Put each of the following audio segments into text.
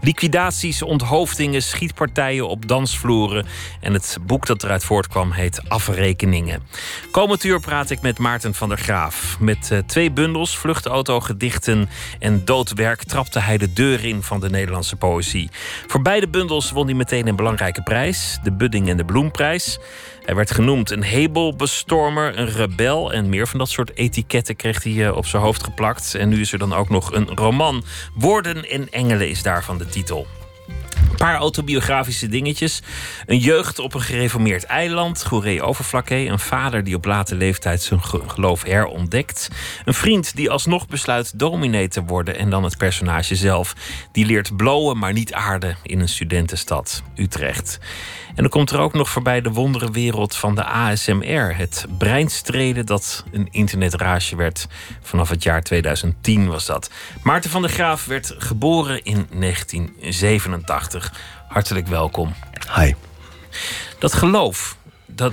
Liquidaties, onthoofdingen, schietpartijen op dansvloeren. En het boek dat eruit voortkwam heet Afrekeningen. Komend uur praat ik met Maarten van der Graaf. Met uh, twee bundels, vluchtauto, gedichten en doodwerk... trapte hij de deur in van de Nederlandse poëzie. Voor beide bundels won hij meteen een belangrijke prijs. De Budding en de Bloemprijs. Hij werd genoemd een hebelbestormer, een rebel en meer van dat soort etiketten kreeg hij eh, op zijn hoofd geplakt. En nu is er dan ook nog een roman. Woorden en Engelen is daarvan de titel. Een paar autobiografische dingetjes. Een jeugd op een gereformeerd eiland, Goeree Overflakke. Een vader die op late leeftijd zijn geloof herontdekt. Een vriend die alsnog besluit dominee te worden. En dan het personage zelf. Die leert blowen, maar niet aarden in een studentenstad, Utrecht. En dan komt er ook nog voorbij de wonderenwereld van de ASMR. Het breinstreden dat een internetrage werd. Vanaf het jaar 2010 was dat. Maarten van der Graaf werd geboren in 1987. Hartelijk welkom. Hi. Dat geloof, dat,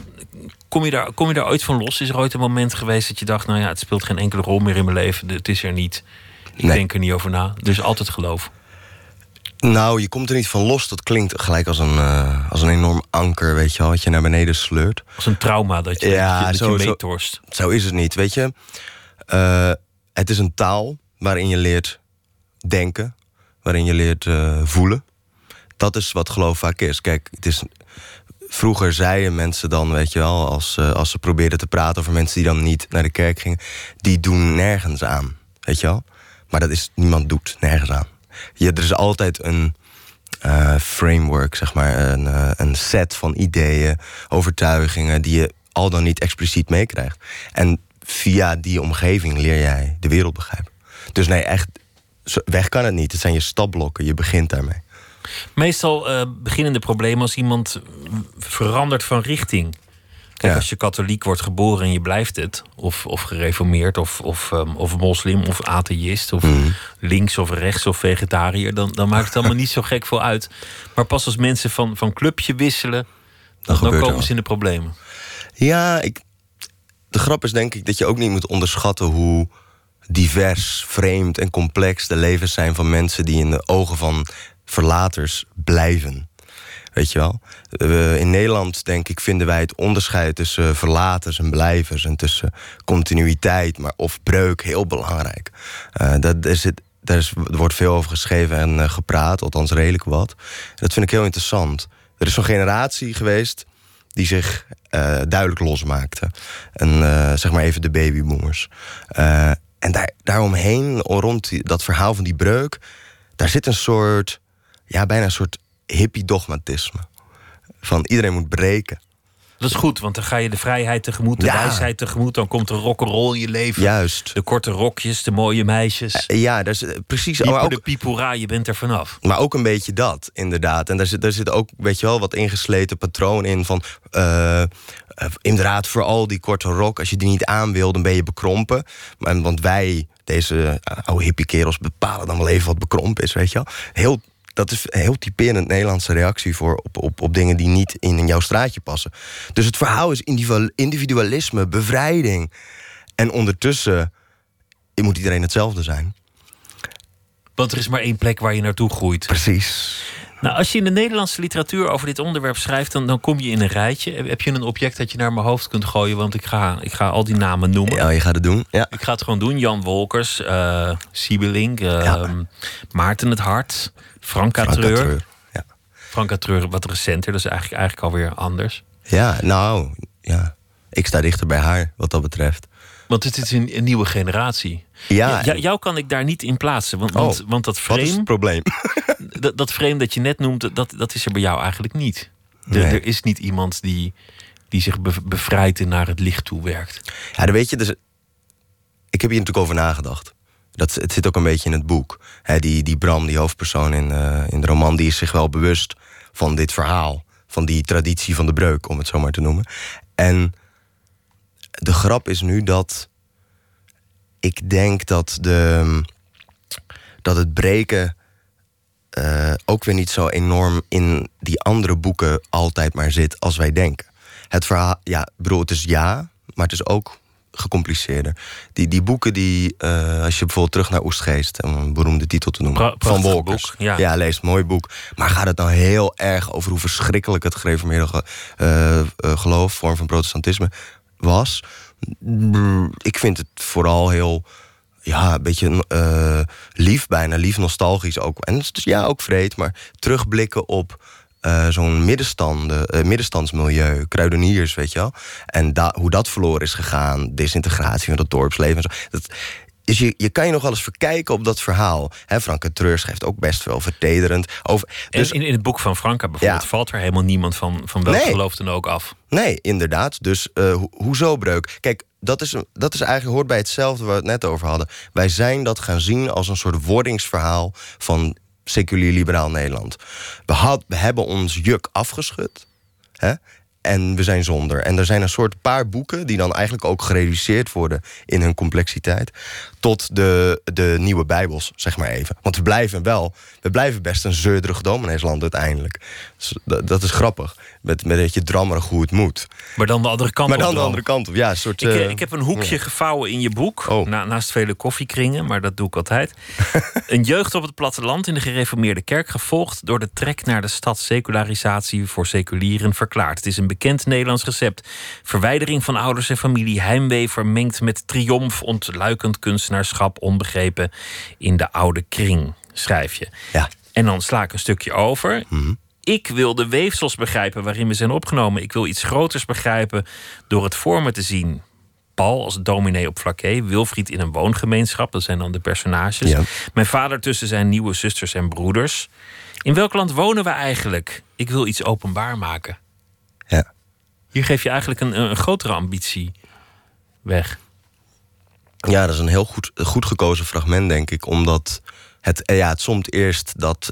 kom, je daar, kom je daar ooit van los? Is er ooit een moment geweest dat je dacht... nou ja, het speelt geen enkele rol meer in mijn leven. Het is er niet. Ik denk er niet over na. Dus altijd geloof. Nou, je komt er niet van los. Dat klinkt gelijk als een, uh, als een enorm anker, weet je wel, wat je naar beneden sleurt. Als een trauma dat je, ja, dat je, dat je meetorst. Zo, zo, is het niet, weet je. Uh, het is een taal waarin je leert denken, waarin je leert uh, voelen. Dat is wat geloof vaak is. Kijk, het is, vroeger zeiden mensen dan, weet je wel, als, als ze probeerden te praten over mensen die dan niet naar de kerk gingen, die doen nergens aan, weet je wel. Maar dat is, niemand doet nergens aan ja, er is altijd een uh, framework, zeg maar, een, uh, een set van ideeën, overtuigingen die je al dan niet expliciet meekrijgt. En via die omgeving leer jij de wereld begrijpen. Dus nee, echt, weg kan het niet. Het zijn je stapblokken, je begint daarmee. Meestal uh, beginnen de problemen als iemand verandert van richting. Kijk, als je katholiek wordt geboren en je blijft het, of, of gereformeerd, of, of, um, of moslim, of atheïst, of mm. links of rechts of vegetariër, dan, dan maakt het allemaal niet zo gek veel uit. Maar pas als mensen van, van clubje wisselen, dan, dan komen ze in de problemen. Ja, ik, de grap is denk ik dat je ook niet moet onderschatten hoe divers, vreemd en complex de levens zijn van mensen die in de ogen van verlaters blijven. Weet je wel? in Nederland, denk ik, vinden wij het onderscheid tussen verlaters en blijvers en tussen continuïteit maar, of breuk heel belangrijk. Uh, dat is het, daar er wordt veel over geschreven en uh, gepraat, althans redelijk wat. Dat vind ik heel interessant. Er is zo'n generatie geweest die zich duidelijk losmaakte. En zeg maar even de babyboomers. en daar, daaromheen, rond dat verhaal van die breuk, daar zit een soort, ja, bijna een soort hippie-dogmatisme. Van iedereen moet breken. Dat is goed, want dan ga je de vrijheid tegemoet, de wijsheid tegemoet. Dan komt er rock'n'roll in je leven. Juist. De korte rokjes, de mooie meisjes. Eh, ja, dat is eh, precies. Maar ook, de je bent er vanaf. Maar ook een beetje dat, inderdaad. En daar zit, daar zit ook, weet je wel, wat ingesleten patroon in van... Uh, inderdaad, vooral die korte rok, als je die niet aan wil, dan ben je bekrompen. Maar, want wij, deze oude hippie kerels, bepalen dan wel even wat bekrompen is, weet je wel. Heel dat is heel typerend Nederlandse reactie voor op, op, op dingen die niet in jouw straatje passen. Dus het verhaal is individualisme, bevrijding. En ondertussen moet iedereen hetzelfde zijn. Want er is maar één plek waar je naartoe groeit. Precies. Nou, als je in de Nederlandse literatuur over dit onderwerp schrijft, dan, dan kom je in een rijtje. Heb je een object dat je naar mijn hoofd kunt gooien? Want ik ga, ik ga al die namen noemen. Ja, je gaat het doen. Ja. Ik ga het gewoon doen. Jan Wolkers, uh, Siebeling, uh, Maarten het Hart, Franka Treur. Ja. Franka Treur wat recenter, dat is eigenlijk, eigenlijk alweer anders. Ja, nou, ja. Ik sta dichter bij haar wat dat betreft. Want het is een, een nieuwe generatie. Ja, ja, jou kan ik daar niet in plaatsen. Want, want, oh, want dat frame. Wat is het probleem? dat, dat frame dat je net noemde, dat, dat is er bij jou eigenlijk niet. Er, er is niet iemand die, die zich bevrijdt en naar het licht toe werkt. Ja, dan weet je, dus, ik heb hier natuurlijk over nagedacht. Dat, het zit ook een beetje in het boek. die, die Bram, die hoofdpersoon in, uh, in de roman, die is zich wel bewust van dit verhaal. Van die traditie van de breuk, om het zo maar te noemen. En de grap is nu dat ik denk dat, de, dat het breken uh, ook weer niet zo enorm in die andere boeken altijd maar zit als wij denken. Het verhaal, ja, bedoel, het is ja, maar het is ook gecompliceerder. Die, die boeken die, uh, als je bijvoorbeeld terug naar Oestgeest, om een beroemde titel te noemen, van Wolkers. Boek, ja. ja, lees, mooi boek. Maar gaat het nou heel erg over hoe verschrikkelijk het gereformeerde uh, geloof, vorm van protestantisme, was? Ik vind het vooral heel ja, een beetje uh, lief, bijna lief nostalgisch ook. En dus ja, ook vreed, maar terugblikken op uh, zo'n middenstanden, uh, middenstandsmilieu, kruideniers, weet je wel. En hoe dat verloren is gegaan, desintegratie van het dorpsleven en zo. Dat, dus je, je kan je nog wel eens verkijken op dat verhaal. He, Franke Treur schrijft ook best wel vertederend. Over, dus, in, in het boek van Franka bijvoorbeeld valt er helemaal niemand van, van welk nee. geloof dan ook af. Nee, inderdaad. Dus uh, ho hoezo breuk? Kijk, dat is, dat is eigenlijk hoort bij hetzelfde waar we het net over hadden. Wij zijn dat gaan zien als een soort wordingsverhaal van seculier liberaal Nederland. We, had, we hebben ons juk afgeschud. Hè? En we zijn zonder. En er zijn een soort paar boeken die dan eigenlijk ook gereduceerd worden in hun complexiteit. Tot de, de nieuwe Bijbels, zeg maar even. Want we blijven wel, we blijven best een zeurderig domineesland uiteindelijk. Dus dat, dat, is grappig. Met, met een beetje drammerig hoe het moet. Maar dan de andere kant maar op. Maar dan de andere kant op, ja. Soort, ik, uh, ik heb een hoekje gevouwen in je boek. Oh. Na, naast vele koffiekringen, maar dat doe ik altijd. een jeugd op het platteland in de gereformeerde kerk gevolgd door de trek naar de stad. Secularisatie voor seculieren verklaard. Het is een bekend Nederlands recept. Verwijdering van ouders en familie, heimwee vermengd met triomf, ontluikend kunstenaarschap, onbegrepen in de oude kring, schrijf je. Ja. En dan sla ik een stukje over. Mhm. Ik wil de weefsels begrijpen waarin we zijn opgenomen. Ik wil iets groters begrijpen door het voor me te zien. Paul als dominee op Flaké, Wilfried in een woongemeenschap, dat zijn dan de personages. Ja. Mijn vader tussen zijn nieuwe zusters en broeders. In welk land wonen we eigenlijk? Ik wil iets openbaar maken. Ja. Hier geef je eigenlijk een, een grotere ambitie weg. Ja, dat is een heel goed, goed gekozen fragment, denk ik. Omdat het, ja, het somt eerst dat,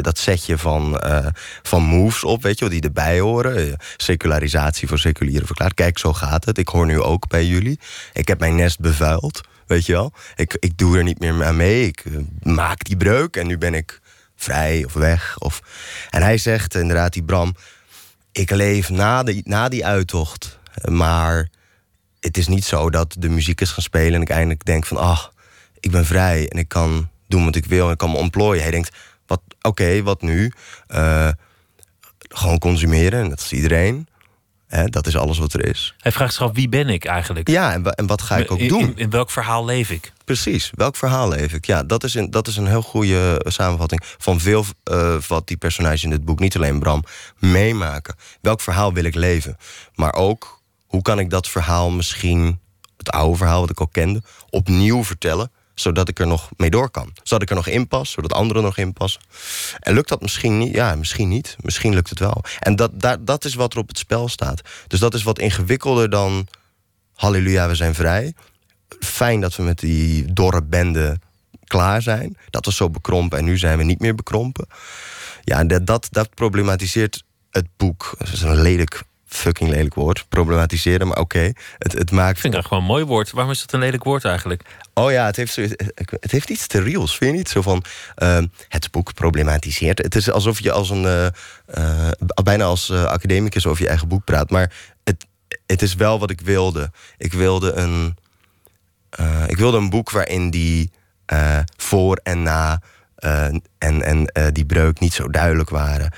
dat setje van, uh, van moves op, weet je die erbij horen. Secularisatie voor seculiere verklaard. Kijk, zo gaat het. Ik hoor nu ook bij jullie. Ik heb mijn nest bevuild, weet je wel. Ik, ik doe er niet meer mee. Ik uh, maak die breuk en nu ben ik vrij of weg. Of... En hij zegt inderdaad, die Bram... ik leef na, de, na die uittocht, maar het is niet zo dat de muziek is gaan spelen... en ik eindelijk denk van, ach, ik ben vrij en ik kan doen wat ik wil en ik kan me ontplooien. Hij denkt, wat, oké, wat nu? Uh, gewoon consumeren, en dat is iedereen. Hè, dat is alles wat er is. Hij vraagt zich af, wie ben ik eigenlijk? Ja, en, en wat ga ik ook in, doen? In, in, welk verhaal leef ik? Precies, welk verhaal leef ik? Ja, dat is een, dat is een heel goede samenvatting van veel uh, wat die personages in dit boek, niet alleen Bram, meemaken. Welk verhaal wil ik leven? Maar ook, hoe kan ik dat verhaal misschien, het oude verhaal wat ik al kende, opnieuw vertellen? Zodat ik er nog mee door kan. Zodat ik er nog in pas, zodat anderen nog in passen. En lukt dat misschien niet? Ja, misschien niet. Misschien lukt het wel. En dat, dat, dat is wat er op het spel staat. Dus dat is wat ingewikkelder dan... Halleluja, we zijn vrij. Fijn dat we met die dorre bende klaar zijn. Dat was zo bekrompen en nu zijn we niet meer bekrompen. Ja, dat, dat, dat problematiseert het boek. Dat is een lelijk fucking lelijk woord. Problematiseren, maar oké. Het, het maakt. Ik vind dat gewoon een mooi woord. Waarom is dat een lelijk woord eigenlijk? Oh ja, het heeft, het heeft iets steriels, vind je niet? Zo van, uh, het boek problematiseert. Het is alsof je als een, uh, uh, bijna als academicus over je eigen boek praat. Maar het, het is wel wat ik wilde. Ik wilde een, ik wilde een boek waarin die voor en na... en en die breuk niet zo duidelijk waren.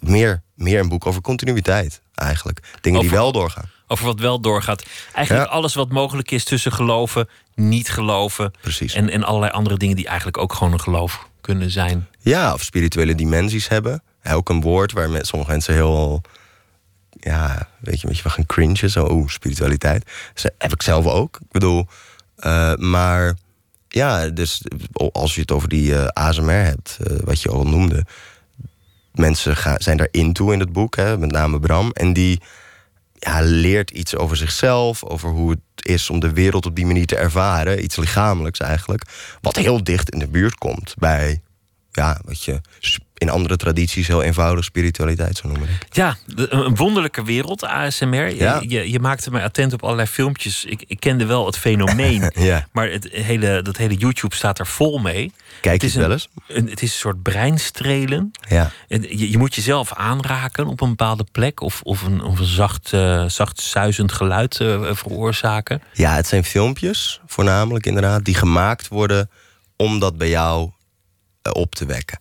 meer, meer een boek over continuïteit, eigenlijk. Dingen over, die wel doorgaan. Over wat wel doorgaat. Eigenlijk ja. alles wat mogelijk is tussen geloven, niet geloven. Precies. En, en allerlei andere dingen die eigenlijk ook gewoon een geloof kunnen zijn. Ja, of spirituele dimensies hebben. Ook een woord waar met sommige mensen heel. Ja, weet je, weet je, we gaan cringen. Zo, oeh, spiritualiteit. Dat heb ik zelf ook. Ik bedoel, uh, maar ja, dus als je het over die uh, ASMR hebt, uh, wat je al noemde. Mensen gaan, zijn daar into in het boek, hè, met name Bram. En die ja, leert iets over zichzelf, over hoe het is om de wereld op die manier te ervaren. Iets lichamelijks eigenlijk. Wat heel dicht in de buurt komt bij ja, wat je in andere tradities heel eenvoudig spiritualiteit zou noemen. Ja, een wonderlijke wereld, ASMR. Ja. Je, je, maakte mij attent op allerlei filmpjes. Ik, ik kende wel het fenomeen. ja. Maar het hele, dat hele YouTube staat er vol mee. Kijk eens wel eens. Een, het is een soort breinstrelen. Ja. Je, je moet jezelf aanraken op een bepaalde plek. Of, of een, of een zacht, uh, zacht zuizend geluid uh, veroorzaken. Ja, het zijn filmpjes voornamelijk inderdaad. Die gemaakt worden om dat bij jou uh, op te wekken.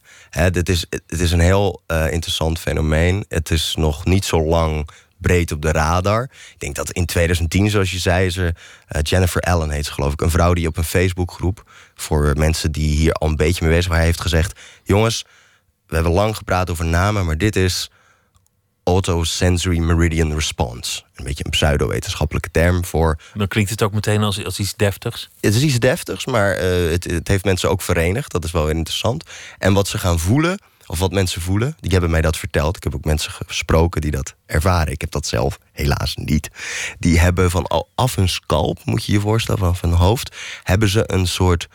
Dit is, het is een heel uh, interessant fenomeen. Het is nog niet zo lang breed op de radar. Ik denk dat in 2010, zoals je zei, er uh, Jennifer Allen heet ze geloof ik, een vrouw die op een Facebookgroep voor mensen die hier al een beetje mee bezig waren, heeft gezegd: jongens, we hebben lang gepraat over namen, maar dit is Autosensory Meridian Response. Een beetje een pseudo-wetenschappelijke term voor. Dan klinkt het ook meteen als, als iets deftigs. Het is iets deftigs, maar uh, het, het, heeft mensen ook verenigd. Dat is wel interessant. En wat ze gaan voelen, of wat mensen voelen, die hebben mij dat verteld. Ik heb ook mensen gesproken die dat ervaren. Ik heb dat zelf helaas niet. Die hebben van al af hun scalp, moet je je voorstellen, vanaf hun hoofd, hebben ze een soort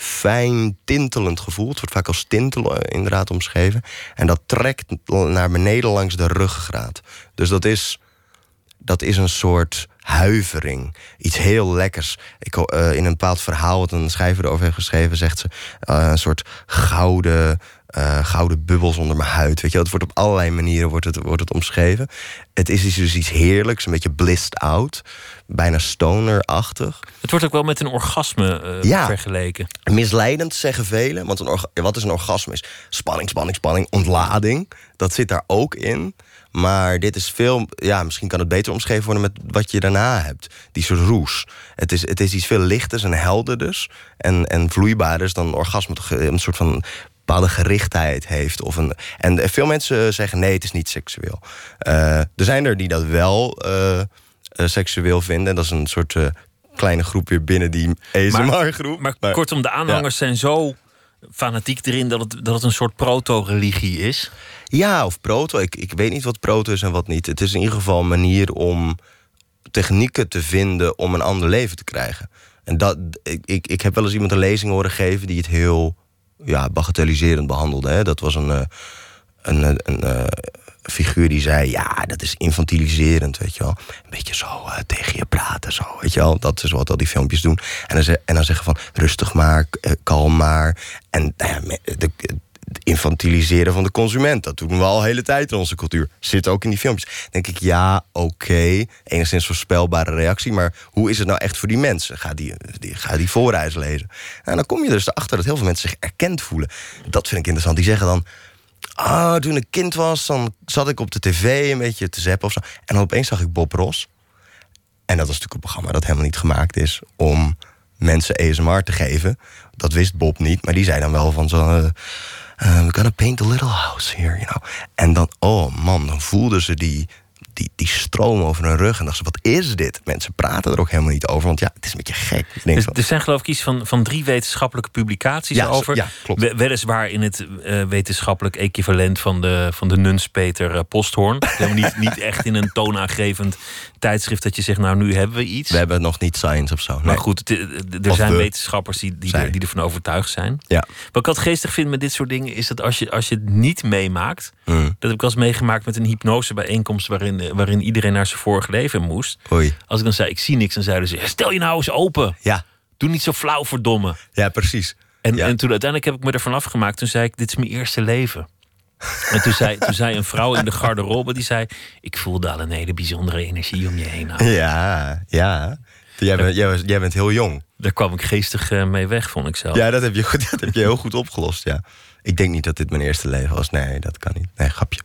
fijn tintelend gevoel. Het wordt vaak als tintelen inderdaad omschreven. En dat trekt naar beneden langs de ruggengraat. Dus dat is, dat is een soort huivering. Iets heel lekkers. Ik, uh, in een bepaald verhaal wat een schrijver erover heeft geschreven... zegt ze uh, een soort gouden uh, gouden bubbels onder mijn huid. Weet je, het wordt op allerlei manieren wordt het, wordt het omschreven. Het is dus iets heerlijks, een beetje blissed out. Bijna stoner-achtig. Het wordt ook wel met een orgasme uh, ja, vergeleken. Misleidend zeggen velen. Want een wat is een orgasme? Is spanning, spanning, spanning, ontlading. Dat zit daar ook in. Maar dit is veel, ja, misschien kan het beter omschreven worden met wat je daarna hebt. Die soort roes. Het is, het is iets veel lichters en helderders en, en vloeibaarders dan orgasme. Een soort van bepaalde gerichtheid heeft. Of een, en veel mensen zeggen nee, het is niet seksueel. Uh, er zijn er die dat wel uh, seksueel vinden. Dat is een soort kleine groep weer binnen die ASMR-groep. Maar, maar, kortom, de aanhangers zijn zo fanatiek erin dat het, dat het een soort proto-religie is. Ja, of proto. Ik, ik weet niet wat proto is en wat niet. Het is in ieder geval een manier om technieken te vinden om een ander leven te krijgen. En dat, ik, ik, ik heb wel eens iemand een lezing horen geven die het heel ja, bagatelliserend behandelde. Hè. Dat was een, uh, een, een, een uh, figuur die zei: Ja, dat is infantiliserend, weet je wel. Een beetje zo tegen je praten, zo, weet je wel. Dat is wat al die filmpjes doen. En dan, en dan zeggen van: rustig maar, kalm maar. En nou ja, de, infantiliseren van de consument. Dat doen we al de hele tijd in onze cultuur. Zit ook in die filmpjes. denk ik, ja, oké. Enigszins voorspelbare reactie. Maar hoe is het nou echt voor die mensen? Ga die, die, ga die voorreis lezen. En dan kom je dus erachter dat heel veel mensen zich erkend voelen. Dat vind ik interessant. Die zeggen dan... Ah, toen ik kind was, dan zat ik op de tv een beetje te zappen of zo. En dan opeens zag ik Bob Ross. En dat was natuurlijk een programma dat helemaal niet gemaakt is om mensen ASMR te geven. Dat wist Bob niet, maar die zei dan wel van zo. Uh, Eh, we're gonna paint a little house here, you know. En dan, oh man, dan voelden ze die, die, die stroom over hun rug. En dachten ze, wat is dit? Mensen praten er ook helemaal niet over. Want ja, het is een beetje gek. Dus, er zijn geloof ik iets van, van drie wetenschappelijke publicaties ja, over. Ja, klopt. Weliswaar in het uh, wetenschappelijk equivalent van de, van de Nunspeter uh, Posthoorn. niet, niet echt in een toonaangevend tijdschrift dat je zegt, nou nu hebben we iets. We hebben nog niet science of zo. Nee. Maar goed, er zijn wetenschappers die, die, die ervan overtuigd zijn. Ja. Wat ik altijd geestig vind met dit soort dingen is dat als je, als je het niet meemaakt. Mm. Dat heb ik wel eens meegemaakt met een hypnosebijeenkomst waarin, waarin iedereen naar zijn vorige leven moest. Oei. Als ik dan zei, ik zie niks, dan zeiden ze, stel je nou eens open. Ja. Doe niet zo flauw, verdomme. Ja, precies. En, en toen uiteindelijk heb ik me ervan afgemaakt. Toen zei ik, dit is mijn eerste leven. En toen zei, toen zei een vrouw in de garderobe, die zei... ik voelde al een hele bijzondere energie om je heen. Ja, ja. Jij bent, jij, jij bent heel jong. Daar kwam ik geestig eh, mee weg, vond ik zelf. Ja, dat heb je, dat heb je heel goed opgelost, ja. Ik denk niet dat dit mijn eerste leven was. Nee, dat kan niet. Nee, grapje.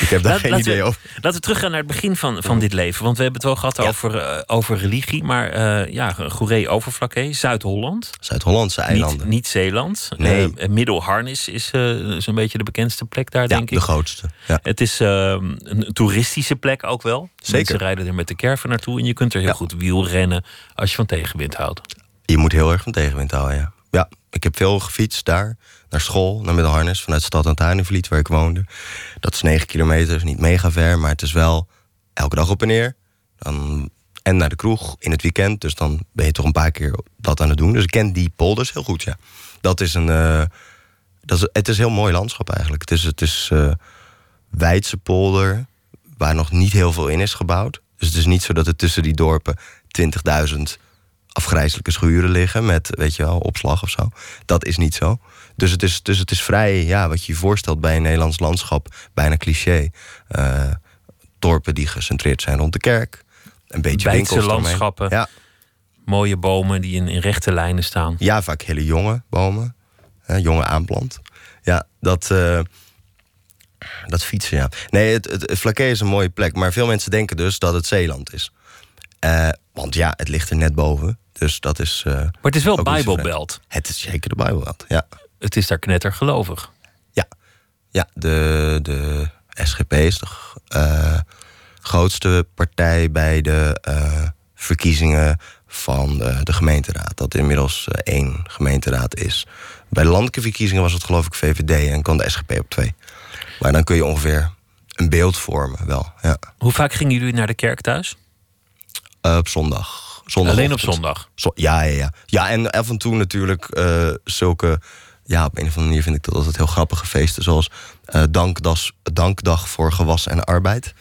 Ik heb daar geen idee over. Laten we teruggaan naar het begin van, van dit leven. Want we hebben het wel gehad over, uh, over religie. Maar uh, ja, Goeree Overflakke, Zuid-Holland. Zuid-Hollandse eilanden. Niet, niet Zeeland. Nee. Uh, Middelharnis is zo'n beetje de bekendste plek daar, denk ik. de grootste. Ja. Het is ehm, een toeristische plek ook wel. Zeker. Mensen rijden er met de caravan naartoe. En je kunt er heel goed wielrennen als je van tegenwind houdt. Je moet heel erg van tegenwind houden, ja. Ja, ik heb veel gefietst daar. Naar school, naar Middelharnis, vanuit stad Antanivliet, waar ik woonde. Dat is 9 kilometer, is niet mega ver, maar het is wel elke dag op en neer. Dan, en naar de kroeg in het weekend, dus dan ben je toch een paar keer dat aan het doen. Dus ik ken die polders heel goed, ja. Dat is een, uh, Dat is, het is een heel mooi landschap eigenlijk. Het is, het is uh, Weidse polder, waar nog niet heel veel in is gebouwd. Dus het is niet zo dat er tussen die dorpen 20.000 afgrijzelijke schuren liggen met, weet je wel, opslag of zo. Dat is niet zo. Dus het is, dus het is vrij, ja, wat je je voorstelt bij een Nederlands landschap, bijna cliché. Uh, dorpen die gecentreerd zijn rond de kerk. Een beetje Bijtse landschappen. Ja. Mooie bomen die in, in rechte lijnen staan. Ja, vaak hele jonge bomen. Hè, jonge aanplant. Ja, dat, uh, dat fietsen, ja. Nee, het, het, het is een mooie plek. Maar veel mensen denken dus dat het Zeeland is. Uh, want ja, het ligt er net boven. Dus dat is. Uh, maar het is wel Bijbelbelt. Het is zeker de Bijbelbelt, ja. Het is daar knettergelovig. Ja, ja de, de SGP is de uh, grootste partij bij de uh, verkiezingen van de, de, gemeenteraad. Dat inmiddels één gemeenteraad is. Bij de landelijke verkiezingen was het geloof ik VVD en kwam de SGP op twee. Maar dan kun je ongeveer een beeld vormen, wel. Ja. Hoe vaak gingen jullie naar de kerk thuis? op zondag. zondag. Alleen op zondag? ja, ja, ja. Ja, en af en toe natuurlijk uh, zulke... Ja, op een of andere manier vind ik dat altijd heel grappige feesten. Zoals uh, dankdas, Dankdag voor Gewas en Arbeid.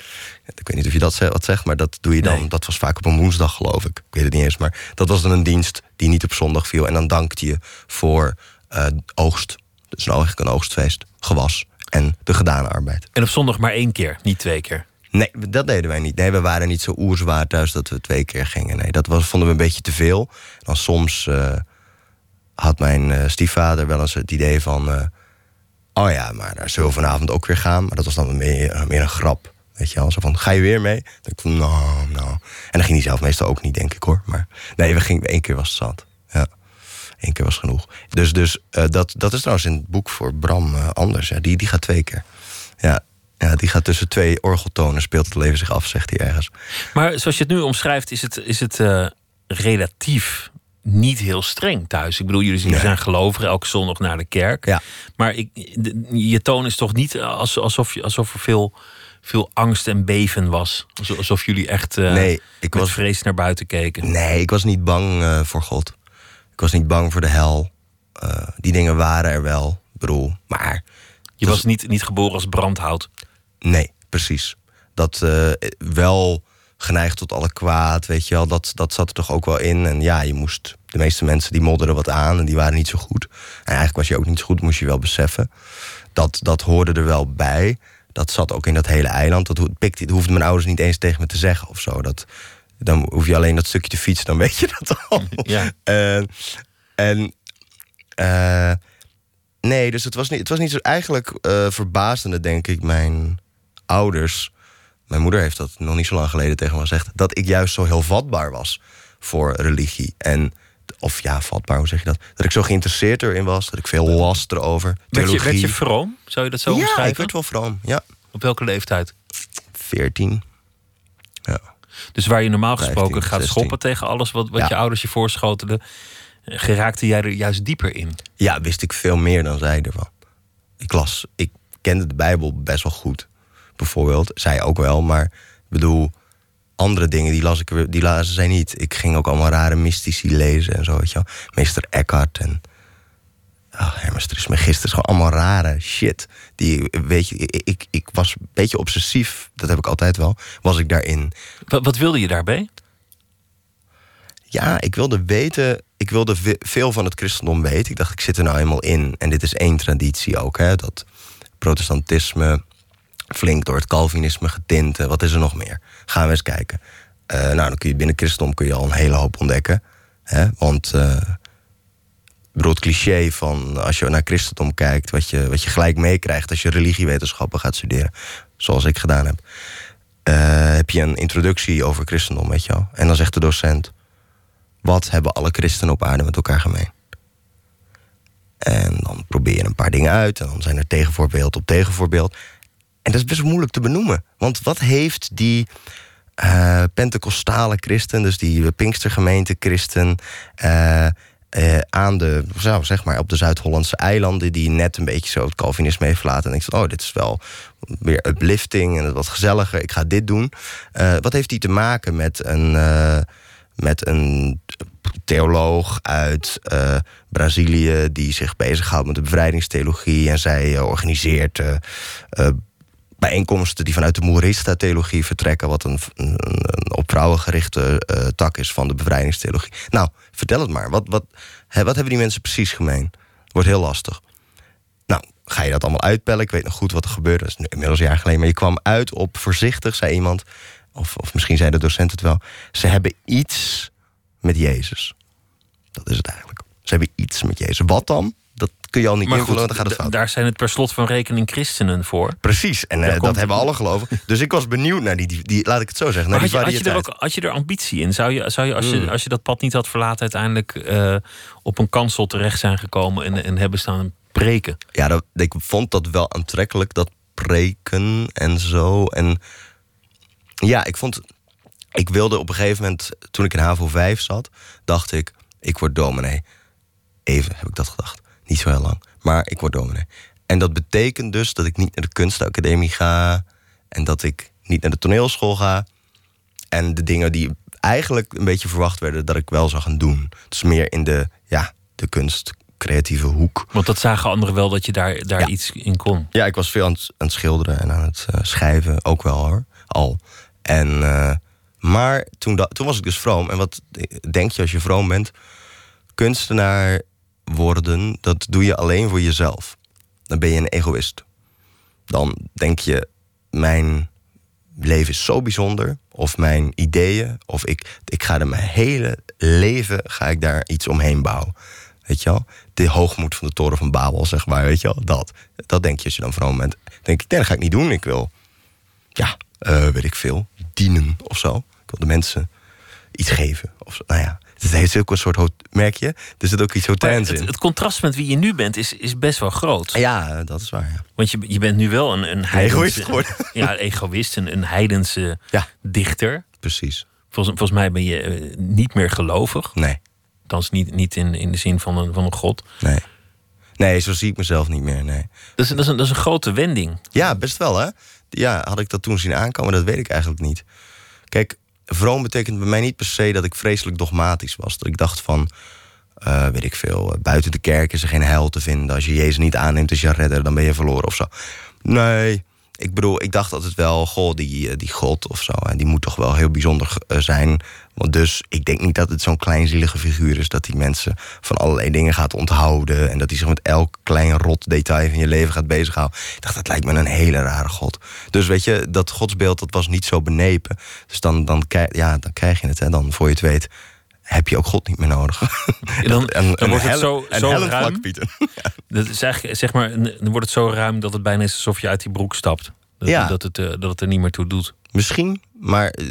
Ik weet niet of je dat wat zegt, maar dat doe je dan. Nee. Dat was vaak op een woensdag, geloof ik. Ik weet het niet eens. Maar dat was dan een dienst die niet op zondag viel. En dan dankte je voor uh, oogst. Dus nou eigenlijk een oogstfeest. Gewas en de gedane arbeid. En op zondag maar één keer, niet twee keer? Nee, dat deden wij niet. Nee, we waren niet zo oerzwaar thuis dat we twee keer gingen. Nee, dat was, vonden we een beetje te veel. Dan soms uh, had mijn uh, stiefvader wel eens het idee van... Uh, oh ja, maar daar zullen we vanavond ook weer gaan. Maar dat was dan meer, meer een grap. Weet je wel, zo van, ga je weer mee? Dan ik van, nou, nou. En dan ging hij zelf meestal ook niet, denk ik hoor. Maar nee, we gingen, één keer was het zat. Ja, één keer was genoeg. Dus, dus dat, dat is trouwens in het boek voor Bram anders. Ja. Die, die gaat twee keer. Ja, ja, die gaat tussen twee orgeltonen, speelt het leven zich af, zegt hij ergens. Maar zoals je het nu omschrijft, is het, is het relatief niet heel streng thuis. Ik bedoel, jullie nee. zijn gelovigen, elke zondag naar de kerk. Ja. Maar ik, de, je toon is toch niet alsof, je, alsof er veel, veel angst en beven was. Alsof jullie echt uh, nee, ik met was, vrees naar buiten keken. Nee, ik was niet bang uh, voor God. Ik was niet bang voor de hel. die dingen waren er wel, bedoel, maar... Je was niet, niet geboren als brandhout. Nee, precies. Dat wel geneigd tot alle kwaad, weet je wel, dat, dat zat er toch ook wel in. En ja, je moest, de meeste mensen die modderden wat aan en die waren niet zo goed. En eigenlijk was je ook niet zo goed, moest je wel beseffen. Dat, dat hoorde er wel bij. Dat zat ook in dat hele eiland. Dat pikte, hoefde mijn ouders niet eens tegen me te zeggen of zo. Dat, dan hoef je alleen dat stukje te fietsen, dan weet je dat al. Ja. Uh, en uh, nee, dus het was niet, het was niet zo eigenlijk uh, verbaasde, denk ik, mijn ouders. Mijn moeder heeft dat nog niet zo lang geleden tegen me gezegd. Dat ik juist zo heel vatbaar was voor religie. En, of ja, vatbaar, hoe zeg je dat? Dat ik zo geïnteresseerd erin was. Dat ik veel las erover. Werd je, werd je vroom? Zou je dat zo ja, omschrijven? ik werd wel vroom, ja. Op welke leeftijd? 14. Ja. Dus waar je normaal gesproken 15, gaat 16. schoppen tegen alles wat, wat Ja. je ouders je voorschotelen, geraakte jij er juist dieper in. Ja, wist ik veel meer dan zij ervan. Ik las, ik kende de Bijbel best wel goed. Bijvoorbeeld, zij ook wel, maar ik bedoel, andere dingen die las ik die lazen zij niet. Ik ging ook allemaal rare mystici lezen en zo, weet je wel. Meester Eckhart en ah, Hermes Trismegistus, gewoon allemaal rare shit. Die, weet je, ik, ik, ik was een beetje obsessief, dat heb ik altijd wel, was ik daarin. Wat, wat wilde je daarbij? Ja, ik wilde weten, ik wilde ve- veel van het christendom weten. Ik dacht, ik zit er nou eenmaal in. En dit is één traditie ook, hè. Dat protestantisme, flink door het Calvinisme getint. eh, Wat is er nog meer? Gaan we eens kijken. Eh, nou, dan kun je binnen christendom kun je al een hele hoop ontdekken. Hè? Want bedoel, het cliché van als je naar christendom kijkt, wat je, wat je gelijk meekrijgt als je religiewetenschappen gaat studeren, zoals ik gedaan heb, heb je een introductie over christendom, je wel. En dan zegt de docent: Wat hebben alle christenen op aarde met elkaar gemeen? En dan probeer je een paar dingen uit, en dan zijn er tegenvoorbeeld op tegenvoorbeeld. En dat is best moeilijk te benoemen. Want wat heeft die eh Pentecostale christen, dus die Pinkstergemeente christen, eh, eh, aan de, zeg maar, op de Zuid-Hollandse eilanden, die net een beetje zo het Calvinisme heeft verlaten. En ik dacht, oh, dit is wel weer uplifting en wat gezelliger, ik ga dit doen. Wat heeft die te maken met een, met een theoloog uit uh, Brazilië die zich bezighoudt met de bevrijdingstheologie. En zij uh, organiseert uh, bijeenkomsten die vanuit de Moerista-theologie vertrekken, wat een, een, een op vrouwen gerichte tak is van de bevrijdingstheologie. Nou, vertel het maar. Wat, wat, wat hebben die mensen precies gemeen? Wordt heel lastig. Nou, ga je dat allemaal uitpellen? Ik weet nog goed wat er gebeurde. Dat is inmiddels een jaar geleden. Maar je kwam uit op voorzichtig, zei iemand. Of, of misschien zei de docent het wel. Ze hebben iets met Jezus. Dat is het eigenlijk. Ze hebben iets met Jezus. Wat dan? Kun je al niet invullen, dan gaat het fout. Daar zijn het per slot van rekening christenen voor. Precies, en uh, dat hebben alle geloven. Dus ik was benieuwd naar die, die, die laat ik het zo zeggen. Naar had, die je, had, je er ook, had je er ambitie in? Zou je, zou je, als, je hmm. als je dat pad niet had verlaten, uiteindelijk uh, op een kansel terecht zijn gekomen en, en hebben staan preken? Ja, dat, ik vond dat wel aantrekkelijk, dat preken en zo. En ja, ik vond ik wilde op een gegeven moment, toen ik in HAVO 5 zat, dacht ik, ik word dominee. Even heb ik dat gedacht. Niet zo heel lang. Maar ik word dominee. En dat betekent dus dat ik niet naar de kunstacademie ga. En dat ik niet naar de toneelschool ga. En de dingen die eigenlijk een beetje verwacht werden, dat ik wel zou gaan doen. Dus meer in de, ja, de kunst, creatieve hoek. Want dat zagen anderen wel dat je daar, daar iets in kon. Ja, ik was veel aan het, aan het schilderen en aan het uh, schrijven ook wel hoor. Al. En uh, maar toen, toen was ik dus vroom. En wat denk je als je vroom bent? Kunstenaar worden, dat doe je alleen voor jezelf. Dan ben je een egoïst. Dan denk je, mijn leven is zo bijzonder. Of mijn ideeën. Of ik, ik ga er mijn hele leven ga ik daar iets omheen bouwen. Weet je wel? De hoogmoed van de toren van Babel, zeg maar. Weet je wel? Dat. Dat denk je als je dan vroom bent. denk ik, dat ga ik niet doen. Ik wil, ja, uh, ik veel, dienen of zo. Ik wil de mensen iets geven. Of, nou ja, het heeft ook een soort, merk je, er zit ook iets hotains in. Het, contrast met wie je nu bent is, is best wel groot. Ja, dat is waar. Ja. Want je, je bent nu wel een, een heidense, egoïst Ja, egoïst, een, een heidense ja. dichter. Precies. Volgens, volgens mij ben je eh, niet meer gelovig. Nee. Althans, niet, niet in, in de zin van een, van een god. Nee. Nee, zo zie ik mezelf niet meer, nee. Dat is, dat is, een, dat is een grote wending. Ja, best wel, hè? Ja, had ik dat toen zien aankomen? Dat weet ik eigenlijk niet. Kijk, vroom betekent bij mij niet per se dat ik vreselijk dogmatisch was. Dat ik dacht van, uh, weet ik veel, eh, buiten de kerk is er geen heil te vinden. Als je Jezus niet aanneemt als je redder, dan ben je verloren of zo. Nee, ik bedoel, ik dacht altijd wel, goh, die, eh, die God of zo, die moet toch wel heel bijzonder zijn. Want dus, ik denk niet dat het zo'n kleinzielige figuur is... dat die mensen van allerlei dingen gaat onthouden... en dat hij zich met elk klein rot detail van je leven gaat bezighouden. Ik dacht, dat lijkt me een hele rare God. Dus weet je, dat godsbeeld dat was niet zo benepen. Dus dan, dan, ja, dan krijg je het, hè. dan voor je het weet heb je ook God niet meer nodig. dan, dan wordt het zo, zo ruim. dat is eigenlijk, zeg maar, dan wordt het zo ruim dat het bijna is alsof je uit die broek stapt. Dat, ja. dat, het, eh, dat het er niet meer toe doet. Misschien, maar eh,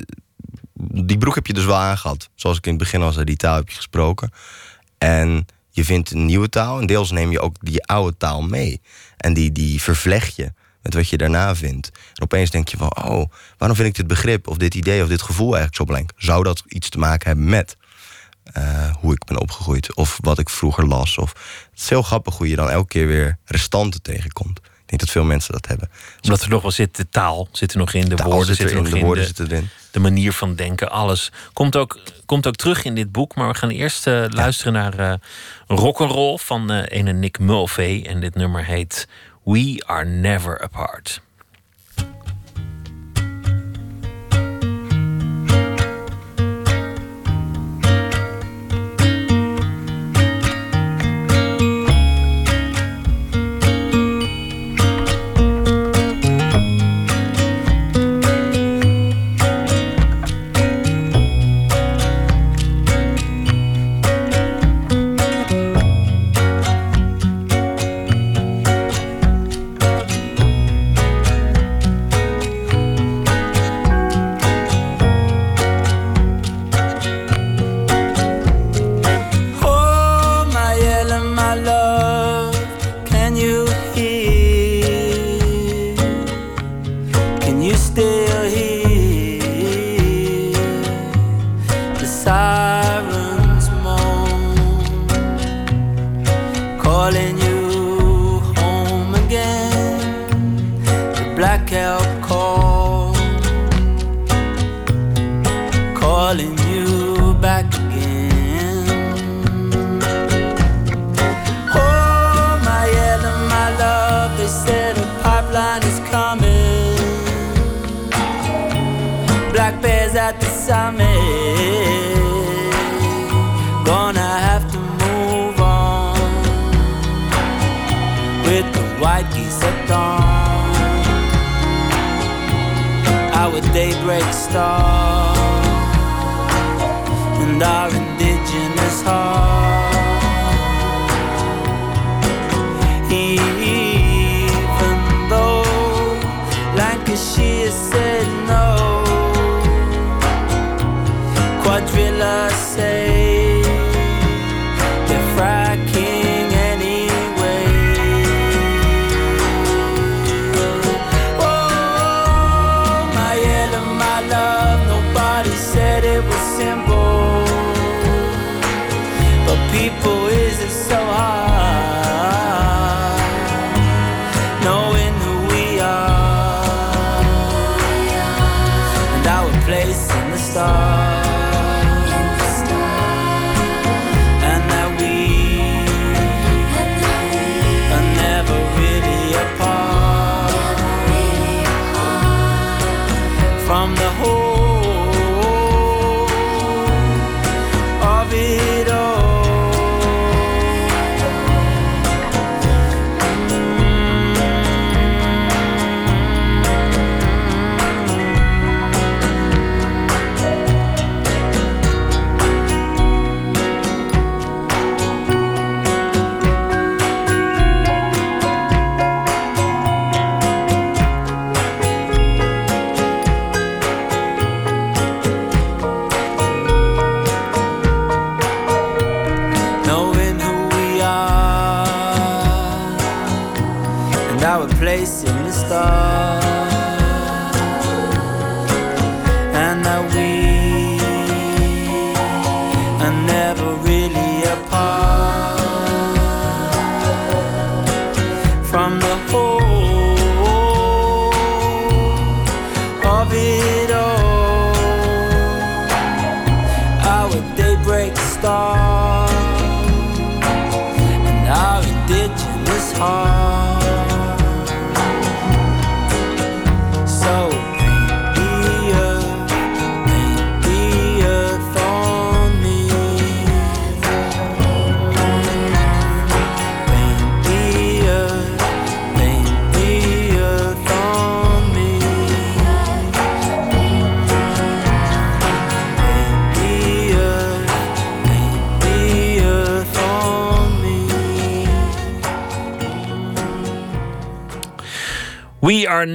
die broek heb je dus wel aangehad. Zoals ik in het begin al zei, die taal heb je gesproken. En je vindt een nieuwe taal en deels neem je ook die oude taal mee. En die, die vervlecht je met wat je daarna vindt. En opeens denk je van, oh, waarom vind ik dit begrip of dit idee of dit gevoel eigenlijk zo belangrijk? Zou dat iets te maken hebben met uh, hoe ik ben opgegroeid of wat ik vroeger las? Of, het is heel grappig hoe je dan elke keer weer restanten tegenkomt. Denk dat veel mensen dat hebben. Omdat er nog wel zit, de taal zit er nog in, de woorden zitten er nog in, de, woorden zitten erin. de manier van denken, alles. Komt ook, komt ook terug in dit boek, maar we gaan eerst uh, luisteren naar uh, rock'n'roll van uh, ene Nick Mulvey. En dit nummer heet We Are Never Apart.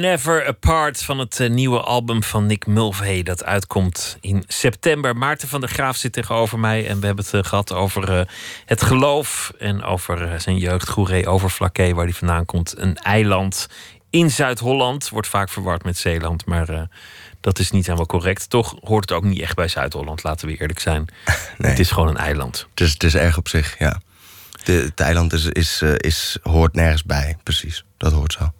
Never Apart van het eh, nieuwe album van Nick Mulvey. Dat uitkomt in september. Maarten van der Graaf zit tegenover mij. En we hebben het eh, gehad over eh, het geloof. En over zijn jeugd, Goeree Overflakkee, waar hij vandaan komt. Een eiland in Zuid-Holland. Wordt vaak verward met Zeeland. Maar dat is niet helemaal correct. Toch hoort het ook niet echt bij Zuid-Holland, laten we eerlijk zijn. Nee. Het is gewoon een eiland. Het is, het is erg op zich, ja. De, het eiland is, is, is, hoort nergens bij, precies. Dat hoort zo.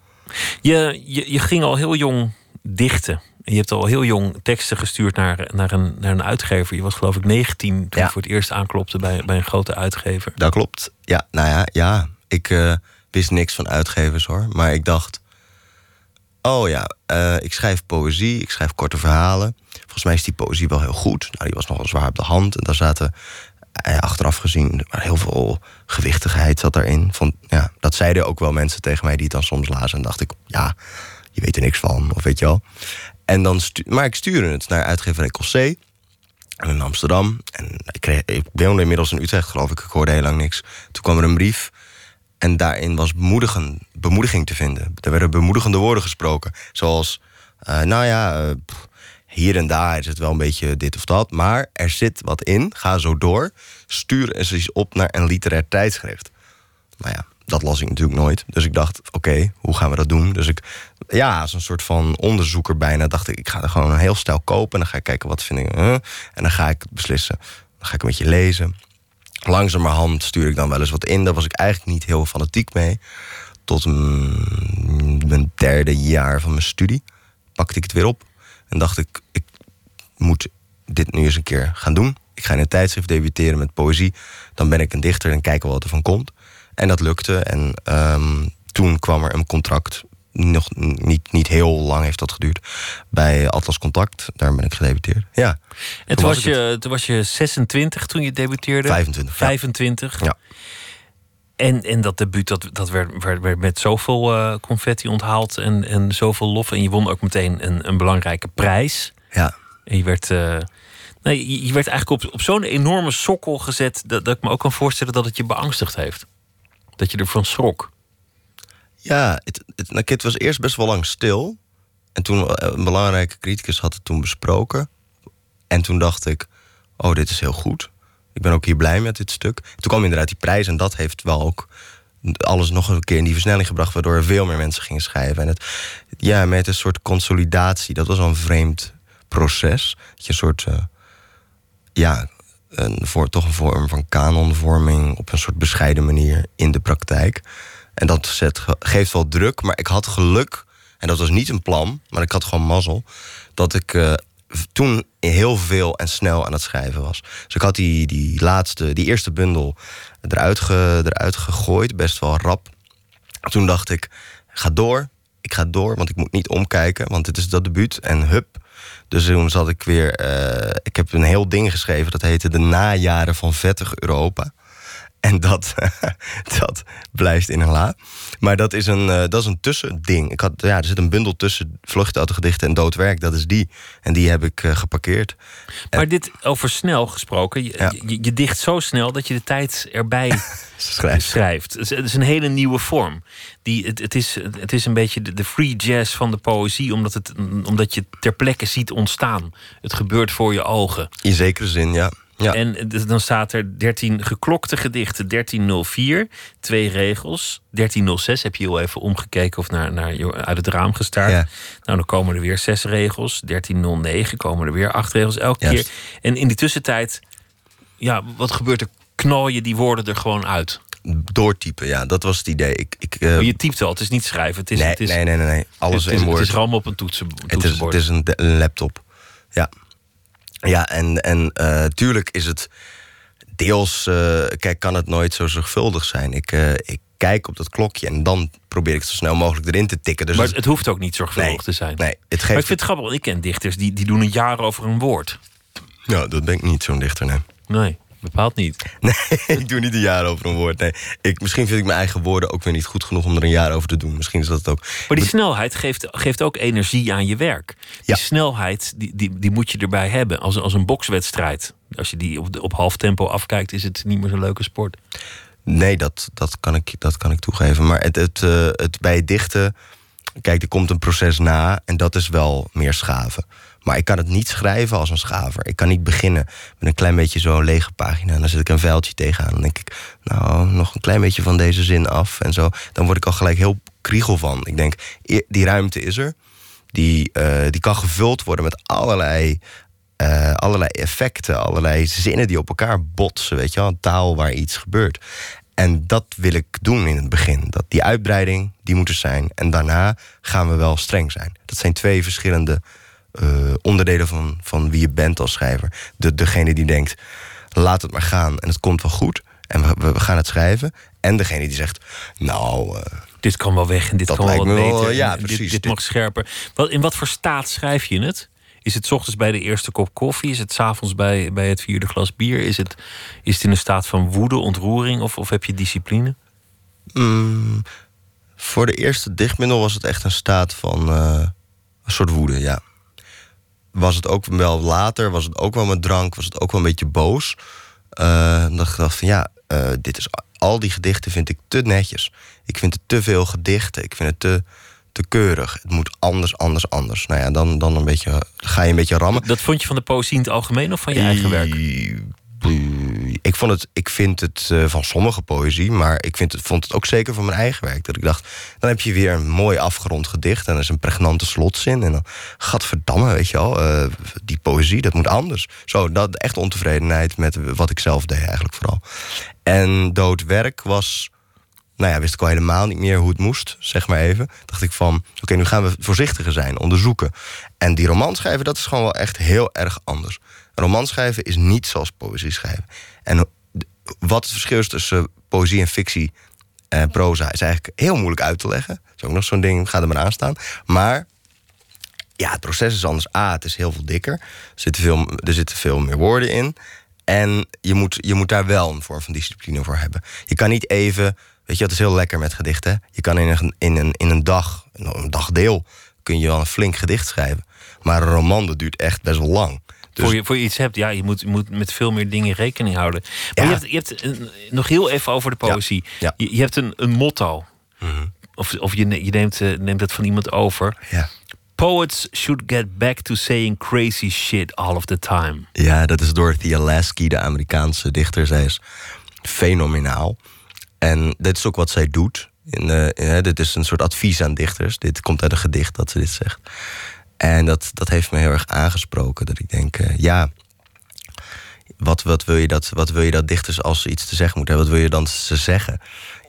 Je, je, je ging al heel jong dichten. En je hebt al heel jong teksten gestuurd naar, naar, een, naar een uitgever. Je was geloof ik 19 toen Ja. je voor het eerst aanklopte bij, bij een grote uitgever. Dat klopt. Ja, nou ja, ja. Ik eh, wist niks van uitgevers hoor. Maar ik dacht. Oh ja, eh, ik schrijf poëzie, ik schrijf korte verhalen. Volgens mij is die poëzie wel heel goed. Nou, die was nogal zwaar op de hand. En daar zaten, achteraf gezien, maar heel veel gewichtigheid zat daarin. Van, ja, dat zeiden ook wel mensen tegen mij die het dan soms lazen. En dacht ik, ja, je weet er niks van, of weet je wel. En dan maar ik stuurde het naar uitgeverij Cossé. In Amsterdam. En ik, kreeg, ik inmiddels in Utrecht, geloof ik. Ik hoorde heel lang niks. Toen kwam er een brief. En daarin was bemoedigen, bemoediging te vinden. Er werden bemoedigende woorden gesproken. Zoals, eh, nou ja, eh, pff, hier en daar is het wel een beetje dit of dat. Maar er zit wat in. Ga zo door. Stuur eens eens op naar een literair tijdschrift. Nou ja, dat las ik natuurlijk nooit. Dus ik dacht, oké, hoe gaan we dat doen? Dus ik, ja, als een soort van onderzoeker bijna, dacht ik, ik ga er gewoon een heel stijl kopen. En dan ga ik kijken wat vind ik. En dan ga ik beslissen. Dan ga ik een beetje lezen. Langzamerhand stuur ik dan wel eens wat in. Daar was ik eigenlijk niet heel fanatiek mee. Tot mm, mijn derde jaar van mijn studie pakte ik het weer op. En dacht ik, ik moet dit nu eens een keer gaan doen. Ik ga in een tijdschrift debuteren met poëzie. Dan ben ik een dichter en kijken wat er van komt. En dat lukte. En ehm, toen kwam er een contract nog niet, niet heel lang heeft dat geduurd. Bij Atlas Contact, daar ben ik gedebuteerd. Ja. En toen was, je, toen was je 26 toen je debuteerde? 25. 25. Ja. En, en dat debuut dat, dat werd, werd, werd met zoveel uh, confetti onthaald en, en zoveel lof. En je won ook meteen een, een belangrijke prijs. Ja. En je werd, uh, nee, je werd eigenlijk op, op zo'n enorme sokkel gezet... Dat, dat ik me ook kan voorstellen dat het je beangstigd heeft. Dat je ervan schrok. Ja, het, het, nou, het was eerst best wel lang stil. En toen eh, een belangrijke criticus had het toen besproken. En toen dacht ik, oh, dit is heel goed. Ik ben ook hier blij met dit stuk. Toen kwam inderdaad die prijs en dat heeft wel ook alles nog een keer in die versnelling gebracht, waardoor er veel meer mensen gingen schrijven. En het, ja, met een soort consolidatie, dat was al een vreemd proces. Dat je een soort, uh, ja, een, voor, toch een vorm van kanonvorming op een soort bescheiden manier in de praktijk. En dat zet, geeft wel druk, maar ik had geluk, en dat was niet een plan, maar ik had gewoon mazzel, dat ik uh, toen heel veel en snel aan het schrijven was. Dus ik had die, die laatste, die eerste bundel eruit, eruit gegooid, best wel rap. Toen dacht ik, ga door, ik ga door, want ik moet niet omkijken, want dit is dat debuut. En hup. Dus toen zat ik weer. Uh, ik heb een heel ding geschreven dat heette De Najaren van Vettig Europa. En dat, dat blijft in een la. Maar dat is een, uh, dat is een tussending. Ik had, ja, er zit een bundel tussen vluchtautogedichten en doodwerk. Dat is die. En die heb ik uh, geparkeerd. Maar en, dit over snel gesproken. Je, ja. je, je, dicht zo snel dat je de tijd erbij schrijft. schrijft. Het is een hele nieuwe vorm. Die, het, het, is, het is een beetje de, de free jazz van de poëzie. Omdat, het, omdat je ter plekke ziet ontstaan. Het gebeurt voor je ogen. In zekere zin, ja. Ja. En dan staat er 13 geklokte gedichten, 1304, twee regels. 1306 heb je heel even omgekeken of naar, naar, uit het raam gestaard. Ja. Nou, dan komen er weer zes regels. 1309 komen er weer acht regels elke Juist. keer. En in die tussentijd, ja, wat gebeurt er? Knal je die woorden er gewoon uit? Doortypen, ja, dat was het idee. Ik, ik, uh, Maar je typt wel, het is niet schrijven. Het is, nee, het is, nee, nee, nee, nee. Alles het is, in woord. Het is allemaal op een toetsen, Het is, toetsenbord. het is een, een laptop. Ja. Ja, en, en uh, tuurlijk is het deels. Uh, kijk, kan het nooit zo zorgvuldig zijn. Ik, uh, ik kijk op dat klokje en dan probeer ik het zo snel mogelijk erin te tikken. Dus maar het, het hoeft ook niet zorgvuldig Nee, te zijn. nee, het geeft. Maar ik vind het grappig, want ik ken dichters die, die doen een jaar over een woord. Ja, dat ben ik niet zo'n dichter, nee. Nee, bepaald niet. Nee, ik doe niet een jaar over een woord. Nee. Ik, misschien vind ik mijn eigen woorden ook weer niet goed genoeg om er een jaar over te doen. Misschien is dat het ook. Maar die snelheid geeft, geeft ook energie aan je werk. Die Ja. snelheid, die, die, die moet je erbij hebben. Als, als een bokswedstrijd. Als je die op, op half tempo afkijkt, is het niet meer zo'n leuke sport. Nee, dat, dat, kan, ik, dat kan ik toegeven. Maar het, het, uh, het bij het dichten. Kijk, er komt een proces na en dat is wel meer schaven. Maar ik kan het niet schrijven als een schaver. Ik kan niet beginnen met een klein beetje zo'n lege pagina. En dan zet ik een vuiltje tegenaan. Dan denk ik, nou, nog een klein beetje van deze zin af en zo. Dan word ik al gelijk heel kriegel van. Ik denk, die ruimte is er. Die, uh, die kan gevuld worden met allerlei, uh, allerlei effecten. Allerlei zinnen die op elkaar botsen. Weet je wel, taal waar iets gebeurt. En dat wil ik doen in het begin. Dat die uitbreiding, die moet er zijn. En daarna gaan we wel streng zijn. Dat zijn twee verschillende uh, onderdelen van, van wie je bent als schrijver. De, degene die denkt, laat het maar gaan en het komt wel goed. En we, we gaan het schrijven. En degene die zegt, nou... Uh, dit kan wel weg en dit kan wel wat beter. wel- ja, precies. Dit, dit Dit- mag scherper. Wat, in wat voor staat schrijf je het? Is het 's ochtends bij de eerste kop koffie? Is het 's avonds bij, bij het vierde glas bier? Is het, is het in een staat van woede, ontroering? Of, of heb je discipline? mm, voor de eerste dichtmiddel was het echt een staat van uh, een soort woede, ja. Was het ook wel later, was het ook wel met drank, was het ook wel een beetje boos. Uh, dan dacht ik van ja, uh, dit is, al die gedichten vind ik te netjes. Ik vind het te veel gedichten, ik vind het te, te keurig. Het moet anders, anders, anders. Nou ja, dan, dan een beetje, ga je een beetje rammen. Dat vond je van de poëzie in het algemeen of van je eigen werk? Ik, vond het, ik vind het uh, van sommige poëzie, maar ik vind het, vond het ook zeker van mijn eigen werk. Dat ik dacht, dan heb je weer een mooi afgerond gedicht en er is een pregnante slotzin. En dan, gadverdamme, weet je wel, uh, die poëzie, dat moet anders. Zo, dat echt ontevredenheid met wat ik zelf deed eigenlijk vooral. En dood werk was, nou ja, wist ik al helemaal niet meer hoe het moest, zeg maar even. Dacht ik van, oké, nu gaan we voorzichtiger zijn, onderzoeken. En die roman schrijven, dat is gewoon wel echt heel erg anders. Roman schrijven is niet zoals poëzie schrijven. En wat het verschil is tussen poëzie en fictie En proza is eigenlijk heel moeilijk uit te leggen. Dat is ook nog zo'n ding, ga er maar aan staan. Maar ja, het proces is anders. A, het is heel veel dikker. Er zitten veel, er zitten veel meer woorden in. En je moet, je moet daar wel een vorm van discipline voor hebben. Je kan niet even... Weet je, het is heel lekker met gedichten. Je kan in een, in een, in een dag, een dagdeel... kun je wel een flink gedicht schrijven. Maar een roman, dat duurt echt best wel lang. Dus Voor, je, voor je iets hebt, ja, je moet, je moet met veel meer dingen rekening houden. Maar Ja. je hebt, je hebt een- nog heel even over de poëzie. Ja. Je, je hebt een, een motto. Of, of je, ne- je neemt, eh, neemt dat van iemand over. ja. Poets should get back to saying crazy shit all of the time. Ja, dat is Dorothy Lasky, de Amerikaanse dichter. Zij is fenomenaal. En dit is ook wat zij doet. In, eh, dit is een soort advies aan dichters. Dit komt uit een gedicht dat ze dit zegt. En dat, dat heeft me heel erg aangesproken. Dat ik denk, eh, ja, wat, wat, wil je dat, wat wil je dat dichters als ze iets te zeggen moeten hebben? Wat wil je dan ze zeggen?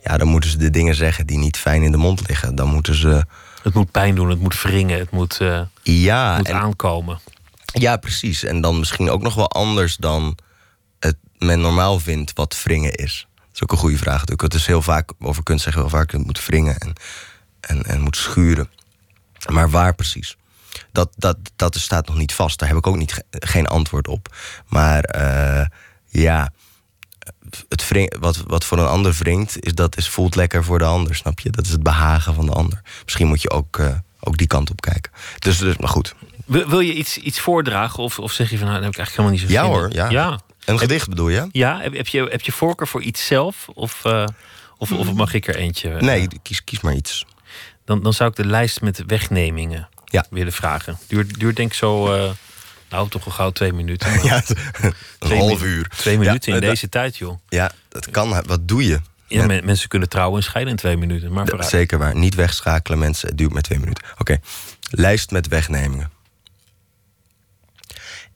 Ja, dan moeten ze de dingen zeggen die niet fijn in de mond liggen. Dan moeten ze, Het moet pijn doen, het moet wringen, het moet, eh, ja, moet en- aankomen. Ja, precies. En dan misschien ook nog wel anders dan het men normaal vindt wat wringen is. Dat is ook een goede vraag natuurlijk. Het is heel vaak, over kunst zeggen heel vaak, het moet wringen en, en, en moet schuren. Maar waar precies? Dat, dat, dat staat nog niet vast. Daar heb ik ook niet, ge- geen antwoord op. Maar eh, ja, het wring, wat, wat voor een ander wringt, is dat is, voelt lekker voor de ander, snap je? Dat is het behagen van de ander. Misschien moet je ook, eh, ook die kant op kijken. Dus, dus maar goed. Wil, wil je iets, iets voordragen? Of, of zeg je van, nou, daar heb ik eigenlijk helemaal niet zo Ja hoor, ja. ja. Een gedicht bedoel je? Ja, heb, heb, je, heb je voorkeur voor iets zelf? Of, eh, of, of mag ik er eentje? Nee, kies, kies maar iets. Dan, dan zou ik de lijst met wegnemingen Ja. willen vragen. Duurt, duurt denk ik zo, eh, nou toch al gauw twee minuten. maar Ja, een half uur. Twee minuten Ja, in eh, deze tijd, joh. Ja, dat kan. Wat doe je? Ja, Ja, men- mensen kunnen trouwen en scheiden in twee minuten. Maar vooruit. zeker waar. Niet wegschakelen, mensen. Het duurt maar twee minuten. Oké. Lijst met wegnemingen.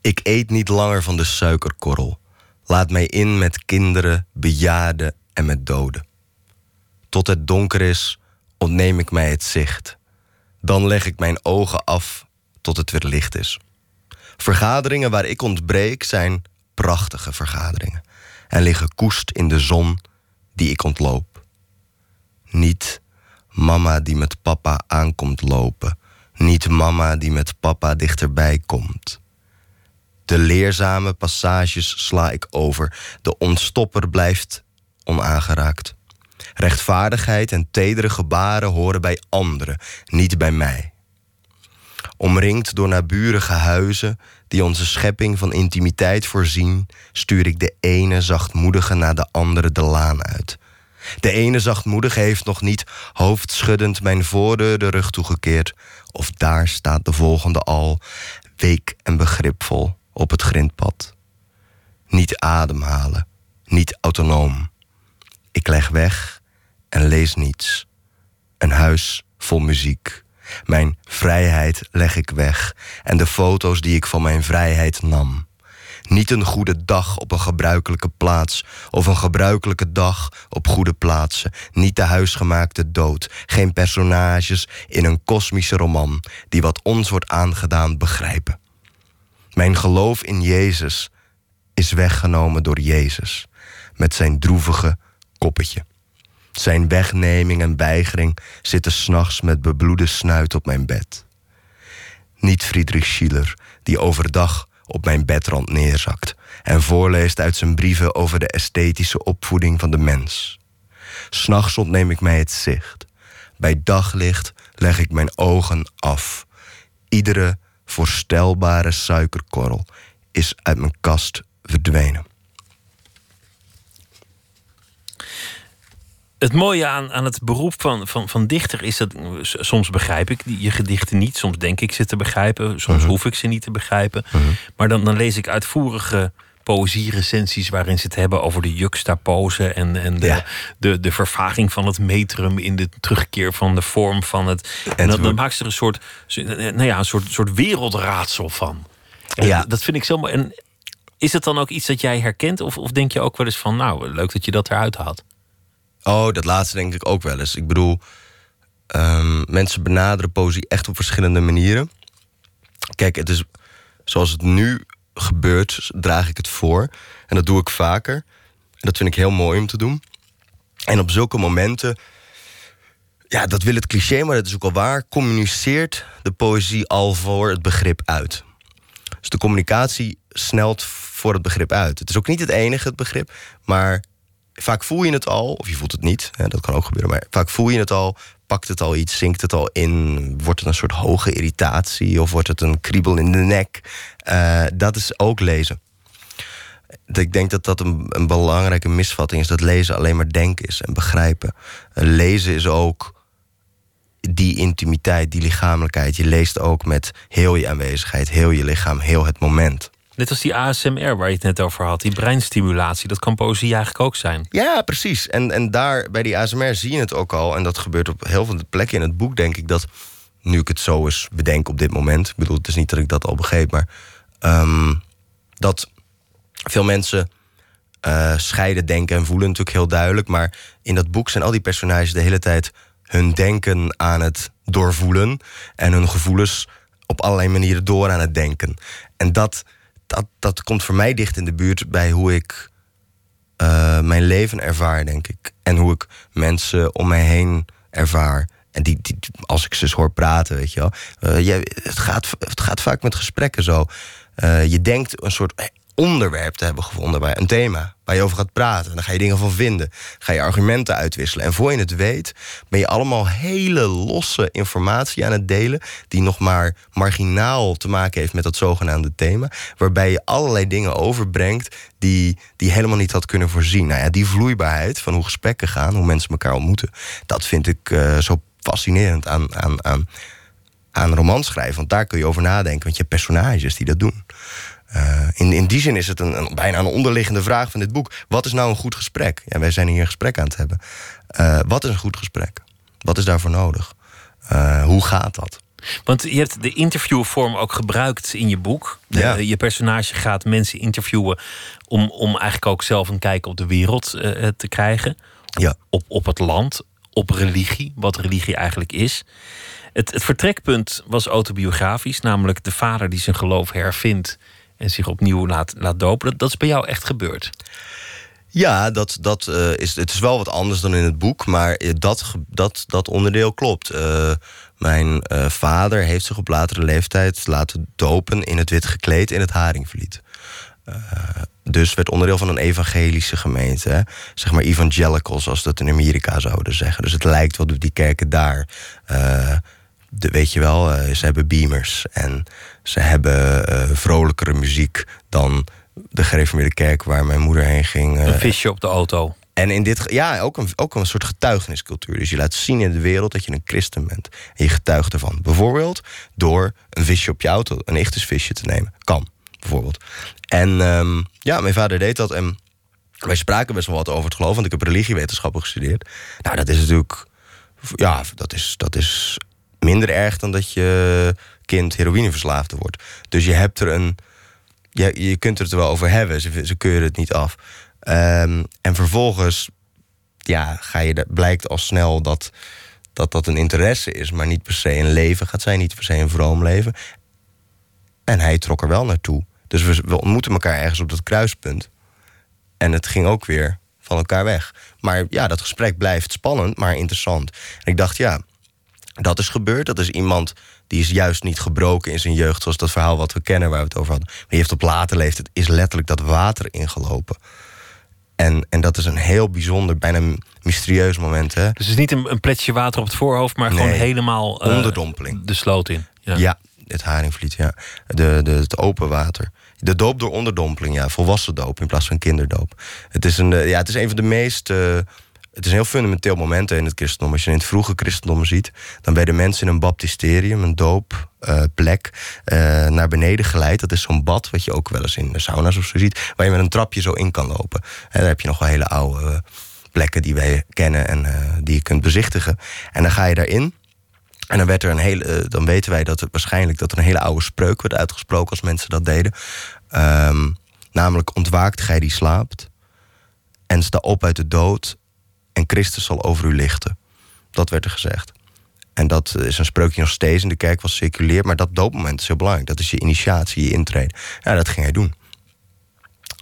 Ik eet niet langer van de suikerkorrel. Laat mij in met kinderen, bejaarden en met doden. Tot het donker is, ontneem ik mij het zicht. Dan leg ik mijn ogen af tot het weer licht is. Vergaderingen waar ik ontbreek zijn prachtige vergaderingen en liggen koest in de zon die ik ontloop. Niet mama die met papa aankomt lopen, niet mama die met papa dichterbij komt. De leerzame passages sla ik over, de ontstopper blijft onaangeraakt. Rechtvaardigheid en tedere gebaren horen bij anderen, niet bij mij. Omringd door naburige huizen die onze schepping van intimiteit voorzien, stuur ik de ene zachtmoedige na de andere de laan uit. De ene zachtmoedige heeft nog niet hoofdschuddend mijn voordeur de rug toegekeerd, of daar staat de volgende al, week en begripvol op het grindpad. Niet ademhalen, niet autonoom. Ik leg weg en lees niets. Een huis vol muziek. Mijn vrijheid leg ik weg en de foto's die ik van mijn vrijheid nam. Niet een goede dag op een gebruikelijke plaats of een gebruikelijke dag op goede plaatsen. Niet de huisgemaakte dood. Geen personages in een kosmische roman die wat ons wordt aangedaan begrijpen. Mijn geloof in Jezus is weggenomen door Jezus met zijn droevige koppetje. Zijn wegneming en weigering zitten s'nachts met bebloede snuit op mijn bed. Niet Friedrich Schiller, die overdag op mijn bedrand neerzakt en voorleest uit zijn brieven over de esthetische opvoeding van de mens. S'nachts ontneem ik mij het zicht. Bij daglicht leg ik mijn ogen af. Iedere voorstelbare suikerkorrel is uit mijn kast verdwenen. Het mooie aan, aan het beroep van, van, van dichter is dat soms begrijp ik je gedichten niet, soms denk ik ze te begrijpen, soms Mhm. hoef ik ze niet te begrijpen. Maar dan, dan lees ik uitvoerige poëzierecensies waarin ze het hebben over de juxtapose en, en de, Ja. de, de vervaging van het metrum in de terugkeer van de vorm van het. En dan, maakt ze er een soort, nou ja, een soort, soort wereldraadsel van. En Ja. Dat vind ik zo mooi. En is het dan ook iets dat jij herkent? Of, of denk je ook wel eens van, nou, leuk dat je dat eruit haalt? Oh, dat laatste denk ik ook wel eens. Ik bedoel, ehm, mensen benaderen poëzie echt op verschillende manieren. Kijk, het is zoals het nu gebeurt, draag ik het voor. En dat doe ik vaker. En dat vind ik heel mooi om te doen. En op zulke momenten, ja, dat wil het cliché, maar dat is ook al waar, communiceert de poëzie al voor het begrip uit. Dus de communicatie snelt voor het begrip uit. Het is ook niet het enige, het begrip, maar vaak voel je het al, of je voelt het niet, hè, dat kan ook gebeuren, maar vaak voel je het al, pakt het al iets, zinkt het al in, wordt het een soort hoge irritatie of wordt het een kriebel in de nek. Uh, dat is ook lezen. Ik denk dat dat een, een, belangrijke misvatting is, dat lezen alleen maar denken is en begrijpen. lezen is ook die intimiteit, die lichamelijkheid. Je leest ook met heel je aanwezigheid, heel je lichaam, heel het moment. Net als die ASMR waar je het net over had, die breinstimulatie, dat kan poëzie eigenlijk ook zijn. Ja, precies. En, en daar bij die ASMR zie je het ook al. En dat gebeurt op heel veel plekken in het boek, denk ik, dat nu ik het zo eens bedenk op dit moment. Ik bedoel, het is niet dat ik dat al begreep, maar um, dat veel mensen uh, scheiden denken en voelen natuurlijk heel duidelijk. Maar in dat boek zijn al die personages de hele tijd hun denken aan het doorvoelen en hun gevoelens op allerlei manieren door aan het denken. En dat dat, dat komt voor mij dicht in de buurt bij hoe ik uh, mijn leven ervaar, denk ik. En hoe ik mensen om mij heen ervaar. En die, die, als ik ze hoor praten, weet je wel. Uh, het, gaat, het gaat vaak met gesprekken zo. Uh, je denkt een soort onderwerp te hebben gevonden bij een thema waar je over gaat praten. En dan ga je dingen van vinden, ga je argumenten uitwisselen. En voor je het weet, ben je allemaal hele losse informatie aan het delen, die nog maar marginaal te maken heeft met dat zogenaamde thema, waarbij je allerlei dingen overbrengt die, die helemaal niet had kunnen voorzien. Nou ja, die vloeibaarheid van hoe gesprekken gaan, hoe mensen elkaar ontmoeten, dat vind ik uh, zo fascinerend aan, aan, aan, aan romanschrijven. Want daar kun je over nadenken, want je hebt personages die dat doen. Uh, in, in die zin is het een, een, bijna een onderliggende vraag van dit boek. Wat is nou een goed gesprek? Ja, wij zijn hier een gesprek aan het hebben. Uh, wat is een goed gesprek? Wat is daarvoor nodig? Uh, hoe gaat dat? Want je hebt de interviewvorm ook gebruikt in je boek. Ja. je personage gaat mensen interviewen om, om eigenlijk ook zelf een kijk op de wereld te krijgen. Ja. Op, op het land, op religie, wat religie eigenlijk is. Het, het vertrekpunt was autobiografisch, namelijk de vader die zijn geloof hervindt en zich opnieuw laat, laat dopen. Dat, is bij jou echt gebeurd. Ja, dat, dat, uh, is, het is wel wat anders dan in het boek, maar dat, dat, dat onderdeel klopt. Uh, mijn vader heeft zich op latere leeftijd laten dopen in het wit gekleed in het Haringvliet. dus werd onderdeel van een evangelische gemeente. Zeg maar evangelicals, als dat in Amerika zouden zeggen. Dus het lijkt wel op die kerken daar. De, weet je wel, ze hebben beamers en ze hebben uh, vrolijkere muziek dan de gereformeerde kerk waar mijn moeder heen ging. Uh, een visje op de auto. En in dit, ja, ook een, ook een soort getuigeniscultuur. Dus je laat zien in de wereld dat je een christen bent. En je getuigt ervan. Bijvoorbeeld door een visje op je auto, een echtes visje te nemen. Kan, bijvoorbeeld. En um, ja, mijn vader deed dat. En wij spraken best wel wat over het geloof, want ik heb religiewetenschappen gestudeerd. Nou, dat is natuurlijk. Ja, dat is, dat is minder erg dan dat je kind heroïneverslaafde wordt. Dus je hebt er een. Je, je kunt er het wel over hebben, ze, ze keuren het niet af. Um, en vervolgens ja, ga je, blijkt al snel dat, dat dat een interesse is, maar niet per se een leven gaat zijn, niet per se een vroom leven. En hij trok er wel naartoe. Dus we, we ontmoeten elkaar ergens op dat kruispunt. En het ging ook weer van elkaar weg. Maar ja, dat gesprek blijft spannend, maar interessant. En ik dacht, ja, dat is gebeurd. Dat is iemand die is juist niet gebroken in zijn jeugd, zoals dat verhaal wat we kennen waar we het over hadden. Maar die heeft op later leeftijd is letterlijk dat water ingelopen. En, en dat is een heel bijzonder, bijna mysterieus moment. Hè? Dus het is niet een, een pletje water op het voorhoofd, maar gewoon helemaal uh, onderdompeling. De sloot in. Ja, ja het haringvliet, ja. De, de, het open water. De doop door onderdompeling, ja. Volwassen doop in plaats van kinderdoop. Het is een, eh, ja, het is een van de meest. Uh, het is een heel fundamenteel moment in het christendom. Als je in het vroege christendom ziet, dan werden mensen in een baptisterium, een doopplek, uh, uh, naar beneden geleid. Dat is zo'n bad, wat je ook wel eens in de sauna's of zo ziet, waar je met een trapje zo in kan lopen. En daar heb je nog wel hele oude plekken die wij kennen en die je kunt bezichtigen. En dan ga je daarin. En dan, werd er een hele, dan weten wij dat het waarschijnlijk dat er een hele oude spreuk werd uitgesproken als mensen dat deden. Um, namelijk ontwaakt gij die slaapt en sta op uit de dood en Christus zal over u lichten. Dat werd er gezegd. En dat is een spreukje nog steeds in de kerk was circuleer, maar dat doopmoment is heel belangrijk. Dat is je initiatie, je intrede. Ja, dat ging hij doen.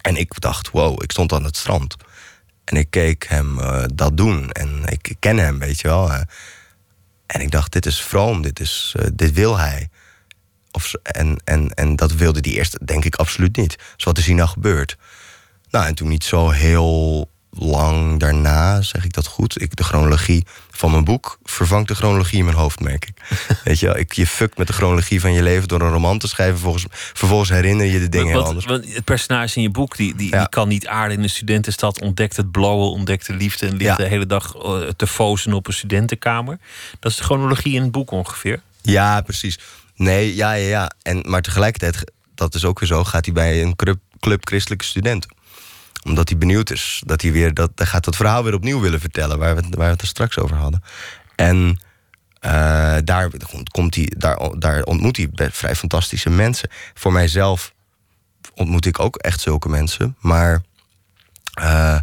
En ik dacht, wow, ik stond aan het strand. En ik keek hem eh, dat doen. En ik ken hem, weet je wel. en ik dacht, dit is vroom, dit, is, eh, dit wil hij. Of, en, en, en dat wilde hij eerst, denk ik, absoluut niet. Dus wat is hier nou gebeurd? Nou, en toen niet zo heel lang daarna, zeg ik dat goed. Ik, de chronologie van mijn boek vervangt de chronologie in mijn hoofd, merk ik. Weet je, ik, je fuckt met de chronologie van je leven door een roman te schrijven. Vervolgens, vervolgens herinner je de dingen anders. Want het personage in je boek, die, die, die, kan niet aarden in een studentenstad, ontdekt het blauwe, ontdekt de liefde en ligt de hele dag eh, te fozen op een studentenkamer. Dat is de chronologie in het boek ongeveer. Ja, precies. Nee, ja, ja, ja. En, maar tegelijkertijd, dat is ook weer zo, gaat hij bij een club, club christelijke studenten omdat hij benieuwd is. Dat hij weer dat, hij gaat dat verhaal weer opnieuw willen vertellen. Waar we, waar we het er straks over hadden. En uh, daar, komt hij, daar, daar ontmoet hij vrij fantastische mensen. Voor mijzelf ontmoet ik ook echt zulke mensen. Maar uh,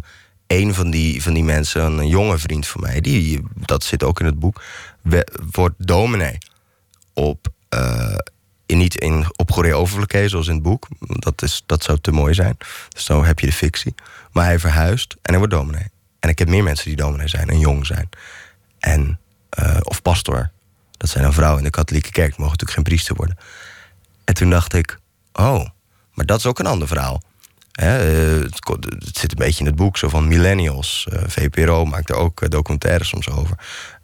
een van die, van die mensen, een jonge vriend van mij, die, dat zit ook in het boek, wordt dominee op uh, niet in, op choreoverlijkheden, zoals in het boek. Dat, is, dat zou te mooi zijn. Dus zo heb je de fictie. Maar hij verhuist en hij wordt dominee. En ik heb meer mensen die dominee zijn en jong zijn. En, uh, of pastor. Dat zijn dan vrouwen in de katholieke kerk. Mogen natuurlijk geen priester worden. En toen dacht ik, oh, maar dat is ook een ander verhaal. Eh, het, zit een beetje in het boek zo van millennials. Uh, VPRO maakt er ook documentaires soms over.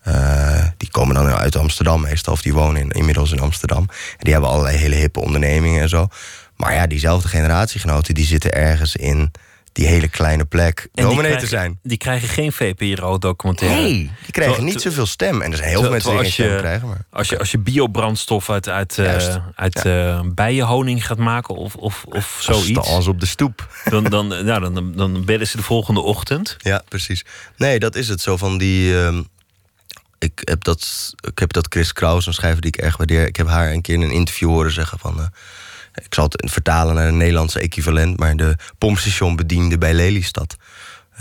Uh, die komen dan uit Amsterdam meestal, of die wonen in, inmiddels in Amsterdam. En die hebben allerlei hele hippe ondernemingen en zo. Maar ja, diezelfde generatiegenoten die zitten ergens in die hele kleine plek dominee te zijn. Die krijgen geen VPRO-documentaire. Nee, die krijgen niet zoveel stem. En er zijn heel veel mensen die geen stem krijgen. Maar... Als je, als je biobrandstof uit, uit, uh, uit ja. uh, bijenhoning gaat maken of, of, of zoiets... Als op de stoep. Dan, dan, nou, dan, dan, bellen ze de volgende ochtend. Ja, precies. Nee, dat is het zo van die... Uh, ik heb dat, ik heb dat Chris Kraus, een schrijver die ik erg waardeer. Ik heb haar een keer in een interview horen zeggen van. Uh, ik zal het vertalen naar een Nederlandse equivalent, maar de pompstation bediende bij Lelystad.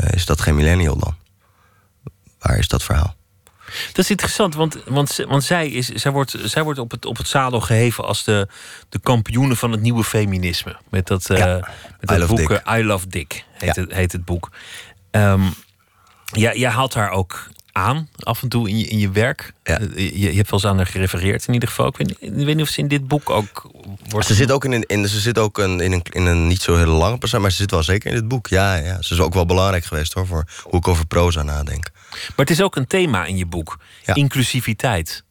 Uh, is dat geen millennial dan? Waar is dat verhaal? Dat is interessant, want, want, want zij, is, zij, wordt, zij wordt op het, op het zadel geheven als de, de kampioene van het nieuwe feminisme. Met dat, uh, ja, met dat boek Dick. I Love Dick heet, ja. het, heet het boek. Um, ja, jij haalt haar ook aan af en toe in je, in je werk. Ja. Eh, je, je, hebt wel eens aan haar gerefereerd in ieder geval. Ik weet, ik weet niet of ze in dit boek ook wordt. Ze zit ook in, in, ze zit ook in, in, een, in een niet zo hele lange persoon, maar ze zit wel zeker in dit boek. Ja, ja, ze is ook wel belangrijk geweest hoor, voor hoe ik over proza nadenk. Maar het is ook een thema in je boek: ja. inclusiviteit.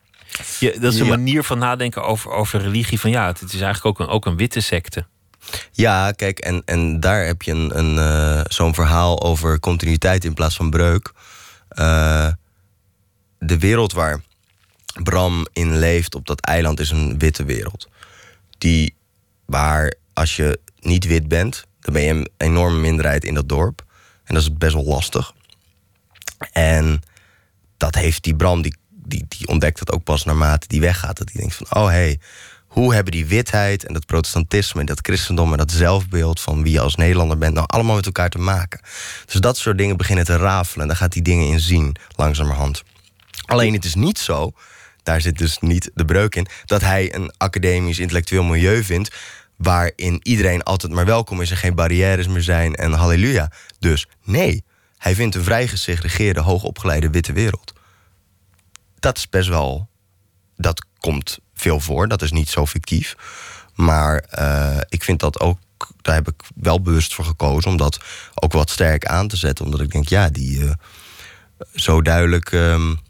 Je, dat is een manier van nadenken over, over religie. Van ja, het is eigenlijk ook een, ook een witte secte. Ja, kijk, en, en daar heb je een, een, uh, zo'n verhaal over continuïteit in plaats van breuk. Uh, de wereld waar Bram in leeft op dat eiland is een witte wereld. Die waar als je niet wit bent, dan ben je een enorme minderheid in dat dorp. En dat is best wel lastig. En dat heeft die Bram, die, die, die ontdekt dat ook pas naarmate die weggaat. Dat hij denkt van, oh hé, hey, hoe hebben die witheid en dat protestantisme en dat christendom en dat zelfbeeld van wie je als Nederlander bent, nou allemaal met elkaar te maken. Dus dat soort dingen beginnen te rafelen en daar gaat die dingen in zien, langzamerhand. Alleen het is niet zo, daar zit dus niet de breuk in, dat hij een academisch intellectueel milieu vindt waarin iedereen altijd maar welkom is en geen barrières meer zijn en halleluja. Dus nee, hij vindt een vrij gesegregeerde, hoogopgeleide witte wereld. Dat is best wel. Dat komt veel voor. Dat is niet zo fictief. Maar uh, ik vind dat ook. Daar heb ik wel bewust voor gekozen om dat ook wat sterk aan te zetten. Omdat ik denk, ja, die. Uh, zo duidelijk. Um,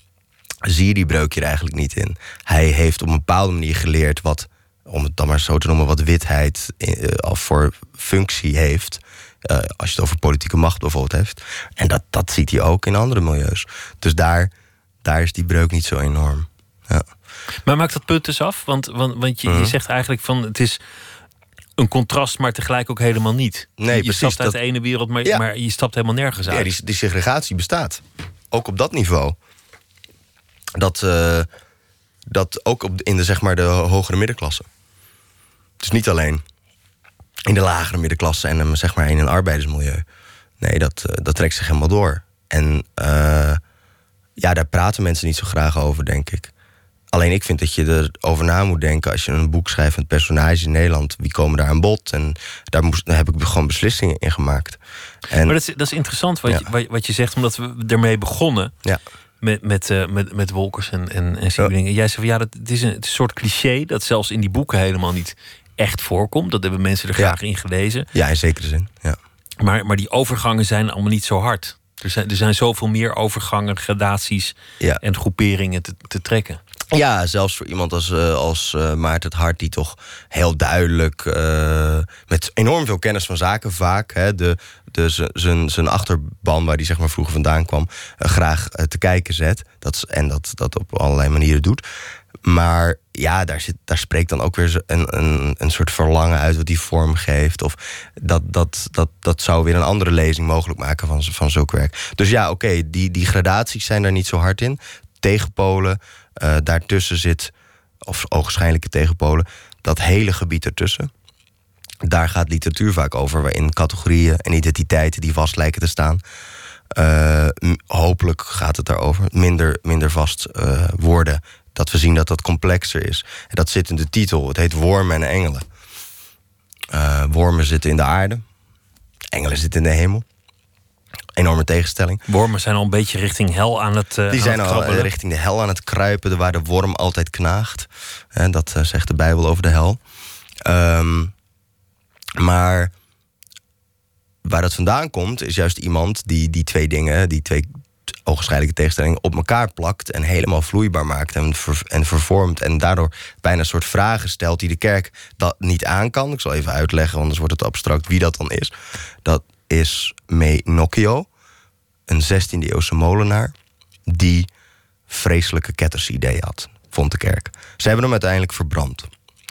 zie je die breuk hier eigenlijk niet in. Hij heeft op een bepaalde manier geleerd wat. Om het dan maar zo te noemen, wat witheid uh, voor functie heeft. Als je het over politieke macht bijvoorbeeld heeft. En dat, dat ziet hij ook in andere milieus. Dus daar, daar is die breuk niet zo enorm. Ja. Maar maakt dat punt dus af? Want, want, want je, je mhm. zegt eigenlijk van het is een contrast, maar tegelijk ook helemaal niet. Nee, je precies, stapt uit de ene wereld, maar, ja. maar je stapt helemaal nergens uit. Ja, die, die segregatie bestaat. Ook op dat niveau. Dat, uh, dat ook op, in de, zeg maar, de hogere middenklasse. Dus niet alleen in de lagere middenklasse en zeg maar in een arbeidersmilieu. Nee, dat, uh, dat trekt zich helemaal door. En uh, ja, daar praten mensen niet zo graag over, denk ik. Alleen ik vind dat je erover na moet denken als je een boek schrijft met personages in Nederland. Wie komen daar aan bod? En daar, moest, daar heb ik gewoon beslissingen in gemaakt. En, maar dat is, dat is interessant wat, je, wat je zegt, omdat we ermee begonnen. Ja. Met, met, uh, met, met Wolkers en, en, en Jij zei van ja, dat, het, is een, het is een soort cliché dat zelfs in die boeken helemaal niet echt voorkomt. Dat hebben mensen er graag in gelezen. Ja, in zekere zin. Ja. Maar, maar die overgangen zijn allemaal niet zo hard. Er zijn, er zijn zoveel meer overgangen, gradaties en groeperingen te, te trekken. Ja, zelfs voor iemand als, uh, als uh, Maarten het Hart, die toch heel duidelijk, uh, met enorm veel kennis van zaken vaak, hè, de, de, zijn achterban waar hij zeg maar, vroeger vandaan kwam, graag te kijken zet. Dat, en dat, dat op allerlei manieren doet. Maar ja, daar, zit, daar spreekt dan ook weer een, een, een soort verlangen uit wat die vorm geeft. Of dat, dat, dat, dat zou weer een andere lezing mogelijk maken van, van zulk werk. Dus ja, oké, die, die gradaties zijn daar niet zo hard in. Tegenpolen, uh, daartussen zit, of ogenschijnlijke tegenpolen, dat hele gebied ertussen. Daar gaat literatuur vaak over, waarin categorieën en identiteiten die vast lijken te staan. Uh, hopelijk gaat het daarover. Minder, minder vast uh, worden dat we zien dat dat complexer is. En dat zit in de titel. Het heet Wormen en Engelen. Wormen zitten in de aarde. Engelen zitten in de hemel. Enorme tegenstelling. Wormen zijn al een beetje richting hel aan het uh, Die zijn al eh, richting de hel aan het kruipen. Waar de worm altijd knaagt. En dat zegt de Bijbel over de hel. Um, maar waar dat vandaan komt, is juist iemand die die twee dingen, die twee ogenschijnlijke tegenstellingen op elkaar plakt en helemaal vloeibaar maakt en, en vervormt. En daardoor bijna een soort vragen stelt die de kerk dat niet aan kan. Ik zal even uitleggen, anders wordt het abstract wie dat dan is. Dat is Nocchio, een 16e eeuwse molenaar, die vreselijke kettersideeën had, vond de kerk. Ze hebben hem uiteindelijk verbrand,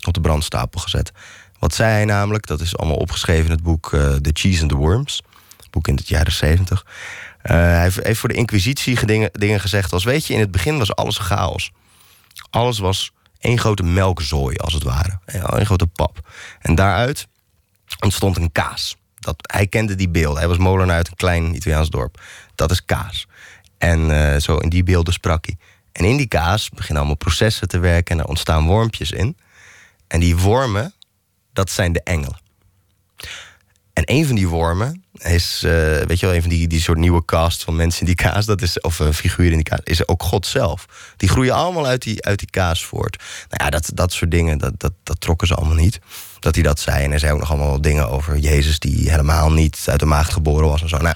op de brandstapel gezet. Wat zei hij namelijk? Dat is allemaal opgeschreven in het boek uh, The Cheese and the Worms. Boek in de jaren 70. Uh, hij heeft voor de Inquisitie dingen, dingen gezegd als... weet je, in het begin was alles chaos. Alles was één grote melkzooi, als het ware. Een grote pap. En daaruit ontstond een kaas. Dat, hij kende die beelden. Hij was molenaar uit een klein Italiaans dorp. Dat is kaas. En uh, zo in die beelden sprak hij. En in die kaas beginnen allemaal processen te werken... en er ontstaan wormpjes in. En die wormen, dat zijn de engelen. En een van die wormen is, uh, weet je wel, een van die, die soort nieuwe cast van mensen in die kaas, dat is, of uh, figuren in die kaas, is ook God zelf. Die groeien allemaal uit die, uit die kaas voort. Nou ja, dat, dat soort dingen, dat, dat, dat trokken ze allemaal niet. Dat hij dat zei. En hij zei ook nog allemaal dingen over Jezus, die helemaal niet uit de maagd geboren was en zo. Nou,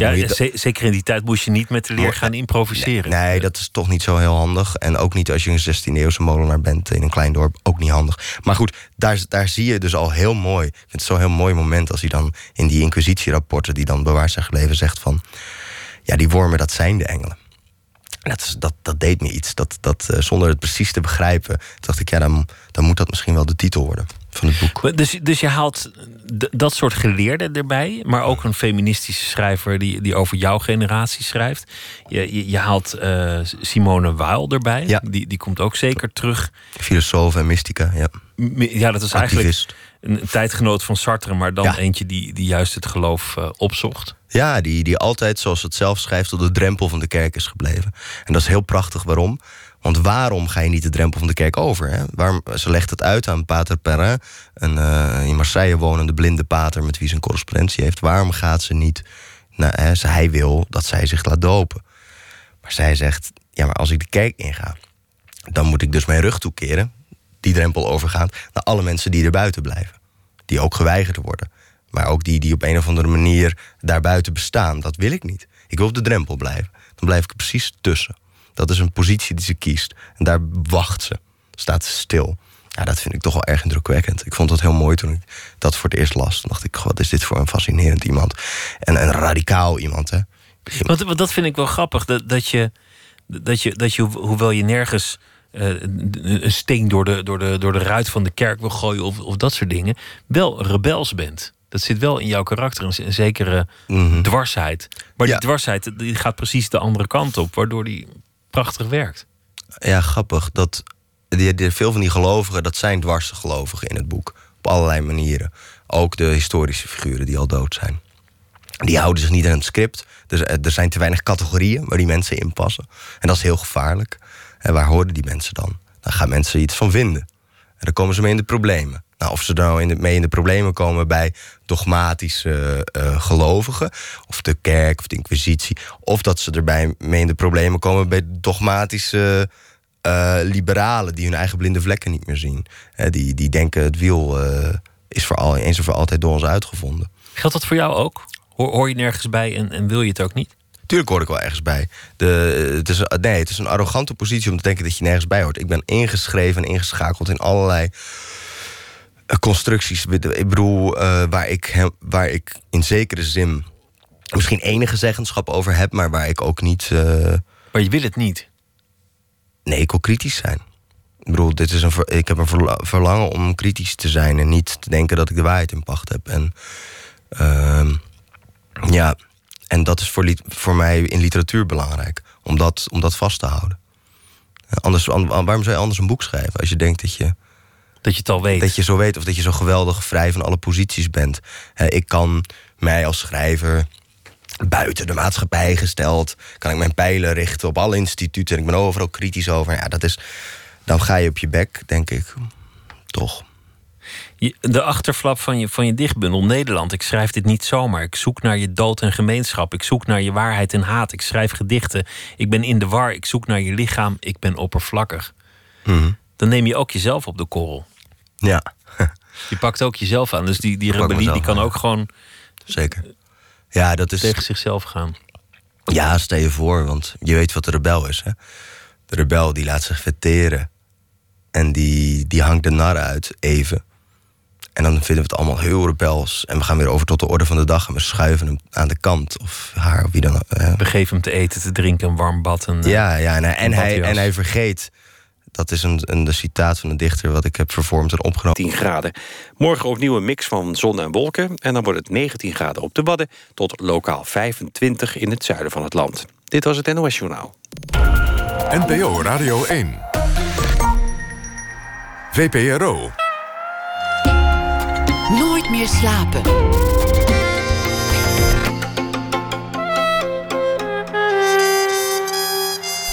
ja, zeker in die tijd moest je niet met de leer gaan improviseren. Nee, dat is toch niet zo heel handig. En ook niet als je een 16e-eeuwse molenaar bent in een klein dorp. Ook niet handig. Maar goed, daar, daar zie je dus al heel mooi. Ik vind het zo'n heel mooi moment als hij dan in die inquisitierapporten... die dan bewaard zijn gebleven, zegt van... ja, die wormen, dat zijn de engelen. Dat, dat, dat deed me iets. Dat, dat, uh, zonder het precies te begrijpen, dacht ik, ja, dan, dan moet dat misschien wel de titel worden van het boek. Dus, dus je haalt dat soort geleerden erbij, maar ook een feministische schrijver die, die over jouw generatie schrijft. Je, je, je haalt uh, Simone Weil erbij, ja. die, die komt ook zeker terug. Filosoof en mystica, ja. Ja, dat is eigenlijk een tijdgenoot van Sartre, maar dan eentje die, die juist het geloof uh, opzocht. Ja, die, die altijd, zoals het zelf schrijft, op de drempel van de kerk is gebleven. En dat is heel prachtig. Waarom? Want waarom ga je niet de drempel van de kerk over? Hè? Waarom, ze legt het uit aan Pater Perrin, een uh, in Marseille wonende blinde pater met wie ze een correspondentie heeft. Waarom gaat ze niet? Nou, hè, hij wil dat zij zich laat dopen. Maar zij zegt: Ja, maar als ik de kerk inga, dan moet ik dus mijn rug toekeren, die drempel overgaan, naar alle mensen die er buiten blijven. Die ook geweigerd worden. Maar ook die die op een of andere manier daarbuiten bestaan. Dat wil ik niet. Ik wil op de drempel blijven. Dan blijf ik precies tussen. Dat is een positie die ze kiest. En daar wacht ze. Staat ze stil. Ja, dat vind ik toch wel erg indrukwekkend. Ik vond dat heel mooi toen ik dat voor het eerst las. Dan dacht ik, wat is dit voor een fascinerend iemand. En een radicaal iemand, hè. Want, want dat vind ik wel grappig. Dat, dat, je, dat, je, dat je, hoewel je nergens uh, een steen door de, door, de, door de ruit van de kerk wil gooien... of, of dat soort dingen, wel rebels bent. Dat zit wel in jouw karakter, een, zekere mm dwarsheid. Maar die dwarsheid die gaat precies de andere kant op... waardoor die prachtig werkt. Ja, grappig. Dat, die, veel van die gelovigen, dat zijn dwarse gelovigen in het boek. Op allerlei manieren. Ook de historische figuren die al dood zijn. Die houden zich niet aan het script. Dus er zijn te weinig categorieën waar die mensen in passen. En dat is heel gevaarlijk. En waar horen die mensen dan? daar gaan mensen iets van vinden. En dan komen ze mee in de problemen. Nou, of ze er nou in de, mee in de problemen komen bij dogmatische uh, gelovigen, of de kerk of de inquisitie, of dat ze erbij mee in de problemen komen bij dogmatische uh, liberalen die hun eigen blinde vlekken niet meer zien. die, die denken het wiel uh, is voor al, eens en voor altijd door ons uitgevonden. Geldt dat voor jou ook? Hoor, hoor je nergens bij en, en wil je het ook niet? Tuurlijk hoor ik wel ergens bij. De, het is, nee, het is een arrogante positie om te denken dat je nergens bij hoort. Ik ben ingeschreven en ingeschakeld in allerlei eh, constructies. Ik bedoel, uh, waar, ik, waar ik in zekere zin misschien enige zeggenschap over heb, maar waar ik ook niet. Uh... Maar je wil het niet? Nee, ik wil kritisch zijn. Ik bedoel, dit is een, ik heb een verlangen om kritisch te zijn en niet te denken dat ik de waarheid in pacht heb. En uh, ja, en dat is voor, voor mij in literatuur belangrijk, om dat, om dat vast te houden. Anders, waarom zou je anders een boek schrijven als je denkt dat je. Dat je het al weet. Dat je zo weet of dat je zo geweldig vrij van alle posities bent. ik kan mij als schrijver buiten de maatschappij gesteld. Kan ik mijn pijlen richten op alle instituten. En ik ben overal kritisch over. Ja, dat is, dan ga je op je bek, denk ik. Toch. De achterflap van je, van je dichtbundel Nederland. Ik schrijf dit niet zomaar. Ik zoek naar je dood en gemeenschap. Ik zoek naar je waarheid en haat. Ik schrijf gedichten. Ik ben in de war. Ik zoek naar je lichaam. Ik ben oppervlakkig. Mhm. Dan neem je ook jezelf op de korrel. Ja. je pakt ook jezelf aan. Dus die, die rebellie die kan ook gewoon. Zeker. Ja, dat is... Tegen zichzelf gaan. Ja, stel je voor, want je weet wat de rebel is. Hè? De rebel die laat zich vetteren. En die, die hangt de nar uit, even. En dan vinden we het allemaal heel rebels. En we gaan weer over tot de orde van de dag. En we schuiven hem aan de kant. Of haar, of wie dan ook. We geven hem te eten, te drinken, een warm bad. En, ja, ja en, en hij, en hij vergeet dat is een, een citaat van een dichter wat ik heb vervormd en opgenomen. 10 graden. Morgen opnieuw een mix van zon en wolken. En dan wordt het 19 graden op de Wadden... tot lokaal 25 in het zuiden van het land. Dit was het NOS Journaal. NPO Radio 1. VPRO. Nooit meer slapen.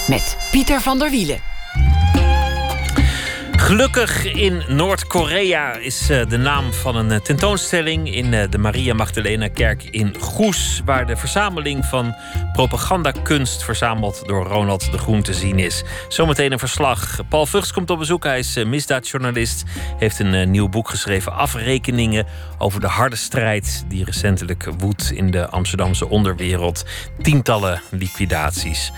Met Pieter van der Wielen. Gelukkig in Noord-Korea is uh, de naam van een uh, tentoonstelling in uh, de Maria Magdalena Kerk in Goes, waar de verzameling van propagandakunst verzameld door Ronald de Groen te zien is. Zometeen een verslag. Paul Vugts komt op bezoek. Hij is misdaadjournalist, heeft een nieuw boek geschreven, Afrekeningen over de harde strijd die recentelijk woedt in de Amsterdamse onderwereld. Tientallen liquidaties.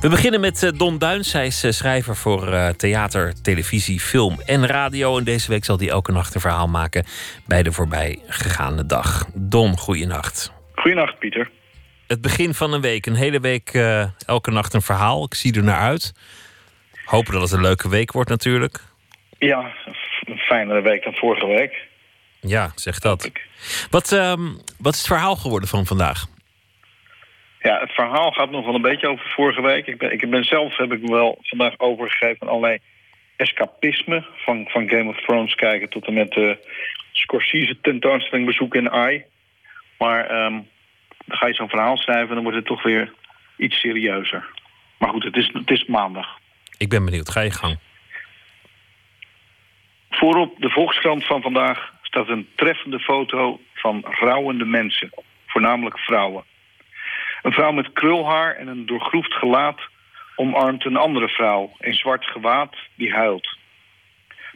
We beginnen met Don Duins. Hij is schrijver voor theater, televisie, film en radio. En deze week zal hij elke nacht een verhaal maken bij de voorbij gegaane dag. Don, goeienacht. Goeienacht, Pieter. Het begin van een week. Een hele week uh, elke nacht een verhaal. Ik zie er naar uit. Hopen dat het een leuke week wordt natuurlijk. Ja, een fijnere week dan vorige week. Ja, zeg dat. Wat, um, wat is het verhaal geworden van vandaag? Ja, het verhaal gaat nog wel een beetje over vorige week. Ik ben, ik ben zelf, heb ik me wel vandaag overgegeven aan allerlei escapisme. Van, van Game of Thrones kijken tot en met de Scorsese tentoonstelling bezoeken in AI. Maar um, dan ga je zo'n verhaal schrijven en dan wordt het toch weer iets serieuzer. Maar goed, het is, het is maandag. Ik ben benieuwd. Ga je gang. Voorop de Volkskrant van vandaag staat een treffende foto van rouwende mensen. Voornamelijk vrouwen. Een vrouw met krulhaar en een doorgroefd gelaat omarmt een andere vrouw in zwart gewaad die huilt.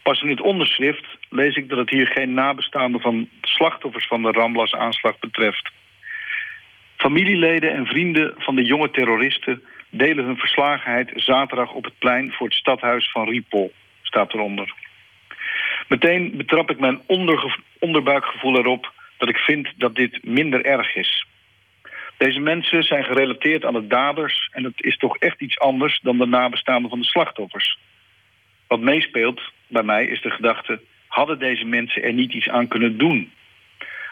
Pas in het onderschrift lees ik dat het hier geen nabestaanden van slachtoffers van de Ramblas-aanslag betreft. Familieleden en vrienden van de jonge terroristen delen hun verslagenheid zaterdag op het plein voor het stadhuis van Ripoll, staat eronder. Meteen betrap ik mijn onderbuikgevoel erop dat ik vind dat dit minder erg is. Deze mensen zijn gerelateerd aan de daders en het is toch echt iets anders dan de nabestaanden van de slachtoffers. Wat meespeelt bij mij is de gedachte, hadden deze mensen er niet iets aan kunnen doen?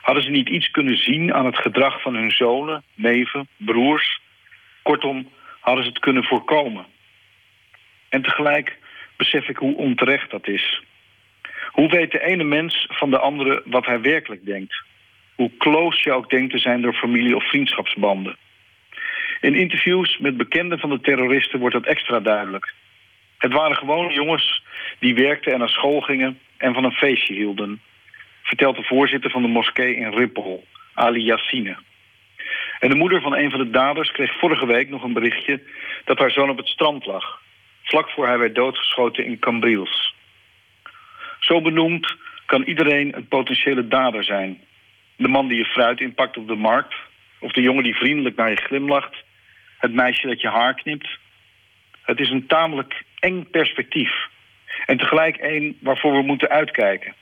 Hadden ze niet iets kunnen zien aan het gedrag van hun zonen, neven, broers? Kortom, hadden ze het kunnen voorkomen? En tegelijk besef ik hoe onterecht dat is. Hoe weet de ene mens van de andere wat hij werkelijk denkt? Hoe close je ook denkt te zijn door familie- of vriendschapsbanden. In interviews met bekenden van de terroristen wordt dat extra duidelijk. Het waren gewone jongens die werkten en naar school gingen en van een feestje hielden, vertelt de voorzitter van de moskee in Rippel, Ali Yassine. En de moeder van een van de daders kreeg vorige week nog een berichtje dat haar zoon op het strand lag, vlak voor hij werd doodgeschoten in Cambriels. Zo benoemd kan iedereen een potentiële dader zijn. De man die je fruit inpakt op de markt, of de jongen die vriendelijk naar je glimlacht, het meisje dat je haar knipt. Het is een tamelijk eng perspectief. En tegelijk een waarvoor we moeten uitkijken.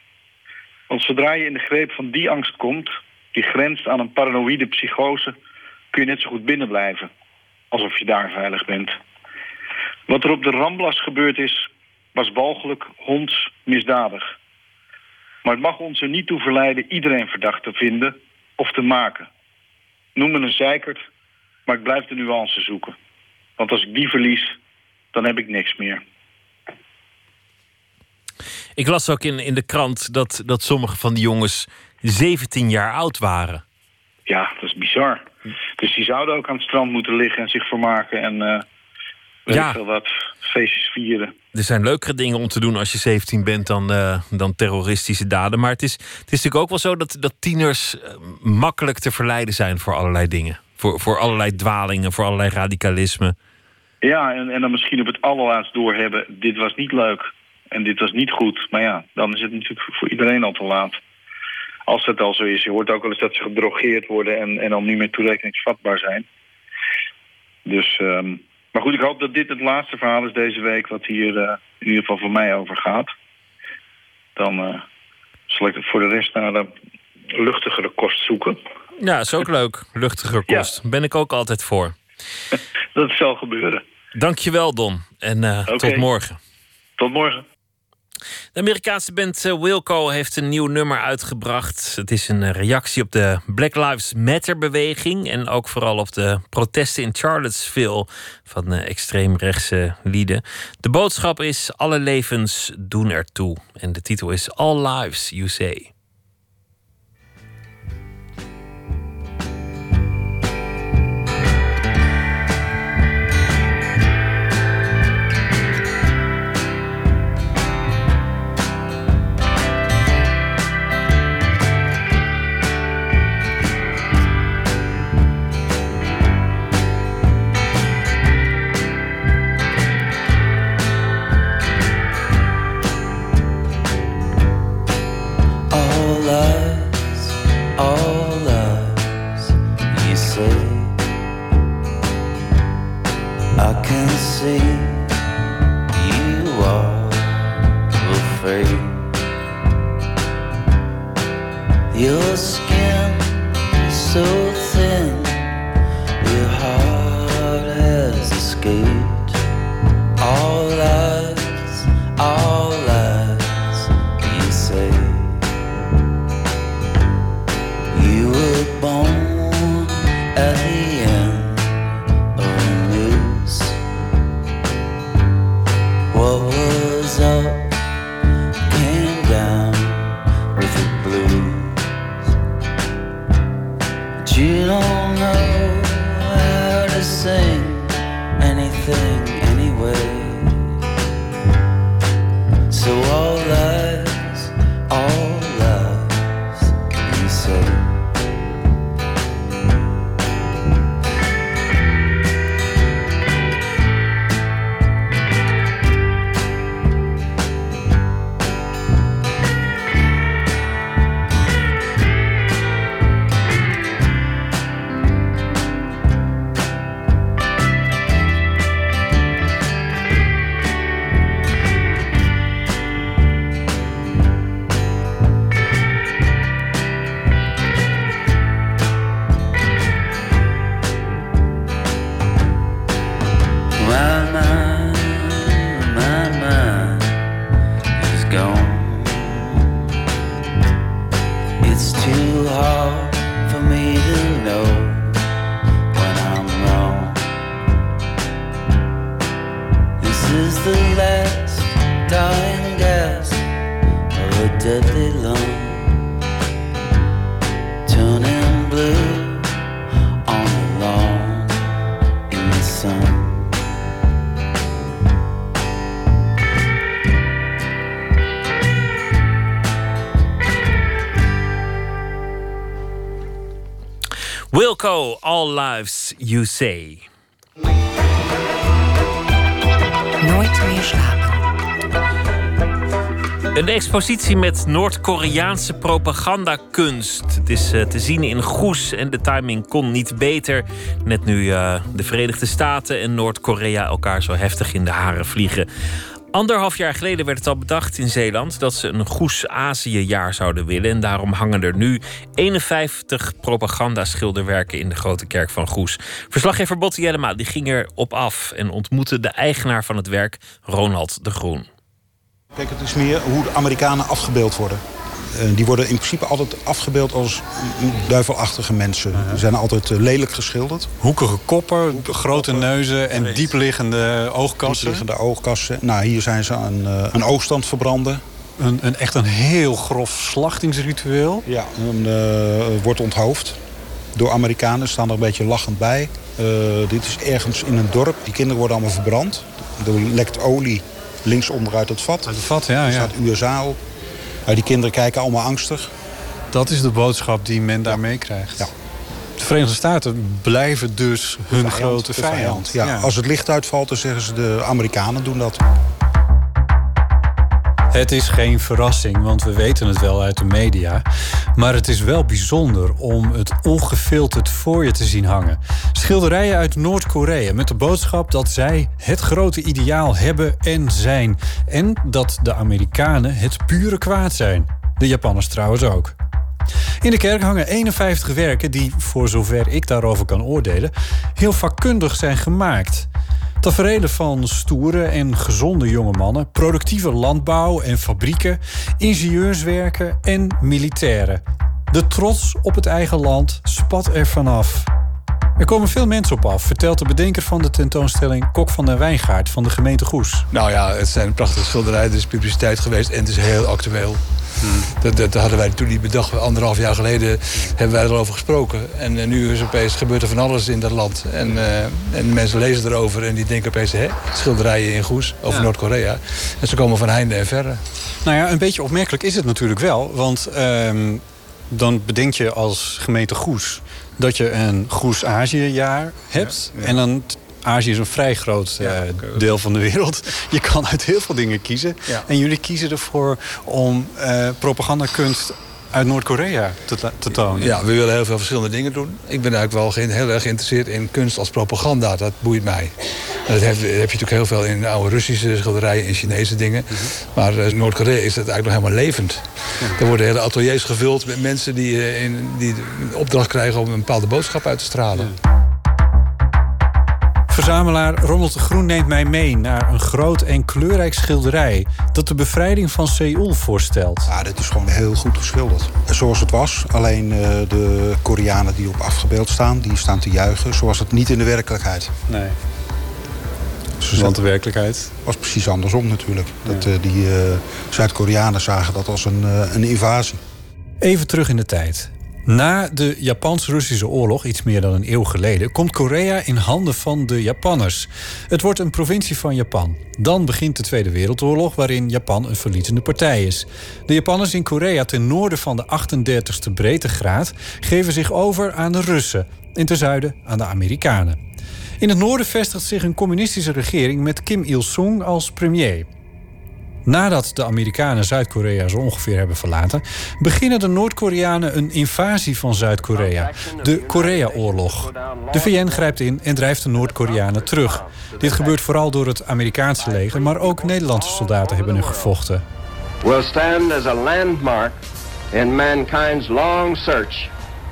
Want zodra je in de greep van die angst komt, die grenst aan een paranoïde psychose, kun je net zo goed binnenblijven. Alsof je daar veilig bent. Wat er op de Ramblas gebeurd is, was walgelijk honds misdadig. Maar het mag ons er niet toe verleiden iedereen verdacht te vinden of te maken. Noem me een zeikert, maar ik blijf de nuance zoeken. Want als ik die verlies, dan heb ik niks meer. Ik las ook in, in de krant dat, dat sommige van die jongens 17 jaar oud waren. Ja, dat is bizar. Dus die zouden ook aan het strand moeten liggen en zich vermaken en eh Ja. veel wat, feestjes vieren. Er zijn leukere dingen om te doen als je 17 bent dan, eh, dan terroristische daden. Maar het is, het is natuurlijk ook wel zo dat, dat tieners eh, makkelijk te verleiden zijn voor allerlei dingen. Voor, voor allerlei dwalingen, voor allerlei radicalisme. Ja, en, en dan misschien op het allerlaatst doorhebben, dit was niet leuk en dit was niet goed. Maar ja, dan is het natuurlijk voor iedereen al te laat. Als dat al zo is. Je hoort ook wel eens dat ze gedrogeerd worden en, en dan niet meer toerekeningsvatbaar zijn. Dus, ehm, maar goed, ik hoop dat dit het laatste verhaal is deze week wat hier eh, in ieder geval voor mij over gaat. Dan eh, zal ik voor de rest naar de luchtigere kost zoeken. Ja, is ook leuk. Luchtiger kost. Ben ik ook altijd voor. Dat zal gebeuren. Dankjewel, Don. En eh, tot morgen. Tot morgen. De Amerikaanse band eh, Wilco heeft een nieuw nummer uitgebracht. Het is een eh, reactie op de Black Lives Matter beweging. En ook vooral op de protesten in Charlottesville van eh, extreemrechtse lieden. De boodschap is: alle levens doen ertoe. En de titel is All Lives You Say. Wilco, All Lives You Say. Nooit meer slapen. Een expositie met Noord-Koreaanse propagandakunst. Het is eh, te zien in Goes en de timing kon niet beter. Net nu eh, de Verenigde Staten en Noord-Korea elkaar zo heftig in de haren vliegen. Anderhalf jaar geleden werd het al bedacht in Zeeland dat ze een Goes Azië-jaar zouden willen. En daarom hangen er nu 51 propagandaschilderwerken in de grote kerk van Goes. Verslaggever Botte Jellema die ging er op af en ontmoette de eigenaar van het werk, Ronald de Groen. Kijk, het is meer hoe de Amerikanen afgebeeld worden. Uh, die worden in principe altijd afgebeeld als duivelachtige mensen. Ze zijn altijd uh, lelijk geschilderd. Hoekige koppen, Hoekige grote koppen, neuzen en diepliggende oogkassen. Diepliggende oogkassen. Nou, hier zijn ze aan uh, een oogstand verbranden. Een, een, echt een heel grof slachtingsritueel. Ja, en, wordt onthoofd door Amerikanen. Staan er een beetje lachend bij. dit is ergens in een dorp. Die kinderen worden allemaal verbrand. Er lekt olie links onderuit het vat. Uit het vat, ja. Er ja. staat USA op. Nou, die kinderen kijken allemaal angstig. Dat is de boodschap die men daar meekrijgt. Ja. De Verenigde Staten blijven dus hun vijand, grote vijand. vijand. Ja, ja. Als het licht uitvalt, dan zeggen ze de Amerikanen doen dat. Het is geen verrassing, want we weten het wel uit de media. Maar het is wel bijzonder om het ongefilterd voor je te zien hangen. Schilderijen uit Noord-Korea met de boodschap dat zij het grote ideaal hebben en zijn. En dat de Amerikanen het pure kwaad zijn. De Japanners trouwens ook. In de kerk hangen 51 werken die, voor zover ik daarover kan oordelen, heel vakkundig zijn gemaakt. Taferelen van stoere en gezonde jonge mannen, productieve landbouw en fabrieken, ingenieurswerken en militairen. De trots op het eigen land spat er vanaf. Er komen veel mensen op af, vertelt de bedenker van de tentoonstelling Kok van der Wijngaard van de gemeente Goes. Nou ja, het zijn prachtige schilderijen, er is publiciteit geweest en het is heel actueel. Hmm. Dat, dat, hadden wij toen niet bedacht. Anderhalf jaar geleden hebben wij erover gesproken. En uh, nu is opeens, gebeurt er van alles in dat land. En, uh, en mensen lezen erover en die denken opeens... hè, schilderijen in Goes over ja. Noord-Korea. En ze komen van heinde en verre. Nou ja, een beetje opmerkelijk is het natuurlijk wel. Want uh, dan bedenk je als gemeente Goes... dat je een Goes-Azië-jaar hebt. Ja, ja. En dan Azië is een vrij groot uh, ja, deel van de wereld. Je kan uit heel veel dingen kiezen. Ja. En jullie kiezen ervoor om uh, propagandakunst uit Noord-Korea te, te, tonen. Ja, we willen heel veel verschillende dingen doen. Ik ben eigenlijk wel heel erg geïnteresseerd in kunst als propaganda. Dat boeit mij. En dat heb, heb, je natuurlijk heel veel in oude Russische schilderijen, in Chinese dingen. Mm -hmm. Maar in uh, Noord-Korea is het eigenlijk nog helemaal levend. Er worden hele ateliers gevuld met mensen die, in, die de opdracht krijgen om een bepaalde boodschap uit te stralen. Verzamelaar Ronald de Groen neemt mij mee naar een groot en kleurrijk schilderij dat de bevrijding van Seoul voorstelt. Ja, dit is gewoon heel goed geschilderd. Zoals het was. Alleen uh, de Koreanen die op afgebeeld staan, die staan te juichen. Zoals het niet in de werkelijkheid. Nee. Want de werkelijkheid? was precies andersom natuurlijk. Dat, uh, die uh, Zuid-Koreanen zagen dat als een, een invasie. Even terug in de tijd. Na de Japans-Russische oorlog, iets meer dan een eeuw geleden, komt Korea in handen van de Japanners. Het wordt een provincie van Japan. Dan begint de Tweede Wereldoorlog, waarin Japan een verliezende partij is. De Japanners in Korea ten noorden van de 38e breedtegraad geven zich over aan de Russen en ten zuiden aan de Amerikanen. In het noorden vestigt zich een communistische regering met Kim Il-sung als premier. Nadat de Amerikanen Zuid-Korea zo ongeveer hebben verlaten, beginnen de Noord-Koreanen een invasie van Zuid-Korea, de Korea-oorlog. De VN grijpt in en drijft de Noord-Koreanen terug. Dit gebeurt vooral door het Amerikaanse leger, maar ook Nederlandse soldaten hebben er gevochten. Landmark in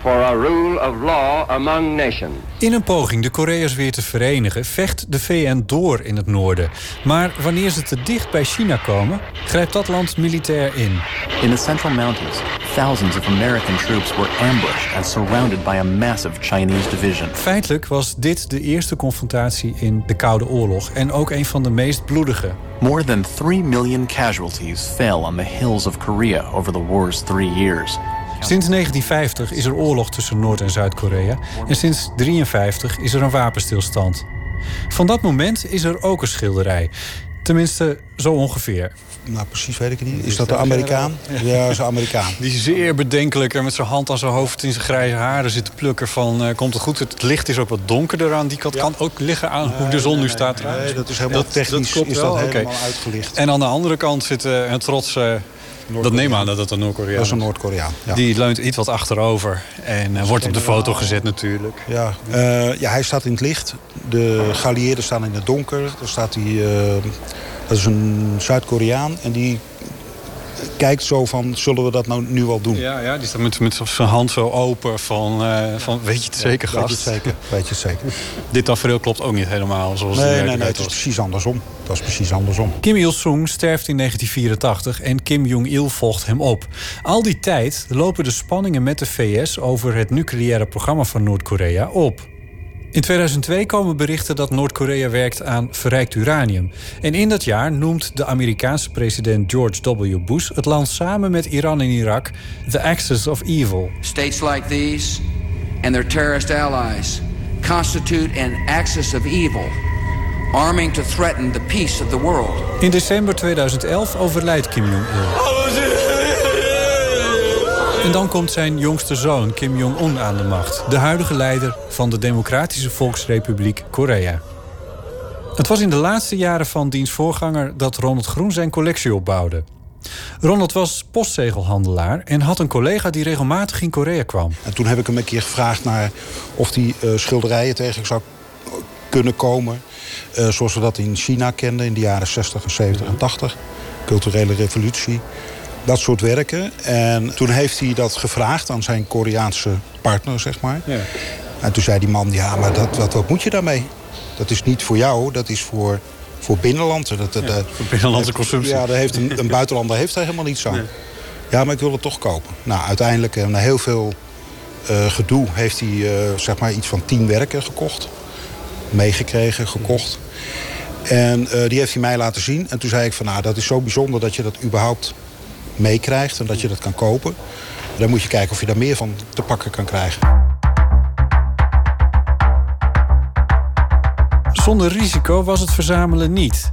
for a rule of law among nations. In een poging de Korea's weer te verenigen, vecht de VN door in het noorden. Maar wanneer ze te dicht bij China komen, grijpt dat land militair in. In the Central Mountains, thousands of American troops were ambushed and surrounded by a massive Chinese division. Feitelijk was dit de eerste confrontatie in de Koude Oorlog en ook een van de meest bloedige. More than 3 million casualties fell on the hills of Korea over the war's three years. Sinds 1950 is er oorlog tussen Noord- en Zuid-Korea en sinds 1953 is er een wapenstilstand. Van dat moment is er ook een schilderij. Tenminste, zo ongeveer. Nou, precies weet ik het niet. Is dat de Amerikaan? Ja, dat is een Amerikaan. Die is zeer bedenkelijk en met zijn hand aan zijn hoofd in zijn grijze haren zit te plukken van... eh, komt het goed? Het licht is ook wat donkerder aan die kant. Kan ook liggen aan hoe de zon nu staat. Nee, dat is helemaal technisch klopt is wel, dat oké. helemaal uitgelicht. En aan de andere kant zit eh, een trotse... dat neem aan dat het een Noord-Koreaan Dat is een Noord-Koreaan. Ja. Die leunt iets wat achterover en eh, wordt op de foto gezet natuurlijk. Ja, eh, ja, hij staat in het licht. De geallieerden staan in het donker. Er staat die, eh, dat is een Zuid-Koreaan. En die kijkt zo van, zullen we dat nou nu al doen? Ja, ja die staat met, met zijn hand zo open van, eh, van weet je het zeker Weet je gast? het zeker? Weet je het zeker? Dit tafereel klopt ook niet helemaal zoals Nee, nee, nee, het is precies andersom. Dat is precies andersom. Kim Il-sung sterft in 1984 en Kim Jong-il volgt hem op. Al die tijd lopen de spanningen met de VS over het nucleaire programma van Noord-Korea op. In 2002 komen berichten dat Noord-Korea werkt aan verrijkt uranium. En in dat jaar noemt de Amerikaanse president George W. Bush het land samen met Iran en Irak the axis of evil. States like these and their terrorist allies constitute an axis of evil, arming to threaten the peace of the world. In december 2011 overlijdt Kim Jong-il. En dan komt zijn jongste zoon Kim Jong-un aan de macht. De huidige leider van de Democratische Volksrepubliek Korea. Het was in de laatste jaren van diens voorganger dat Ronald Groen zijn collectie opbouwde. Ronald was postzegelhandelaar en had een collega die regelmatig in Korea kwam. En toen heb ik hem een keer gevraagd naar of hij eh, schilderijen tegen zou kunnen komen. eh, zoals we dat in China kenden in de jaren 60 en 70 en 80. Culturele revolutie. Dat soort werken. En toen heeft hij dat gevraagd aan zijn Koreaanse partner, zeg maar. Ja. En toen zei die man, ja, maar dat, wat, wat moet je daarmee? Dat is niet voor jou, dat is voor, voor binnenland. Dat, dat, voor binnenlandse consumptie. Ja, daar heeft een, een buitenlander heeft daar helemaal niets aan. Ja, maar ik wil het toch kopen. Nou, uiteindelijk, eh, na heel veel eh, gedoe, heeft hij eh, zeg maar iets van tien werken gekocht. Meegekregen, gekocht. En die heeft hij mij laten zien. En toen zei ik van, nou, dat is zo bijzonder dat je dat überhaupt meekrijgt en dat je dat kan kopen. Dan moet je kijken of je daar meer van te pakken kan krijgen. Zonder risico was het verzamelen niet.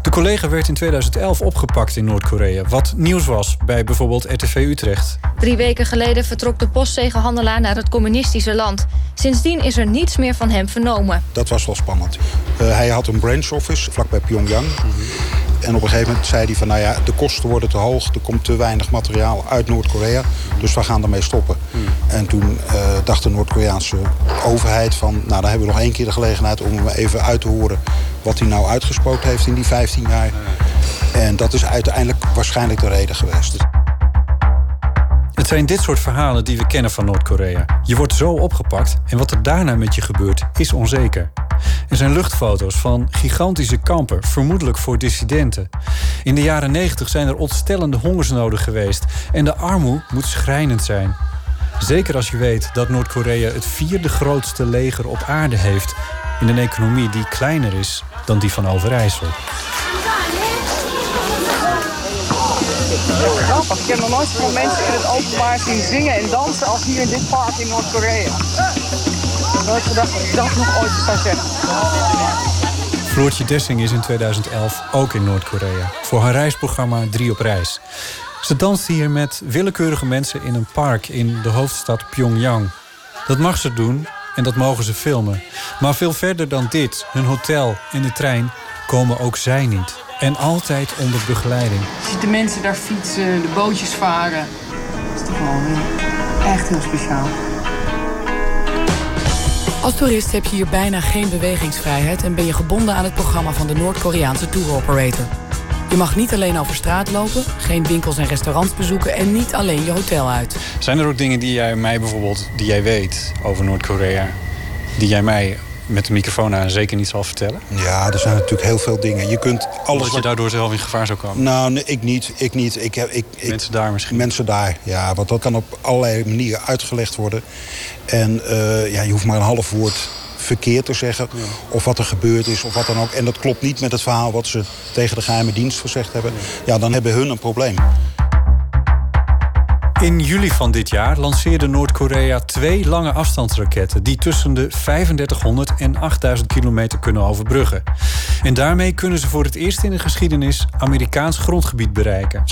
De collega werd in 2011 opgepakt in Noord-Korea, wat nieuws was bij bijvoorbeeld RTV Utrecht. Drie weken geleden vertrok de postzegelhandelaar naar het communistische land. Sindsdien is er niets meer van hem vernomen. Dat was wel spannend. Eh, hij had een branch office vlakbij Pyongyang. En op een gegeven moment zei hij van... nou ja, de kosten worden te hoog, er komt te weinig materiaal uit Noord-Korea... dus we gaan ermee stoppen. En toen eh, dacht de Noord-Koreaanse overheid van... nou, dan hebben we nog één keer de gelegenheid om hem even uit te horen... wat hij nou uitgesproken heeft in die 15 jaar. En dat is uiteindelijk waarschijnlijk de reden geweest. Het zijn dit soort verhalen die we kennen van Noord-Korea. Je wordt zo opgepakt en wat er daarna met je gebeurt is onzeker. Er zijn luchtfoto's van gigantische kampen, vermoedelijk voor dissidenten. In de jaren 90 zijn er ontstellende hongersnoden geweest en de armoede moet schrijnend zijn. Zeker als je weet dat Noord-Korea het vierde grootste leger op aarde heeft in een economie die kleiner is dan die van Overijssel. Ik heb nog nooit zoveel mensen in het openbaar zien zingen en dansen als hier in dit park in Noord-Korea. Nooit gedacht dat ik dat nog ooit zou zeggen. Floortje Dessing is in 2011 ook in Noord-Korea voor haar reisprogramma Drie op Reis. Ze danst hier met willekeurige mensen in een park in de hoofdstad Pyongyang. Dat mag ze doen en dat mogen ze filmen. Maar veel verder dan dit, hun hotel en de trein, komen ook zij niet. En altijd onder begeleiding. Je ziet de mensen daar fietsen, de bootjes varen. Dat is toch wel heel- echt heel speciaal. Als toerist heb je hier bijna geen bewegingsvrijheid en ben je gebonden aan het programma van de Noord-Koreaanse tour operator. Je mag niet alleen over straat lopen, geen winkels en restaurants bezoeken en niet alleen je hotel uit. Zijn er ook dingen die jij mij bijvoorbeeld, die jij weet over Noord-Korea, die jij mij met de microfoon aan zeker niet zal vertellen? Ja, er zijn natuurlijk heel veel dingen. Je kunt alles Omdat je daardoor zelf in gevaar zou komen. Nou, nee, ik niet. Ik niet. Ik heb, ik, ik- Mensen daar misschien. Mensen daar, ja. Want dat kan op allerlei manieren uitgelegd worden. En eh, ja, je hoeft maar een half woord verkeerd te zeggen. Of wat er gebeurd is, of wat dan ook. En dat klopt niet met het verhaal wat ze tegen de geheime dienst gezegd hebben. Ja, dan hebben hun een probleem. In juli van dit jaar lanceerde Noord-Korea twee lange afstandsraketten die tussen de 3500 en 8000 kilometer kunnen overbruggen. En daarmee kunnen ze voor het eerst in de geschiedenis Amerikaans grondgebied bereiken.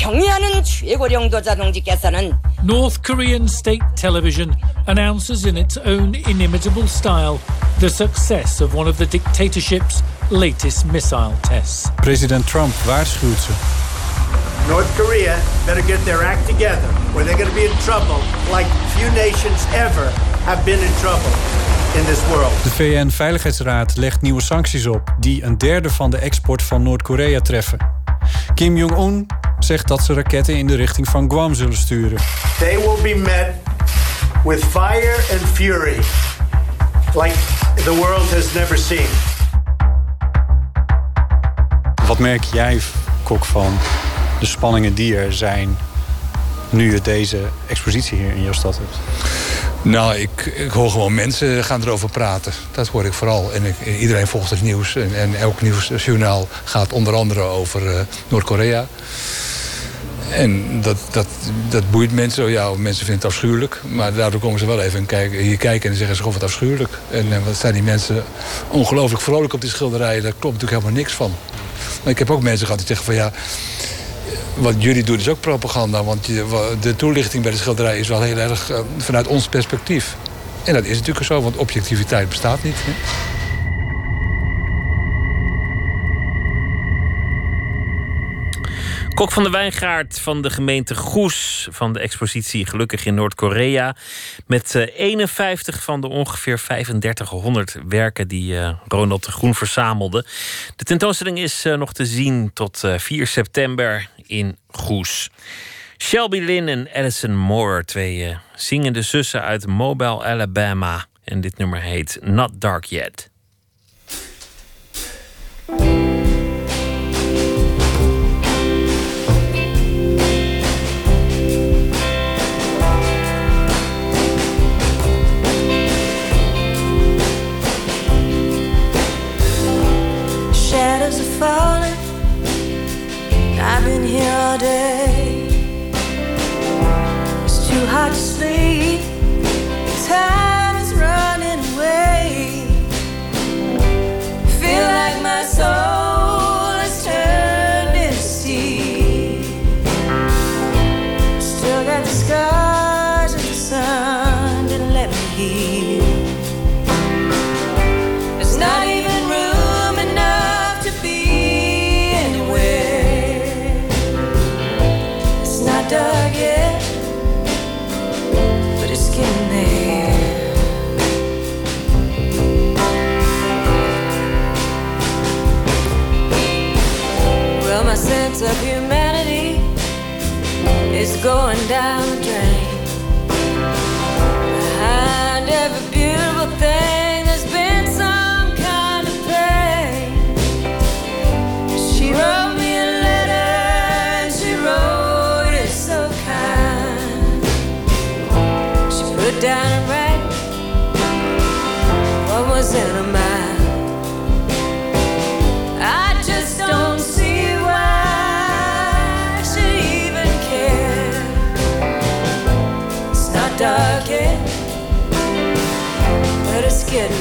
North Korean state television announces in its own inimitable style the success of one of the dictatorship's latest missile tests. President Trump waarschuwt ze. North Korea better get their act together, or they're going to be in trouble like few nations ever have been in trouble in this world. De VN-veiligheidsraad legt nieuwe sancties op die een derde van de export van Noord-Korea treffen. Kim Jong-un zegt dat ze raketten in de richting van Guam zullen sturen. They will be met with fire and fury like the world has never seen. Wat merk jij, Kok, van de spanningen die er zijn nu je deze expositie hier in jouw stad hebt? Nou, ik, ik hoor gewoon mensen gaan erover praten. Dat hoor ik vooral. En iedereen volgt het nieuws. En, en elk nieuwsjournaal gaat onder andere over eh, Noord-Korea. En dat, dat, dat boeit mensen. Ja, mensen vinden het afschuwelijk. Maar daardoor komen ze wel even kijken, hier kijken en zeggen ze: Goh, wat afschuwelijk. En, en wat zijn die mensen ongelooflijk vrolijk op die schilderijen. Daar klopt natuurlijk helemaal niks van. Maar ik heb ook mensen gehad die zeggen van ja. Wat jullie doen is ook propaganda. Want de toelichting bij de schilderij is wel heel erg eh, vanuit ons perspectief. En dat is natuurlijk zo, want objectiviteit bestaat niet. Hè? Kok van de Wijngaard van de gemeente Goes van de expositie Gelukkig in Noord-Korea. Met eh, 51 van de ongeveer 3500 werken die eh, Ronald de Groen verzamelde. De tentoonstelling is eh, nog te zien tot eh, 4 september in Goes. Shelby Lynn en Alison Moore, twee eh, zingende zussen uit Mobile, Alabama. En dit nummer heet Not Dark Yet. I've been here all day. It's too hard to sleep. Time is running away. Feel like my soul going down getting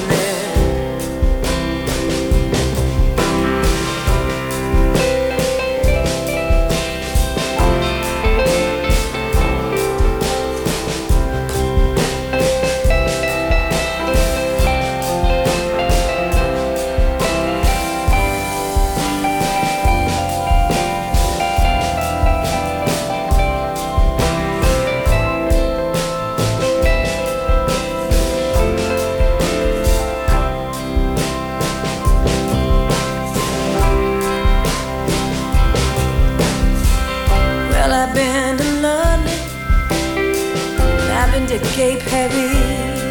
and I've been to Cape Heavy.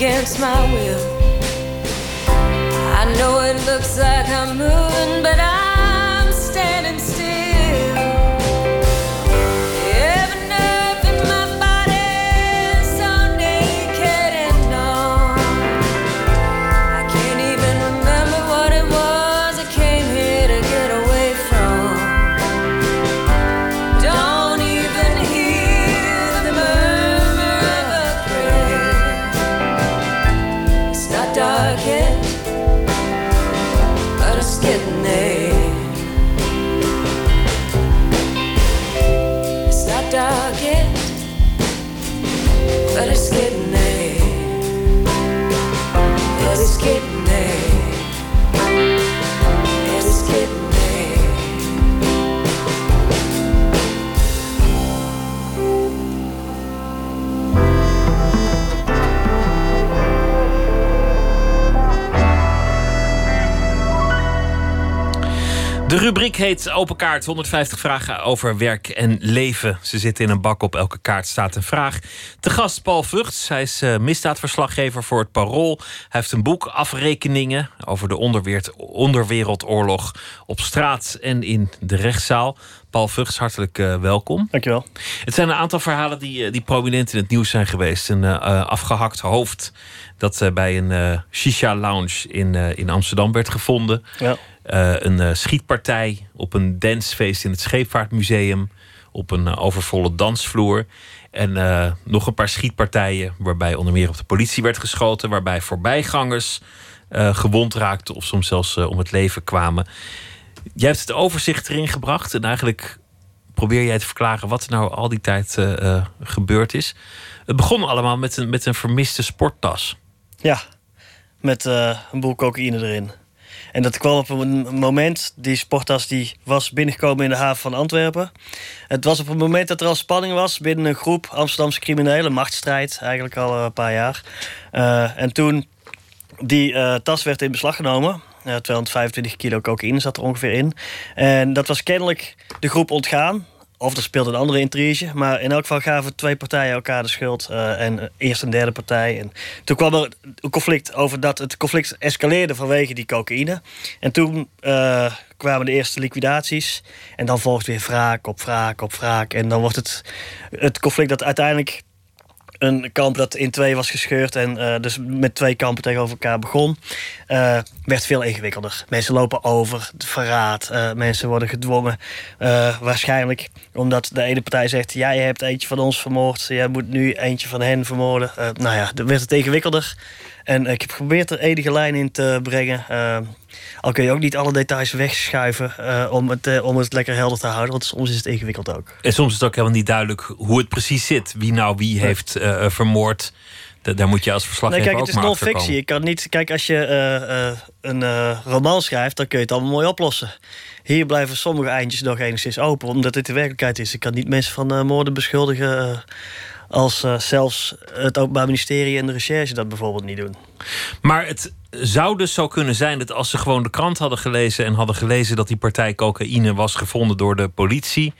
Against my will. I know it looks like I'm moving, rubriek heet Open Kaart. 150 vragen over werk en leven. Ze zitten in een bak. Op elke kaart staat een vraag. Te gast Paul Vugts. Hij is eh, misdaadverslaggever voor het Parool. Hij heeft een boek Afrekeningen over de onderwereldoorlog op straat en in de rechtszaal. Paul Vugts, hartelijk eh, welkom. Dankjewel. Het zijn een aantal verhalen die, eh, die prominent in het nieuws zijn geweest. Een eh, afgehakt hoofd dat bij een shisha-lounge in, in Amsterdam werd gevonden. Ja. Eh, een eh, schietpartij op een dancefeest in het Scheepvaartmuseum. Op een eh, overvolle dansvloer. En nog een paar schietpartijen waarbij onder meer op de politie werd geschoten. Waarbij voorbijgangers gewond raakten of soms zelfs om het leven kwamen. Jij hebt het overzicht erin gebracht. En eigenlijk probeer jij te verklaren wat er nou al die tijd gebeurd is. Het begon allemaal met een, met een vermiste sporttas. Ja, met een boel cocaïne erin. En dat kwam op een moment, die sporttas die was binnengekomen in de haven van Antwerpen. Het was op een moment dat er al spanning was binnen een groep Amsterdamse criminelen, machtsstrijd eigenlijk al eh, een paar jaar. Eh, en toen die eh, tas werd in beslag genomen, eh, 225 kilo cocaïne zat er ongeveer in. En dat was kennelijk de groep ontgaan. Of er speelde een andere intrige. Maar in elk geval gaven twee partijen elkaar de schuld. eh, en eh, eerst een derde partij. En toen kwam er een conflict over dat het conflict escaleerde vanwege die cocaïne. En toen eh, kwamen de eerste liquidaties. En dan volgt weer wraak op wraak op wraak. En dan wordt het, het conflict dat uiteindelijk een kamp dat in twee was gescheurd en eh, dus met twee kampen tegenover elkaar begon, eh, werd veel ingewikkelder. Mensen lopen over, verraad, eh, mensen worden gedwongen. waarschijnlijk omdat de ene partij zegt: Jij hebt eentje van ons vermoord, jij moet nu eentje van hen vermoorden. Nou ja, dan werd het ingewikkelder. En ik heb geprobeerd er enige lijn in te brengen. Eh, al kun je ook niet alle details wegschuiven eh, om, het, eh, om het lekker helder te houden, want soms is het ingewikkeld ook. En soms is het ook helemaal niet duidelijk hoe het precies zit. Wie nou wie heeft eh, eh, vermoord. Da- daar moet je als Nee, verslaggever kijk, het is non-fictie. Ik kan niet. Kijk, als je eh, eh, een eh, roman schrijft, dan kun je het allemaal mooi oplossen. Hier blijven sommige eindjes nog enigszins open, omdat dit de werkelijkheid is. Ik kan niet mensen van eh, moorden beschuldigen. Als eh, zelfs het Openbaar Ministerie en de recherche dat bijvoorbeeld niet doen. Maar het zou dus zo kunnen zijn dat als ze gewoon de krant hadden gelezen en hadden gelezen dat die partij cocaïne was gevonden door de politie,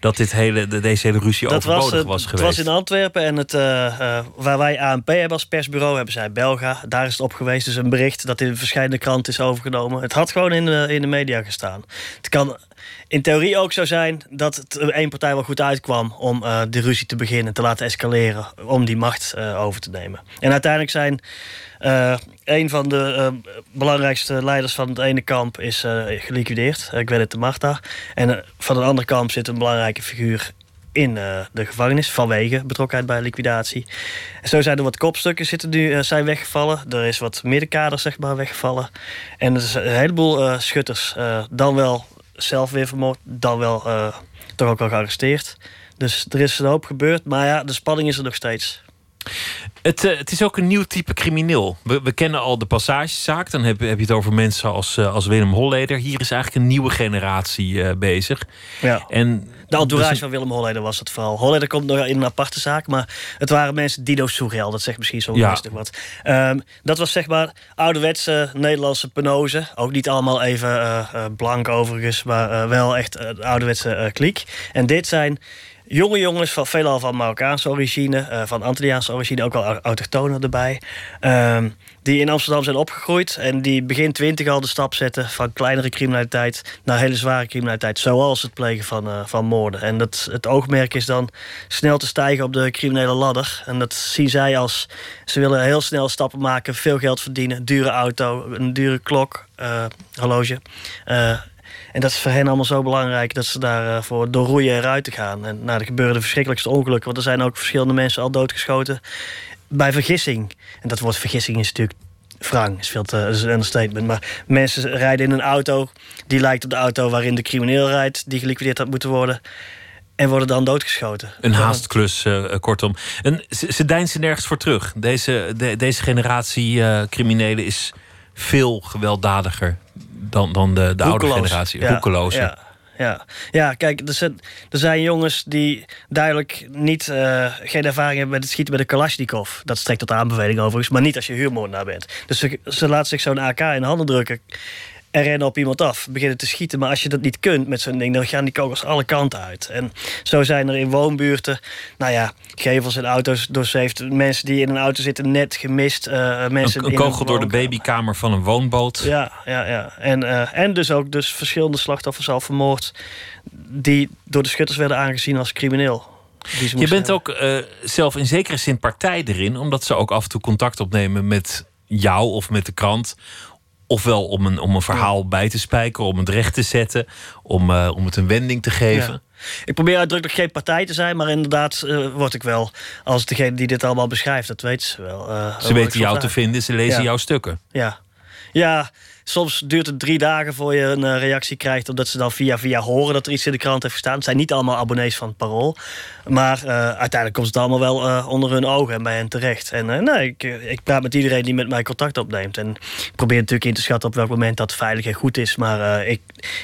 dat dit hele, de, deze hele ruzie overbodig eh, was, het geweest. was in Antwerpen en het, eh, eh, waar wij ANP hebben als persbureau, hebben zij Belga. Daar is het op geweest. Dus een bericht dat in verschillende kranten is overgenomen. Het had gewoon in de, in de media gestaan. Het kan in theorie ook zo zijn dat het één partij wel goed uitkwam om eh de ruzie te beginnen, te laten escaleren, om die macht eh, over te nemen. En uiteindelijk zijn eh, een van de belangrijkste leiders van het ene kamp is geliquideerd, uh, Gwyneth de Marta. En van het andere kamp zit een belangrijke figuur in de gevangenis vanwege betrokkenheid bij liquidatie. En zo zijn er wat kopstukken zitten nu, zijn weggevallen. Er is wat middenkaders zeg maar weggevallen. En er is een heleboel schutters dan wel zelf weer vermoord, dan wel eh, toch ook wel gearresteerd. Dus er is een hoop gebeurd, maar ja, de spanning is er nog steeds. Het, eh, het is ook een nieuw type crimineel. We, we kennen al de passagezaak. Dan heb, heb je het over mensen als, eh, als Willem Holleder. Hier is eigenlijk een nieuwe generatie eh, bezig. Ja. En De entourage dus- van Willem Holleder was het vooral. Holleder komt nog in een aparte zaak, maar het waren mensen Dino Soegel. Dat zegt misschien zo Ja. rustig wat. Ehm, dat was zeg maar ouderwetse Nederlandse penose. Ook niet allemaal even blank overigens, maar wel echt ouderwetse kliek. En dit zijn jonge jongens, van, veelal van Marokkaanse origine, eh, van Antilliaanse origine, ook au- autochtonen erbij. ehm, die in Amsterdam zijn opgegroeid en die begin twintig al de stap zetten van kleinere criminaliteit naar hele zware criminaliteit, zoals het plegen van, eh, van moorden. En dat, het oogmerk is dan snel te stijgen op de criminele ladder. En dat zien zij als ze willen heel snel stappen maken, veel geld verdienen, dure auto, een dure klok, eh, horloge. Eh, en dat is voor hen allemaal zo belangrijk dat ze daarvoor door roeien en ruiten gaan. En nou, er gebeuren de verschrikkelijkste ongelukken. Want er zijn ook verschillende mensen al doodgeschoten bij vergissing. En dat woord vergissing is natuurlijk wrang, is veel te is een understatement. Maar mensen rijden in een auto die lijkt op de auto waarin de crimineel rijdt, die geliquideerd had moeten worden. En worden dan doodgeschoten. Een haastklus, eh, eh, kortom. En ze, ze nergens voor terug. Deze, de- deze generatie eh, criminelen is veel gewelddadiger dan, dan de, de oude generatie. Ja. Ja, ja. ja, kijk, er zijn, er zijn jongens die duidelijk niet, eh, geen ervaring hebben met het schieten met een Kalashnikov. Dat strekt tot aanbeveling overigens, maar niet als je huurmoordenaar bent. Dus ze, ze laten zich zo'n AK in de handen drukken en rennen op iemand af, beginnen te schieten. Maar als je dat niet kunt met zo'n ding, dan gaan die kogels alle kanten uit. En zo zijn er in woonbuurten, nou ja, gevels en auto's doorzeefd. Mensen die in een auto zitten net gemist. eh, mensen Een, een kogel door de babykamer van een woonboot. Ja, ja, ja. En, eh, en dus ook dus verschillende slachtoffers al vermoord... die door de schutters werden aangezien als crimineel. Je bent ook eh, zelf in zekere zin partij erin, omdat ze ook af en toe contact opnemen met jou of met de krant. Ofwel om een, om een verhaal bij te spijkeren, om het recht te zetten, om, eh, om het een wending te geven. Ja. Ik probeer uitdrukkelijk geen partij te zijn, maar inderdaad eh, word ik wel als degene die dit allemaal beschrijft. Dat weten ze wel. eh, Ze weten jou te vinden, ze lezen Ja. jouw stukken. Ja. Ja, soms duurt het drie dagen voor je een eh, reactie krijgt... omdat ze dan via via horen dat er iets in de krant heeft gestaan. Het zijn niet allemaal abonnees van het Parool. Maar eh, uiteindelijk komt het allemaal wel eh, onder hun ogen en bij hen terecht. En nee, ik, ik praat met iedereen die met mij contact opneemt. En ik probeer natuurlijk in te schatten op welk moment dat veilig en goed is. Maar ik,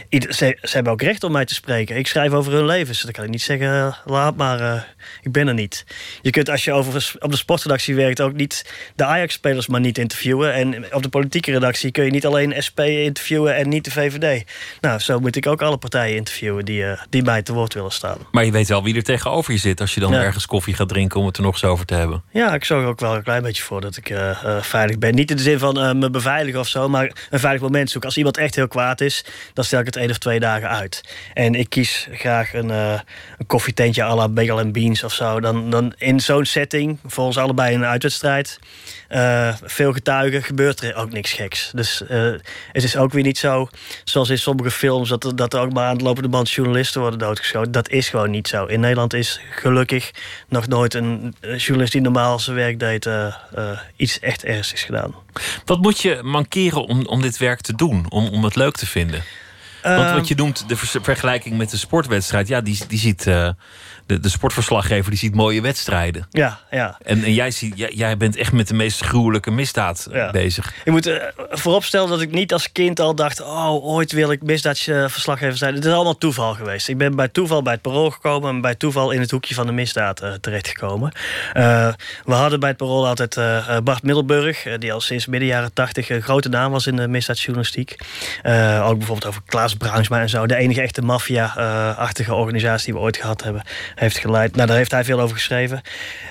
ze, ze hebben ook recht om mij te spreken. Ik schrijf over hun levens. Dan kan ik niet zeggen, laat maar, ik ben er niet. Je kunt als je over, op de sportredactie werkt ook niet de Ajax-spelers maar niet interviewen. En op de politieke redactie kun je niet alleen SP interviewen en niet de VVD. Nou, zo moet ik ook alle partijen interviewen die, eh, die mij te woord willen staan. Maar je weet wel wie er tegenover je zit als je dan Ja. ergens koffie gaat drinken om het er nog eens over te hebben. Ja, ik zorg er ook wel een klein beetje voor dat ik eh, eh, veilig ben. Niet in de zin van me beveiligen of zo, maar een veilig moment zoeken. Als iemand echt heel kwaad is, dan stel ik het één of twee dagen uit. En ik kies graag een, een koffietentje à la Bagel and Beans of zo. Dan, dan in zo'n setting, voor ons allebei een uitwedstrijd, veel getuigen, gebeurt er ook niks geks. Dus het is ook weer niet zo, zoals in sommige films, dat er, dat er ook maar aan de lopende band journalisten worden doodgeschoten. Dat is gewoon niet zo. In Nederland is gelukkig nog nooit een journalist die normaal zijn werk deed, eh, eh, iets echt ernstigs gedaan. Wat moet je mankeren om, om dit werk te doen, om, om het leuk te vinden? Want Ehm, wat je noemt, de vergelijking met de sportwedstrijd, ja, die, die ziet, eh, de, de sportverslaggever die ziet mooie wedstrijden. Ja, ja. En, en jij, ziet, jij, jij bent echt met de meest gruwelijke misdaad eh, Ja. bezig. Je moet eh, vooropstellen dat ik niet als kind al dacht... oh, ooit wil ik misdaadverslaggever zijn. Het is allemaal toeval geweest. Ik ben bij toeval bij het parool gekomen... en bij toeval in het hoekje van de misdaad eh, terechtgekomen. We hadden bij het parool altijd Bart Middelburg... die al sinds midden jaren tachtig een grote naam was in de misdaadjournalistiek. Ook bijvoorbeeld over Klaas Bruinsma en zo. De enige echte maffia-achtige organisatie die we ooit gehad hebben... heeft geleid. Nou, daar heeft hij veel over geschreven.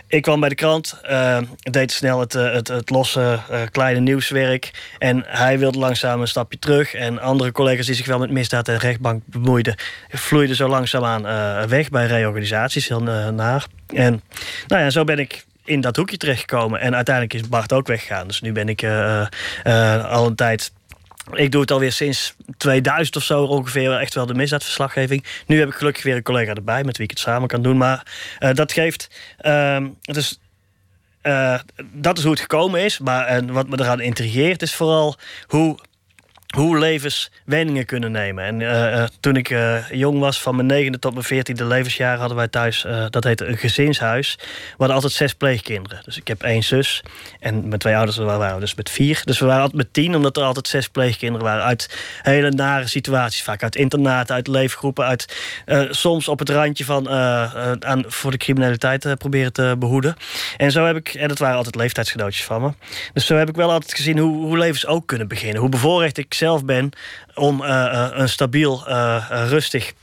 Ik kwam bij de krant, eh, deed snel het, eh, het, het losse eh, kleine nieuwswerk. En hij wilde langzaam een stapje terug. En andere collega's die zich wel met misdaad en rechtbank bemoeiden... vloeiden zo langzaamaan eh weg bij reorganisaties, heel naar. En nou ja, zo ben ik in dat hoekje terechtgekomen. En uiteindelijk is Bart ook weggegaan. Dus nu ben ik al een tijd... Ik doe het alweer sinds 2000 of zo ongeveer echt wel de misdaadverslaggeving. Nu heb ik gelukkig weer een collega erbij met wie ik het samen kan doen. Maar eh, dat geeft... ehm, het is, eh, dat is hoe het gekomen is. Maar eh, wat me eraan intrigeert is vooral hoe, hoe levens wendingen kunnen nemen. En eh, eh, toen ik eh, jong was, van mijn negende tot mijn veertiende levensjaar... hadden wij thuis, dat heette een gezinshuis. We altijd zes pleegkinderen. Dus ik heb één zus en mijn twee ouders waren we dus met vier. Dus we waren altijd met tien, omdat er altijd zes pleegkinderen waren. Uit hele nare situaties. Vaak uit internaten, uit leefgroepen. Uit, soms op het randje van aan, voor de criminaliteit proberen te behoeden. En zo heb ik, en dat waren altijd leeftijdsgenootjes van me. Dus zo heb ik wel altijd gezien hoe, hoe levens ook kunnen beginnen. Hoe bevoorrecht ik zelf ben om eh, eh, een stabiel, eh, rustig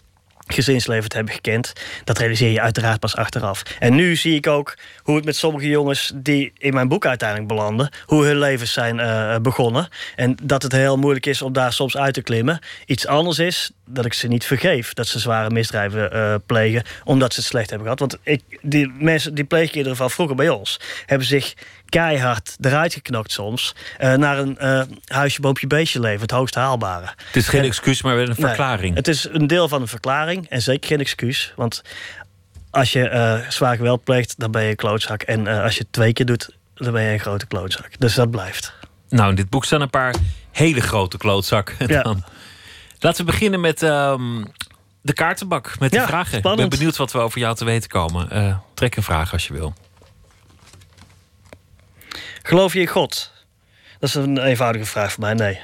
gezinsleven te hebben gekend. Dat realiseer je uiteraard pas achteraf. En nu zie ik ook hoe het met sommige jongens die in mijn boek uiteindelijk belanden, hoe hun levens zijn begonnen. En dat het heel moeilijk is om daar soms uit te klimmen. Iets anders is dat ik ze niet vergeef dat ze zware misdrijven plegen, omdat ze het slecht hebben gehad. Want ik, die mensen, die pleegkinderen van vroeger bij ons, hebben zich keihard eruit geknokt soms. eh, naar een eh, huisje, boompje, beestje leven. Het hoogst haalbare. Het is geen En- excuus, maar wel een Nee, verklaring. het is een deel van een verklaring en zeker geen excuus. Want als je eh, zwaar geweld pleegt, dan ben je een klootzak. En als je het twee keer doet, dan ben je een grote klootzak. Dus dat blijft. Nou, in dit boek staan een paar hele grote klootzakken. Ja. Laten we beginnen met ehm, de kaartenbak, met de Ja, vragen. Ik spannend. ben benieuwd wat we over jou te weten komen. Trek een vraag als je wil. Geloof je in God? Dat is een eenvoudige vraag voor mij. Nee.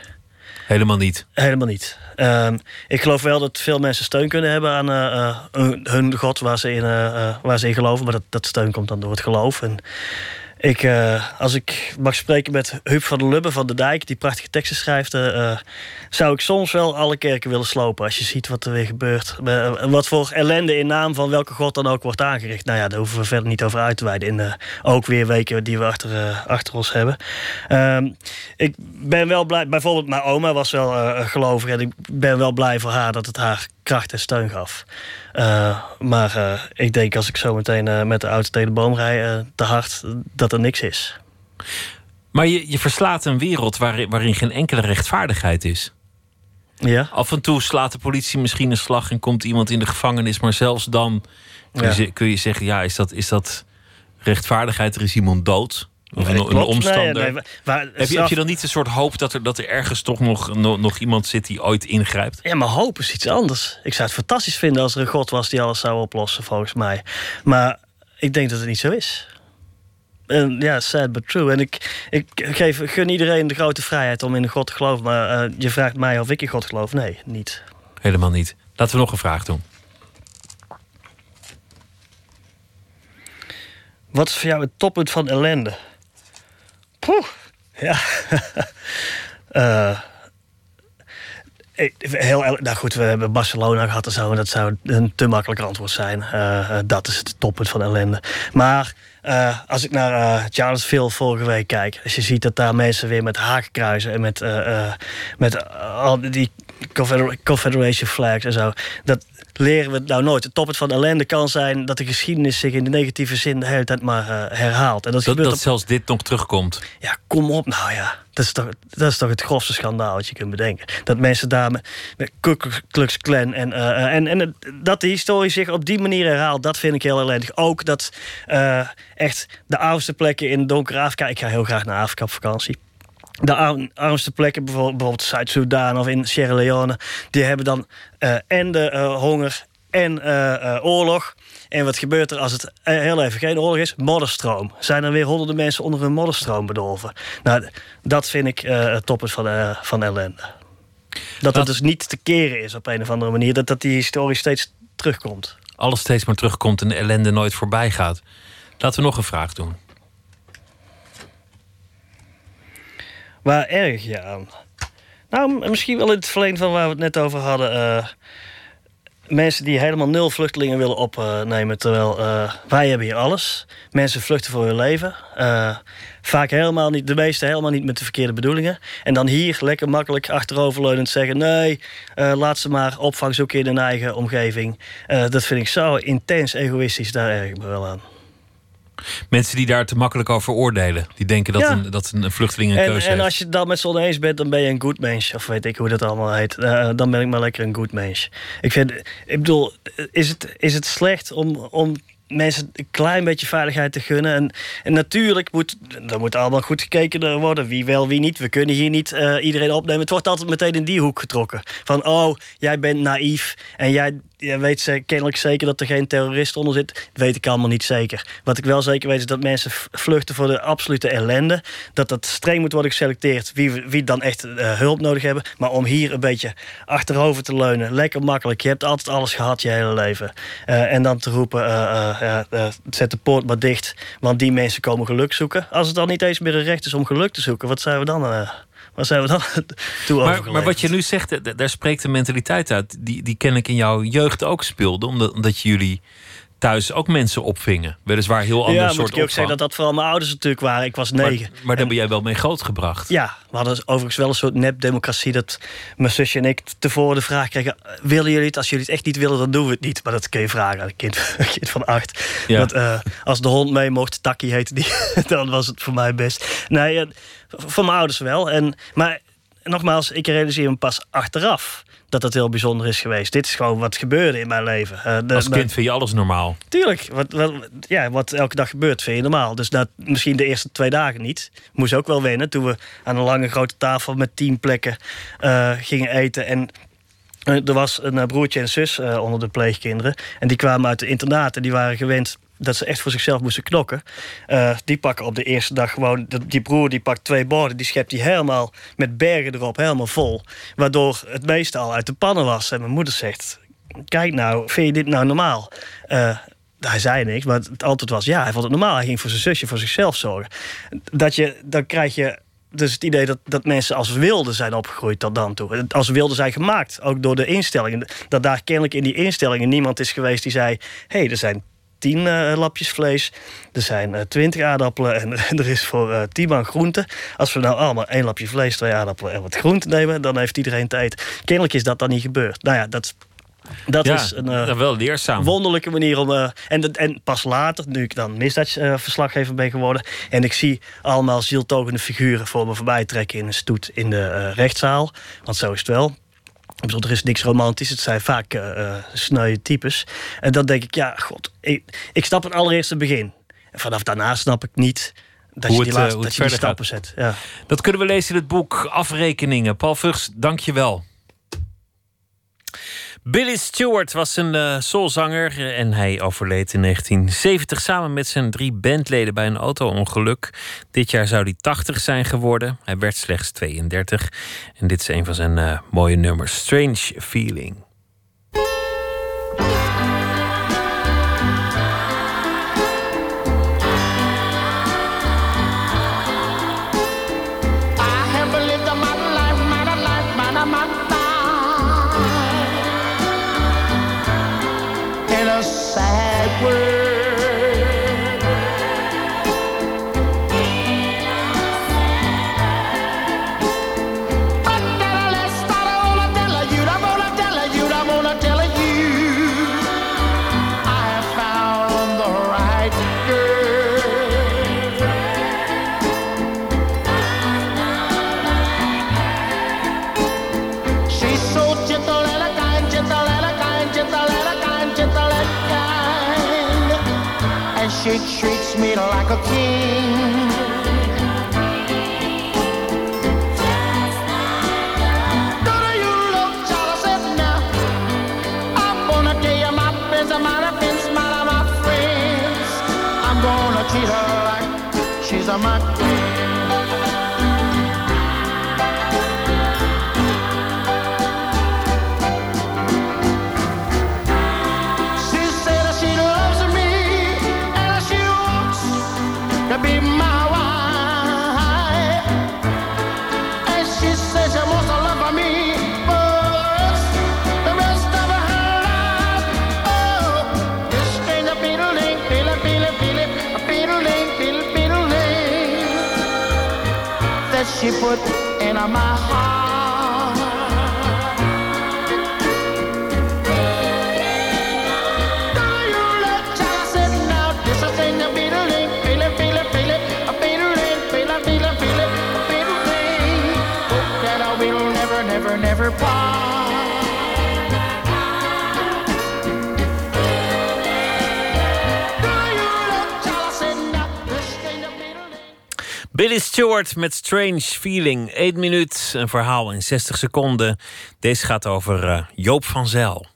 Helemaal niet. Helemaal niet. Ehm, ik geloof wel dat veel mensen steun kunnen hebben aan eh, eh, hun, hun God waar ze, in, eh, waar ze in geloven. Maar dat, dat steun komt dan door het geloof. En ik, eh, als ik mag spreken met Huub van der Lubbe van de Dijk, die prachtige teksten schrijft, eh, eh, zou ik soms wel alle kerken willen slopen. Als je ziet wat er weer gebeurt. Wat voor ellende in naam van welke God dan ook wordt aangericht. Nou ja, daar hoeven we verder niet over uit te wijden. In de ook weer weken die we achter, achter ons hebben. Ehm, ik ben wel blij, bijvoorbeeld mijn oma was wel gelovig en ik ben wel blij voor haar dat het haar kracht en steun gaf. Eh, maar eh, ik denk als ik zo meteen eh, met de auto tegen de boom rij, te hard, dat er niks is. Maar je, je verslaat een wereld waarin, waarin geen enkele rechtvaardigheid is. Ja. Af en toe slaat de politie misschien een slag en komt iemand in de gevangenis. Maar zelfs dan kun je, Ja. kun je zeggen: ja, is dat, is dat rechtvaardigheid? Er is iemand dood. Of een, omstander. Nee, nee, heb, je, heb straf- je dan niet een soort hoop dat er, dat er ergens toch nog, nog, nog iemand zit die ooit ingrijpt? Ja, maar hoop is iets anders. Ik zou het fantastisch vinden als er een God was die alles zou oplossen, volgens mij. Maar ik denk dat het niet zo is. En ja, sad but true. En ik, ik geef, gun iedereen de grote vrijheid om in een God te geloven. Maar eh, je vraagt mij of ik in God geloof. Nee, niet. Helemaal niet. Laten we nog een vraag doen. Wat is voor jou het toppunt van ellende? Ja. Ik- heel, el- nou goed, we hebben Barcelona gehad en zo. En dat zou een te makkelijk antwoord zijn. Eh, eh, dat is het toppunt van ellende. Maar als ik naar eh Charlottesville vorige week kijk. Als je ziet dat daar mensen weer met hakenkruizen en met, met al die Confeder- Confederation flags en zo. Dat leren we nou nooit. Het van ellende kan zijn dat de geschiedenis zich in de negatieve zin de hele tijd maar eh, herhaalt. En dat, Dat, dat op- zelfs dit nog terugkomt. ja, kom op nou ja. Dat is toch, dat is toch het grofste schandaal wat je kunt bedenken. Dat mensen daar met, met Ku Klux Klan en, eh, eh, en, en dat de historie zich op die manier herhaalt, dat vind ik heel ellendig. Ook dat echt de oudste plekken in donkere Afrika. Ik ga heel graag naar Afrika op vakantie. De arm- armste plekken, bijvoorbeeld, bijvoorbeeld Zuid-Soedan of in Sierra Leone, die hebben dan eh, en de eh, honger en eh, oorlog. En wat gebeurt er als het heel even geen oorlog is? Modderstroom. Zijn er weer honderden mensen onder een modderstroom bedolven? Nou, dat vind ik het toppunt van, van ellende. Dat het dus niet te keren is op een of andere manier. Dat, dat die historie steeds terugkomt. Alles steeds maar terugkomt en de ellende nooit voorbij gaat. Laten we nog een vraag doen. Waar erg je aan? Nou, misschien wel in het verleden van waar we het net over hadden. eh, mensen die helemaal nul vluchtelingen willen opnemen. Terwijl eh, wij hebben hier alles. Mensen vluchten voor hun leven. Eh, vaak helemaal niet, de meeste helemaal niet met de verkeerde bedoelingen. En dan hier lekker makkelijk achteroverleunend zeggen... nee, laat ze maar opvang zoeken in hun eigen omgeving. Dat vind ik zo intens egoïstisch. Daar erg ik me wel aan. Mensen die daar te makkelijk over oordelen. Die denken dat, Ja. een, dat een vluchteling een En, keuze en heeft. als je dan met z'n oneens bent, dan ben je een good mens. Of weet ik hoe dat allemaal heet. Eh, dan ben ik maar lekker een good mens. Ik, vind, ik bedoel, is het, is het slecht om, om mensen een klein beetje veiligheid te gunnen? En, en natuurlijk moet, er moet allemaal goed gekeken worden. Wie wel, wie niet. We kunnen hier niet eh, iedereen opnemen. Het wordt altijd meteen in die hoek getrokken. Van, oh, jij bent naïef. En jij, jij weet ze, kennelijk zeker dat er geen terrorist onder zit. Dat weet ik allemaal niet zeker. Wat ik wel zeker weet is dat mensen vluchten voor de absolute ellende. Dat dat streng moet worden geselecteerd wie, wie dan echt eh, hulp nodig hebben. Maar om hier een beetje achterover te leunen. Lekker makkelijk. Je hebt altijd alles gehad je hele leven. Eh, en dan te roepen, eh, zet de poort maar dicht. Want die mensen komen geluk zoeken. Als het dan niet eens meer een recht is om geluk te zoeken. Wat zouden we dan, waar zijn we dan toe Maar, overgeleverd? maar wat je nu zegt, eh, daar spreekt de mentaliteit uit. Die, die ken ik in jouw jeugd ook speelde. Omdat, omdat jullie thuis ook mensen opvingen. Weliswaar heel ander ja, moet soort ik je ook opvang. zeggen dat dat vooral mijn ouders natuurlijk waren. Ik was negen. Maar, maar daar ben jij wel mee grootgebracht. Ja, we hadden overigens wel een soort nep-democratie... dat mijn zusje en ik tevoren de vraag kregen... willen jullie het? Als jullie het echt niet willen, dan doen we het niet. Maar dat kun je vragen aan een kind, een kind van acht. Ja. Want, eh, als de hond mee mocht, Takkie heette die... dan was het voor mij best. Nee, voor mijn ouders wel. En, maar nogmaals, ik realiseer me pas achteraf... dat dat heel bijzonder is geweest. Dit is gewoon wat gebeurde in mijn leven. Eh, de- Als kind vind je alles normaal. Tuurlijk, wat, wat, ja, wat elke dag gebeurt vind je normaal. Dus dat, misschien de eerste twee dagen niet. Moest ook wel wennen toen we aan een lange grote tafel met tien plekken eh, gingen eten. En eh, er was een broertje en zus onder de pleegkinderen. En die kwamen uit de internaten. Die waren gewend dat ze echt voor zichzelf moesten knokken. Eh, die pakken op de eerste dag gewoon... Die broer die pakt twee borden. Die schept die helemaal met bergen erop helemaal vol. Waardoor het meeste al uit de pannen was. En mijn moeder zegt... Kijk nou, vind je dit nou normaal? Eh, hij zei niks, maar het antwoord was ja. Hij vond het normaal. Hij ging voor zijn zusje, voor zichzelf zorgen. Dat je, dan krijg je dus het idee dat, dat mensen als wilden zijn opgegroeid tot dan toe. Als wilden zijn gemaakt, ook door de instellingen. Dat daar kennelijk in die instellingen niemand is geweest die zei... hé, hey, er zijn tien eh, lapjes vlees, er zijn eh, twintig aardappelen... en er is voor eh tien man groente. Als we nou allemaal één lapje vlees, twee aardappelen en wat groente nemen... dan heeft iedereen tijd. Kennelijk is dat dan niet gebeurd. Nou ja, dat, dat Ja, is een... wel leerzaam. wonderlijke manier om. en, dat- en pas later, nu ik dan misdaadverslaggever ben geworden. en ik zie allemaal zieltogende figuren voor me voorbij trekken in een stoet in de eh, rechtszaal. Want zo is het wel. Ik bedoel, er is niks romantisch. Het zijn vaak eh eh, sneuwe types. En dan denk ik, ja, god. Ik, ik snap het allereerste begin. En vanaf daarna snap ik niet. Dat Hoe je die, het, eh, laatste, hoe dat het je die verder stappen zet. Ja. Dat kunnen we lezen in het boek Afrekeningen. Paul Vugs, dank je wel. Billy Stewart was een eh, soulzanger en hij overleed in 1970 samen met zijn drie bandleden bij een auto-ongeluk. Dit jaar zou hij 80 zijn geworden. Hij werd slechts 32 en dit is een van zijn eh, mooie nummers, Strange Feeling. She's a my queen. she put in my heart. Do you. Hope that I will never, never, never part. Billy Stewart met Strange Feeling. 1 minuut, een verhaal in 60 seconden. Deze gaat over eh, Joop van Zijl.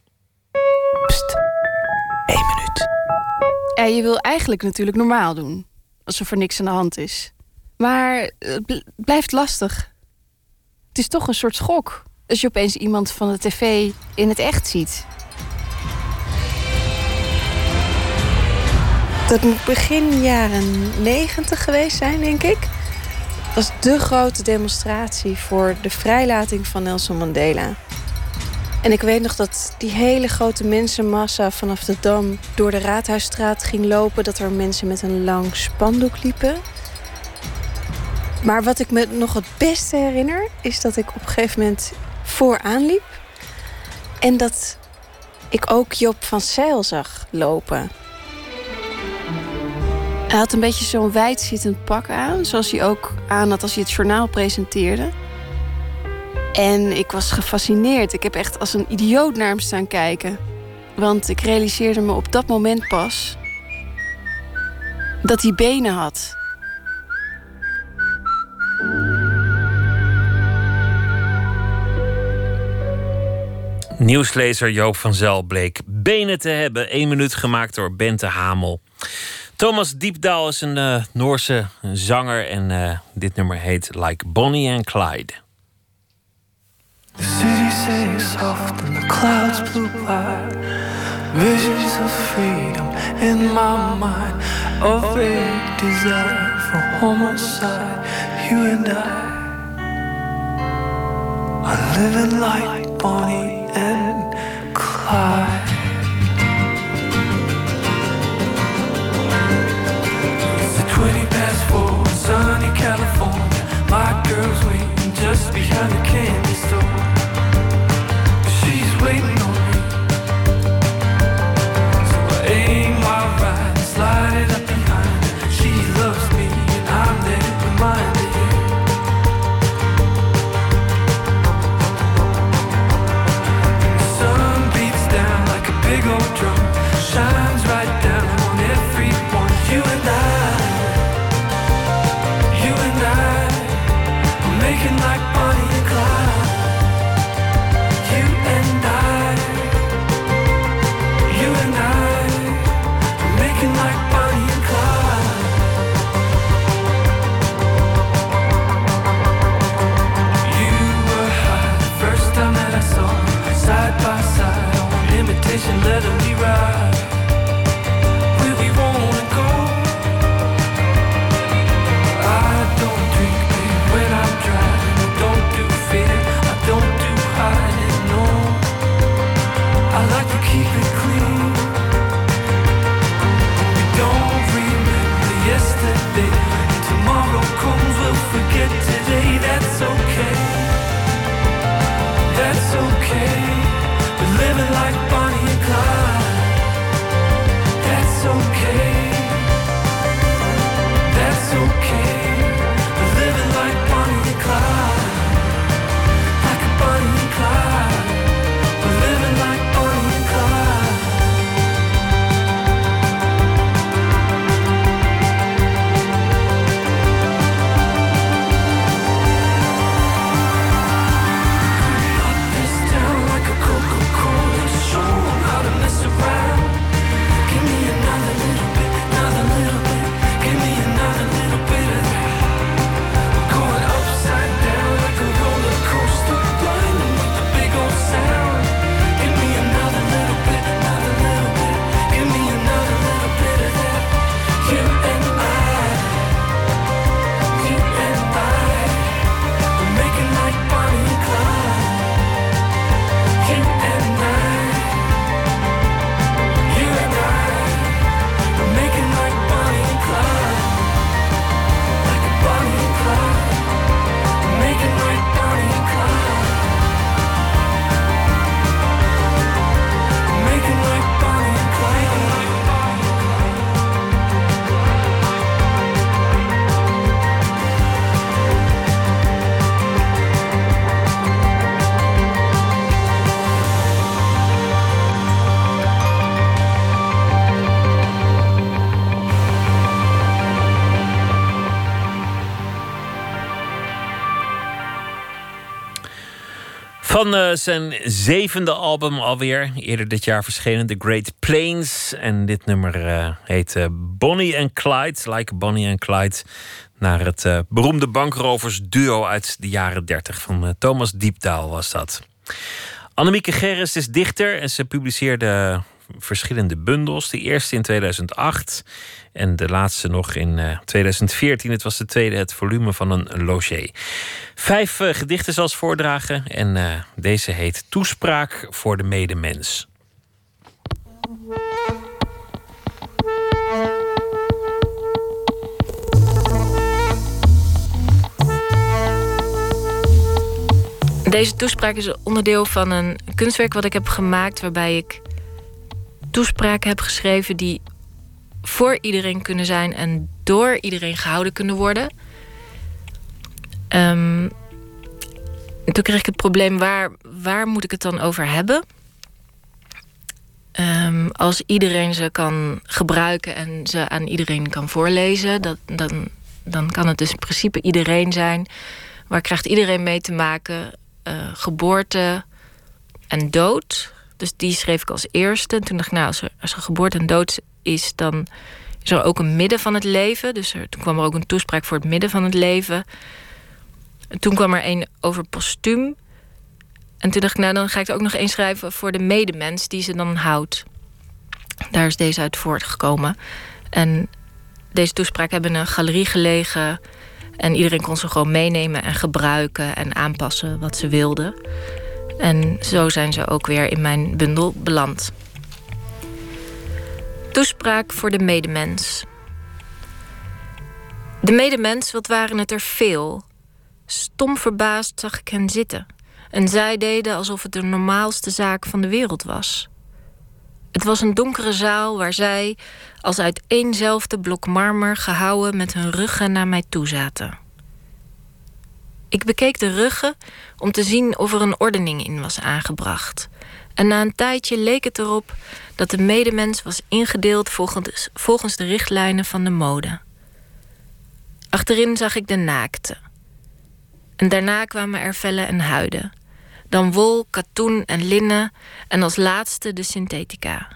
Ja, je wil eigenlijk natuurlijk normaal doen. Alsof er niks aan de hand is. Maar het bl- blijft lastig. Het is toch een soort schok. Als je opeens iemand van de tv in het echt ziet. Dat moet begin jaren negentig geweest zijn, denk ik. Het was de grote demonstratie voor de vrijlating van Nelson Mandela. En ik weet nog dat die hele grote mensenmassa vanaf de Dam door de Raadhuisstraat ging lopen. Dat er mensen met een lang spandoek liepen. Maar wat ik me nog het beste herinner, is dat ik op een gegeven moment vooraan liep. En dat ik ook Job van Zeil zag lopen. Hij had een beetje zo'n wijdzittend pak aan, zoals hij ook aan had als hij het journaal presenteerde. En ik was gefascineerd. Ik heb echt als een idioot naar hem staan kijken. Want ik realiseerde me op dat moment pas dat hij benen had. Nieuwslezer Joop van Zel bleek benen te hebben. Eén minuut gemaakt door Bente Hamel. Thomas Diepdaal is een eh, Noorse zanger en eh, dit nummer heet Like Bonnie and Clyde. The city says soft and the clouds blew by. Visions of freedom in my mind. A vague desire for homicide. You and I are living like Bonnie and Clyde. 20 past four, sunny California. My girl's waiting just behind the candy store. Van eh, zijn zevende album alweer, eerder dit jaar verschenen, The Great Plains. En dit nummer eh, heet eh, Bonnie and Clyde, like Bonnie and Clyde. Naar het beroemde bankroversduo uit de jaren 30 van Thomas Diepdaal was dat. Annemieke Gerrits is dichter en ze publiceerde verschillende bundels. De eerste in 2008 en de laatste nog in eh, 2014. Het was de tweede, het volume van een logé. Vijf eh, gedichten ze voordragen en eh, deze heet Toespraak voor de medemens. Deze toespraak is onderdeel van een kunstwerk wat ik heb gemaakt, waarbij ik toespraken heb geschreven die voor iedereen kunnen zijn en door iedereen gehouden kunnen worden. En toen kreeg ik het probleem, waar, waar moet ik het dan over hebben? Ehm, als iedereen ze kan gebruiken en ze aan iedereen kan voorlezen, dat, dan, dan kan het dus in principe iedereen zijn. Waar krijgt iedereen mee te maken? Eh, geboorte en dood. Dus die schreef ik als eerste. En toen dacht ik, nou, als er, geboorte en dood is, dan is er ook een midden van het leven. Dus er, toen kwam er ook een toespraak voor het midden van het leven. En toen kwam er een over postuum. En toen dacht ik, nou, dan ga ik er ook nog één schrijven voor de medemens die ze dan houdt. Daar is deze uit voortgekomen. En deze toespraak hebben in een galerie gelegen. En iedereen kon ze gewoon meenemen en gebruiken en aanpassen wat ze wilden. En zo zijn ze ook weer in mijn bundel beland. Toespraak voor de medemens. De medemens, wat waren het er veel. Stom verbaasd zag ik hen zitten. En zij deden alsof het de normaalste zaak van de wereld was. Het was een donkere zaal waar zij, als uit éénzelfde blok marmer gehouwen, met hun ruggen naar mij toe zaten. Ik bekeek de ruggen om te zien of er een ordening in was aangebracht. En na een tijdje leek het erop dat de medemens was ingedeeld volgens, volgens de richtlijnen van de mode. Achterin zag ik de naakte. En daarna kwamen er vellen en huiden. Dan wol, katoen en linnen en als laatste de synthetica.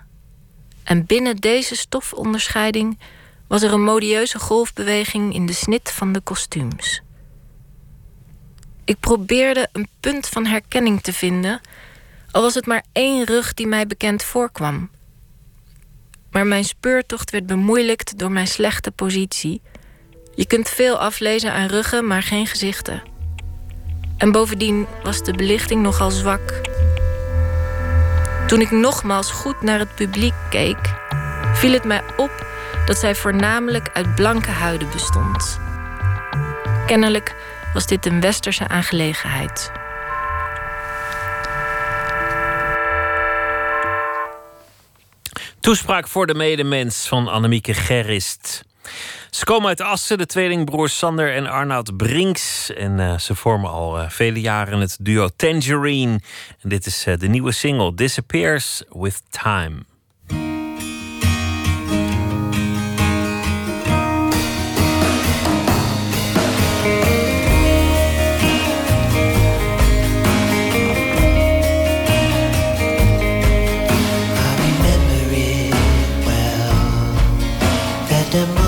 En binnen deze stofonderscheiding was er een modieuze golfbeweging in de snit van de kostuums. Ik probeerde een punt van herkenning te vinden, al was het maar één rug die mij bekend voorkwam. Maar mijn speurtocht werd bemoeilijkt door mijn slechte positie. Je kunt veel aflezen aan ruggen, maar geen gezichten. En bovendien was de belichting nogal zwak. Toen ik nogmaals goed naar het publiek keek, viel het mij op dat zij voornamelijk uit blanke huiden bestond. Kennelijk was dit een westerse aangelegenheid. Toespraak voor de medemens van Annemieke Gerrist. Ze komen uit Assen, de tweelingbroers Sander en Arnoud Brinks. En eh, ze vormen al eh, vele jaren het duo Tangerine. En dit is eh, de nieuwe single Disappears with Time. step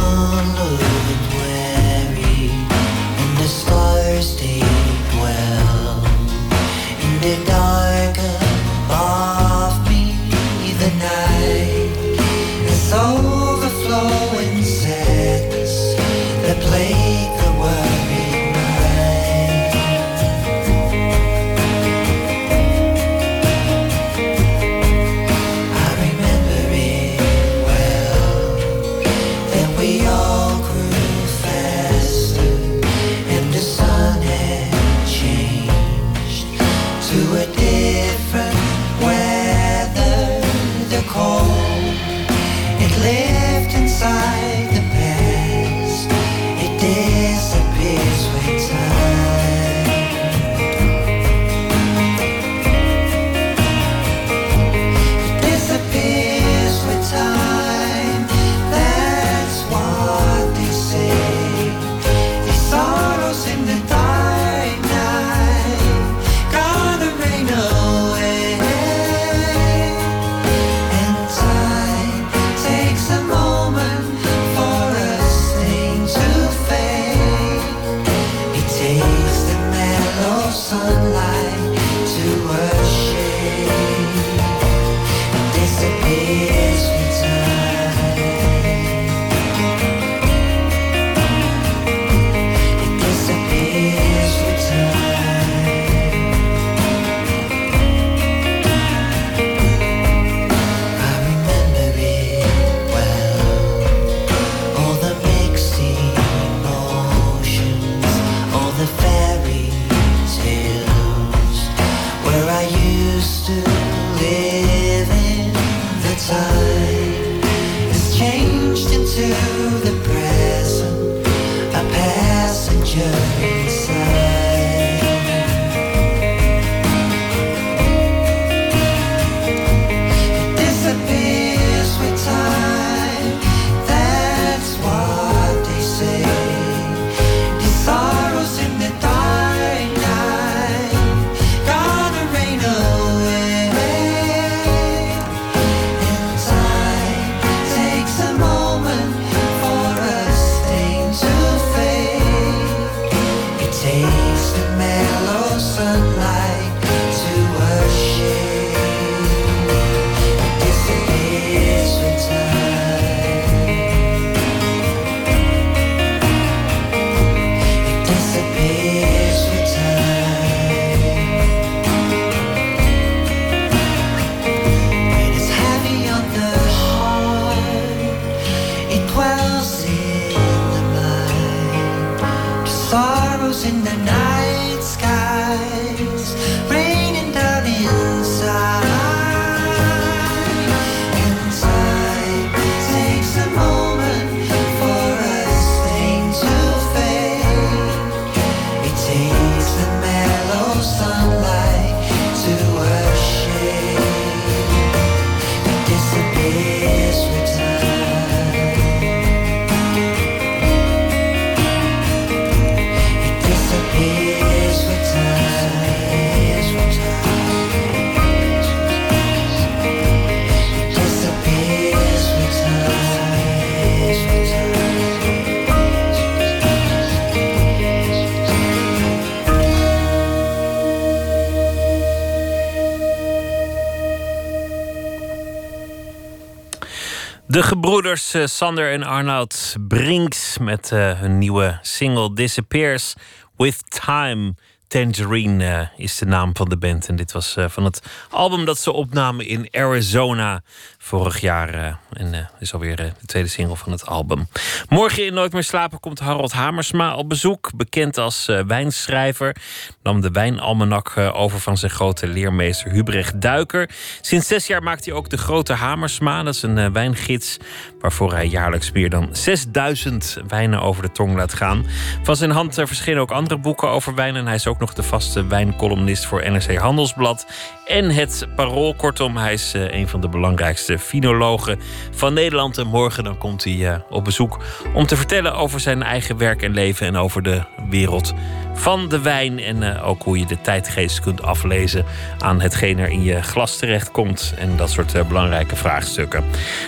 gebroeders eh, Sander en Arnoud Brinks met eh, hun nieuwe single Disappears with Time. Tangerine eh, is de naam van de band. En dit was van het album dat ze opnamen in Arizona vorig jaar. eh, en eh is alweer eh, de tweede single van het album. Morgen in Nooit meer slapen komt Harold Hamersma op bezoek. Bekend als wijnschrijver. Nam de wijnalmanak over van zijn grote leermeester Hubrecht Duiker. Sinds zes jaar maakt hij ook de Grote Hamersma. Dat is een wijngids waarvoor hij jaarlijks meer dan 6000 wijnen over de tong laat gaan. Van zijn hand verschenen ook andere boeken over wijn. En hij is ook nog de vaste wijncolumnist voor NRC Handelsblad en het Parool. Kortom, hij is een van de belangrijkste finologen van Nederland. En morgen dan komt hij eh, op bezoek om te vertellen over zijn eigen werk en leven en over de wereld van de wijn. En eh, ook hoe je de tijdgeest kunt aflezen aan hetgeen er in je glas terechtkomt. En dat soort eh, belangrijke vraagstukken.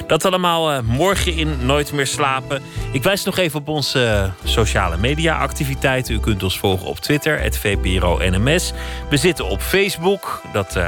Dat allemaal morgen in Nooit meer slapen. Ik wijs nog even op onze sociale media activiteiten. U kunt ons volgen op Twitter, het VPRO NMS. We zitten op Facebook. Dat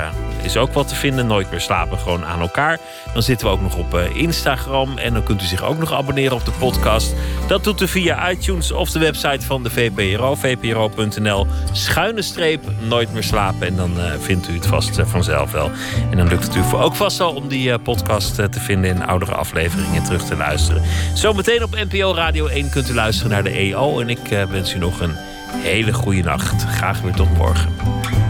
is ook wat te vinden. Nooit meer slapen, gewoon aan elkaar. Dan zitten we ook nog op eh, Instagram. En dan kunt u zich ook nog abonneren op de podcast. Dat doet u via iTunes of de website van de VPRO. VPRO.nl schuine streep Nooit meer slapen. En dan eh, vindt u het vast eh, vanzelf wel. En dan lukt het u ook vast wel om die podcast te vinden in oudere afleveringen terug te luisteren. Zometeen op NPO Radio 1 kunt u luisteren naar de EO. En ik wens u nog een hele goede nacht. Graag weer tot morgen.